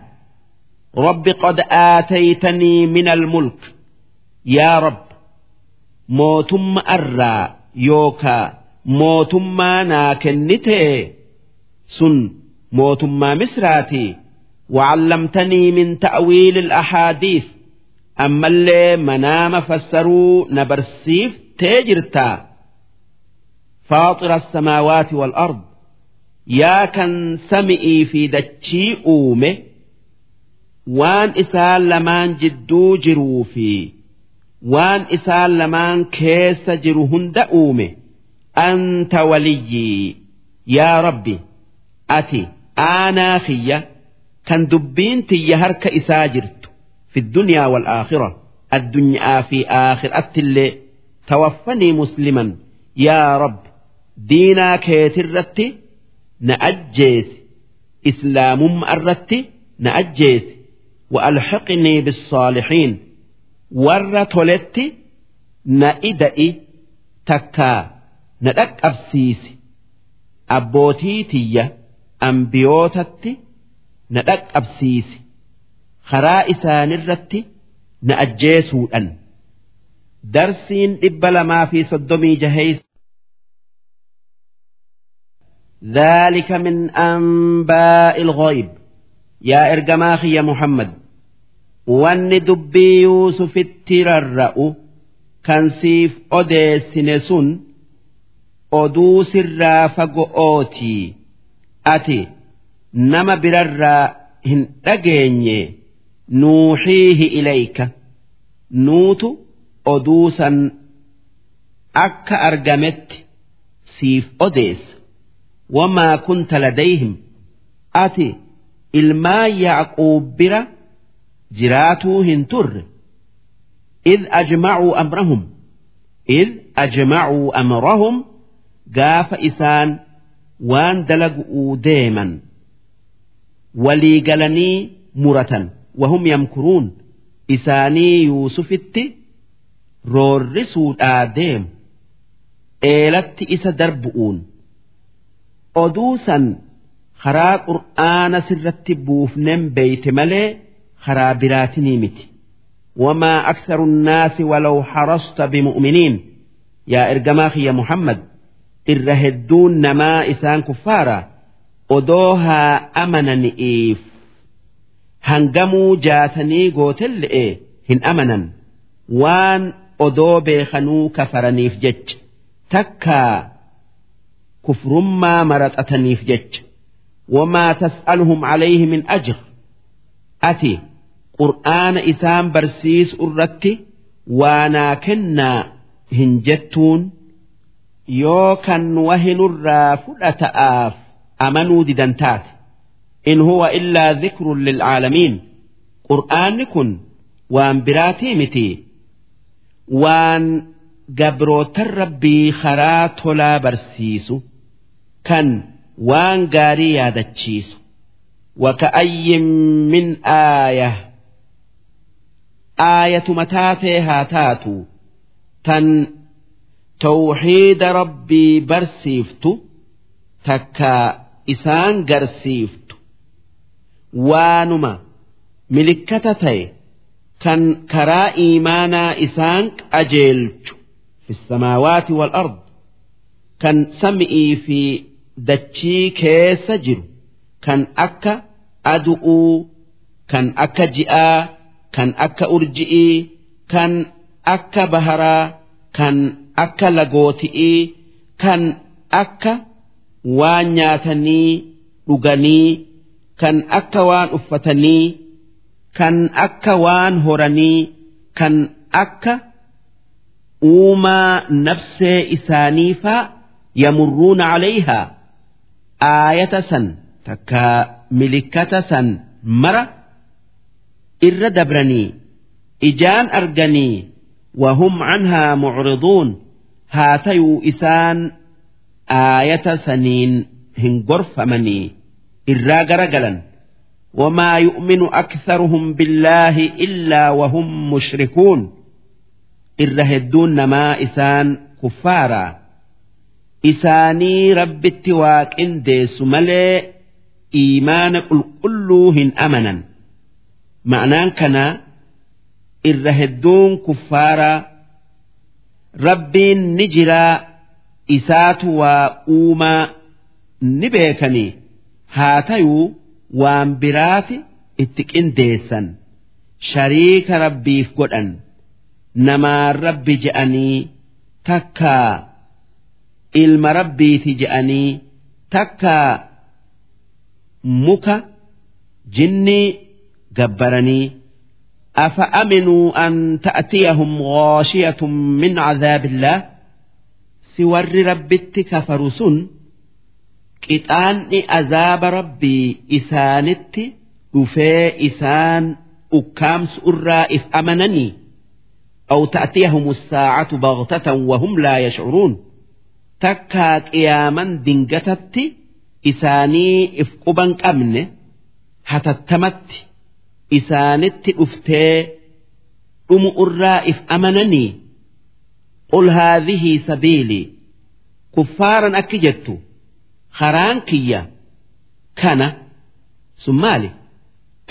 رب قد آتيتني من الملك. يا رب موتم أرى يوكا موتم ناكنتي. سن موتم مسراتي وعلمتني من تأويل الأحاديث. أما اللي منام فسروا نبرسيف تيجرتا فاطر السماوات والأرض. يا كان سمئي في دتشي أومه. Waan isaan lamaan jidduu jiruu fi waan isaan lamaan keessa jiru hunda uume anta waliyyii yaa rabbi ati aanaa kiyya kan dubbiin tiyya harka isaa jirtu fi dunyaa wal aakhira addunyaa fi aakhiraatti illee tawaffanii musliman. Yaa rabbi diinaa keetirratti na ajjeesi islaamumma irratti na ajjeesi وألحقني بالصالحين ور تولتي نئدئي تكا ندك أبسيسي أبوتي تية أنبيوتتي ندك أبسيسي خرائسان الرتي نأجيسو أن درسين إبلا ما في صدمي جهيس ذلك من أنباء الغيب yaa ergamaa kiyya Muhammad wanni dubbii Yuusufitti rarra'u kan siif odeessine sun oduu sirraa fago'ootii ati nama birarraa hin dhageenye nuuxiihi ilayka. Nuutu oduu san akka argametti siif odeessa. Wamaa kunta ladayhim. Ati ilmaan yaaquub bira jiraatuu hin turre id ajmacuu amrahum. Id ajmacuu amrahum. Gaafa isaan waan dalagu'uu deeman. Walii galanii muratan. Wahum yamkuruun. Isaanii yuusufitti roorrisuudhaa deemu. Eelatti isa darbu'uun. Oduu san karaa qur'aana sirratti buufnen beeyte malee karaa biraatinii miti. Wamaa aksaru nnaasi walaw harasta bimu'miniin. Yaa ergamaa kiyya muhammad irra hedduun namaa isaan kuffaaraa odoo haa amanani'iif. Hangamuu jaatanii gootelle'e hin amanan. Waan odoo beekanuu kafaraniif jecha. Takkaa kufrummaa maraxataniif jecha. Wamaa tas'aluhum calayhi min ajr. Ati أجر أتي قرآن إسام برسيس أرتي وانا كنا هنجتون يوكا وهن الرافل تآف أمنوا ددنتات إن هو إلا ذكر للعالمين قرآن كن وان براتي متي وان قبروت الربي خرات لا برسيس كان waan gaarii yaadachiisu waka'ayyin min aaya aayatuma taatee haa taatu tan tawxiida rabbii barsiiftu takka isaan garsiiftu waanuma milikkata ta'e kan karaa iimaanaa isaan qajeelchu fi samaawaati wal ard kan sami'ii fi dachii keessa jiru kan akka adu'uu kan akka ji'aa kan akka urji'ii kan akka baharaa kan akka lagooti'ii kan akka waan nyaatanii dhuganii kan akka waan uffatanii kan akka waan horanii kan akka uumaa nafsee isaanii faa yamurruuna calayhaa aayata san takka milikkata san mara irra dabranii ijaan arganii wahum canhaa mucriduun haa tayuu isaan aayata saniin hin gorfamanii irraa garagalan وما يؤمن أكثرهم بالله إلا وهم مشركون إرهدون ما إسان كفارا isaanii rabbitti waaqindeessu malee iimaana qulqulluu hin amanan ma'anaan kana irra hedduun kuffaaraa rabbiin ni jiraa isaatu waa uumaa ni beekanii. Haa tayuu waan biraati itti qindeessan. Shariika rabbiif godhan. Namaan rabbi je'anii takkaa. Ilma rabbiiti je'anii takka muka jinni gabbaranii أفأمنوا أن تأتيهم غاشية من عذاب الله سور ربت كفرسن قطان عذاب ربي إسانت وفي إسان أكامس الرائف أمنني أو تأتيهم الساعة بغتة وهم لا يشعرون تكاك قياما دنجتت إساني إفقبا أمن هتتمت isaanitti dhuftee dhumu irraa if amananii qul haadhihii sabiilii kuffaaran akki jettu karaan kiyya kana sun maali?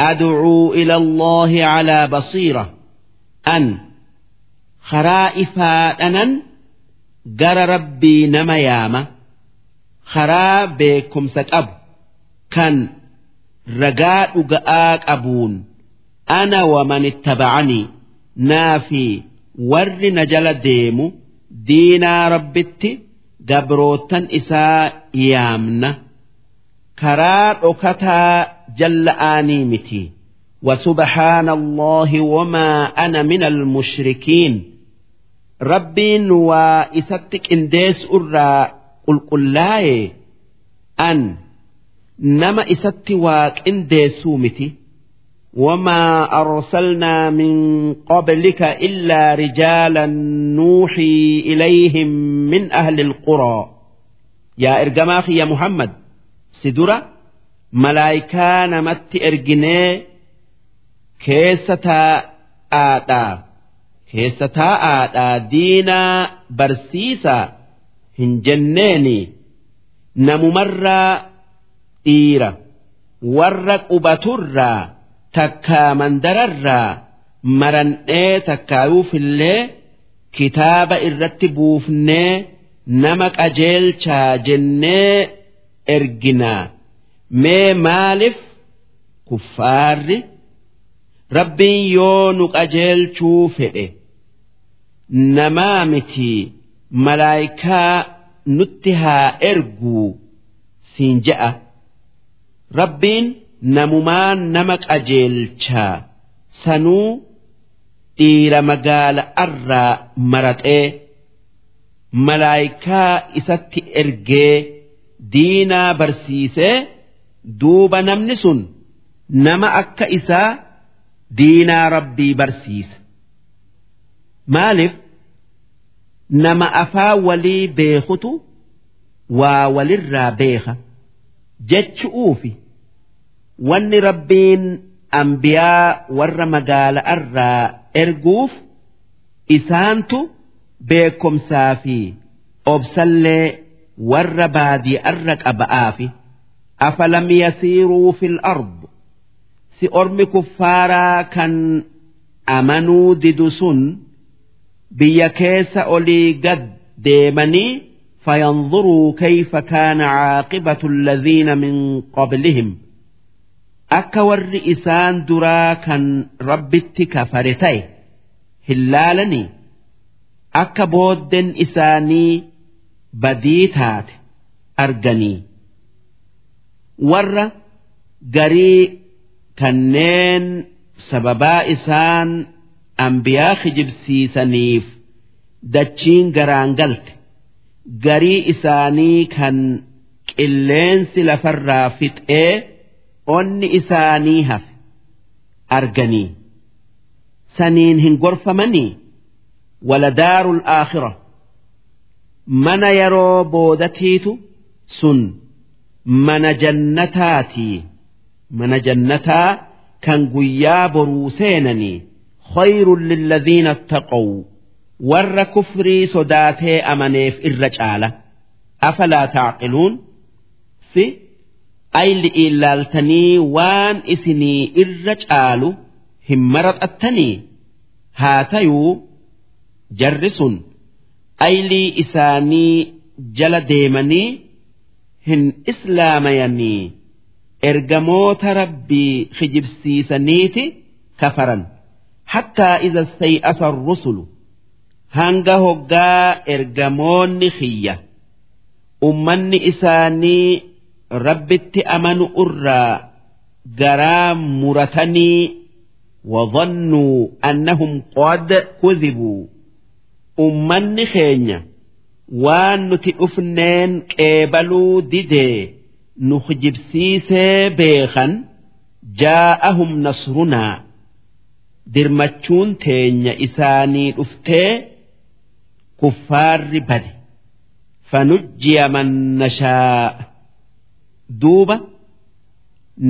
Allaahi calaa basiira an karaa ifaadhanan gara rabbii nama yaama karaa beekumsa qabu kan ragaa dhuga'aa qabuun ana waman ittabacanii naa fi warri na jala deemu diinaa rabbitti gabrootan isaa yaamna karaa dhokataa jalla'aanii miti وسبحان الله وما أنا من المشركين ربين وإستك إنديس أرى قل قل أن nama isatti waaqindeessuu miti وما أرسلنا من قبلك إلا رجالا نوحي إليهم من أهل القرى يا إرجماخ يا محمد سدرة ملايكا نمت إرجني كيستا آتا كيستا آتا دينا برسيسا هنجنيني نممرّا dhiira warra qubaturraa takkaa mandararraa marannee takkaayuufillee kitaaba irratti buufnee nama qajeelchaa jennee erginaa mee maaliif kuffaarri rabbiin yoo nu qajeelchuu fedhe namaa miti malaayikaa nutti haa erguu siin je'a. Rabbiin namumaan nama qajeelchaa sanuu dhiira magaala irraa maraxee malaayikaa isatti ergee diinaa barsiisee duuba namni sun nama akka isaa diinaa rabbii barsiisa. Maaliif nama afaa walii beekutu waa walirraa beeka jechu'uufi. wanni rabbiin ambiyaa warra magaala'arraa erguuf isaantu beekomsaa fi obsallee warra baadi'arra qaba'aafi afalam yasiiruu fil ard? Si ormi kuffaaraa kan amanuu didu sun biyya keessa olii gad deemanii fayanzuruu kayfa kaana caaqibatu alladhiina min qablihim? Akka warri isaan duraa kan rabbitti kafare ta'e hin laalanii? Akka booddeen isaanii badii taate arganii? Warra garii kanneen sababaa isaan ambiyaa kijibsiisaniif dachiin garaan galte garii isaanii kan qilleensi lafarraa fixee onni isaanii hafe arganii saniin hin gorfamanii waladaarul aakhira mana yeroo boodatiitu sun mana jannataatii mana jannataa kan guyyaa boruu seenanii khayrun lilladhiina attaqaw warra kufrii sodaatee amaneef irra caala. Afalaa taaqiluun si ayli ilaaltanii waan isinii irra caalu hin maraxattanii? Haa tayuu jarri sun aylii isaanii jala deemanii hin islaamayanii ergamoota rabbii kijibsiisaniiti kafaran. Hattaa iza say'asa rusulu hanga hoggaa ergamoonni kiyya ummanni isaanii rabbitti amanu irraa garaa muratanii وظنوا أنهم قد كذبوا أمني خينيا waan nuti dhufneen qeebaluu didee nu hijibsiisee beekan jaa'ahum nasrunaa dirmachuun teenya isaanii dhuftee kuffaarri bade fanujjiya man nashaa duuba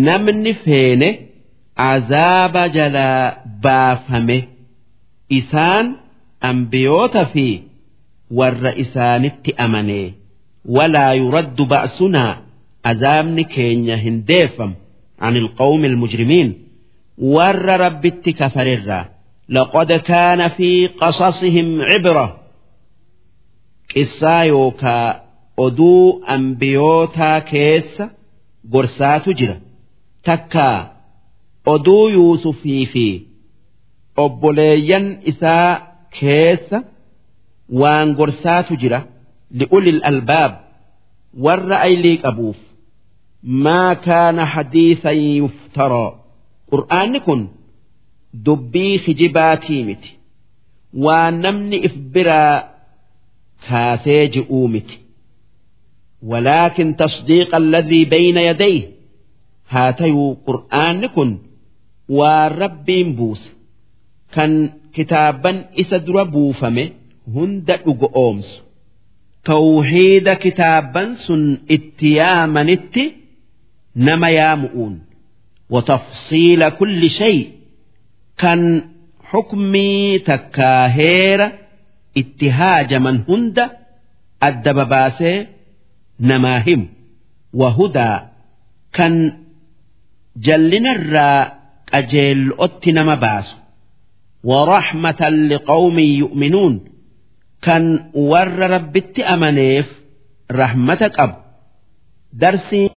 namni feene azaaba jalaa baafame isaan ambiyoota fi warra isaanitti amanee walaa yuraddu ba'sunaa azaabni keenya hin deeffamu عن القوم المجرمين ور ربت كفررا لقد كان في قصصهم عبرة قصا يوكا oduu ambiyootaa keessa gorsaatu jira. Takka oduu yuusufii fi obboleeyyan isaa keessa waan gorsaatu jira li'ulil albaab warra aylii qabuuf maa kaana hadiisan yuftaroo qur'aanni kun dubbii kijibaatii miti. Waan namni if biraa kaasee ji'uu miti. ولكن تصديق الذي بين يديه هاتيو قرآن كن والرب بوس كان كتابا إسدر بوفمه hunda dhugo oomsu tawhiida kitaaban sun itti yaamanitti nama yaamu'uun watafsiila kulli shay kan xukmii takkaa heera itti namaa himu wahudaa kan jallinarraa qajeel'otti nama baasu waraxmatan liqawmin yu'minuun kan warra rabbitti amaneef rahmata qabu darsiin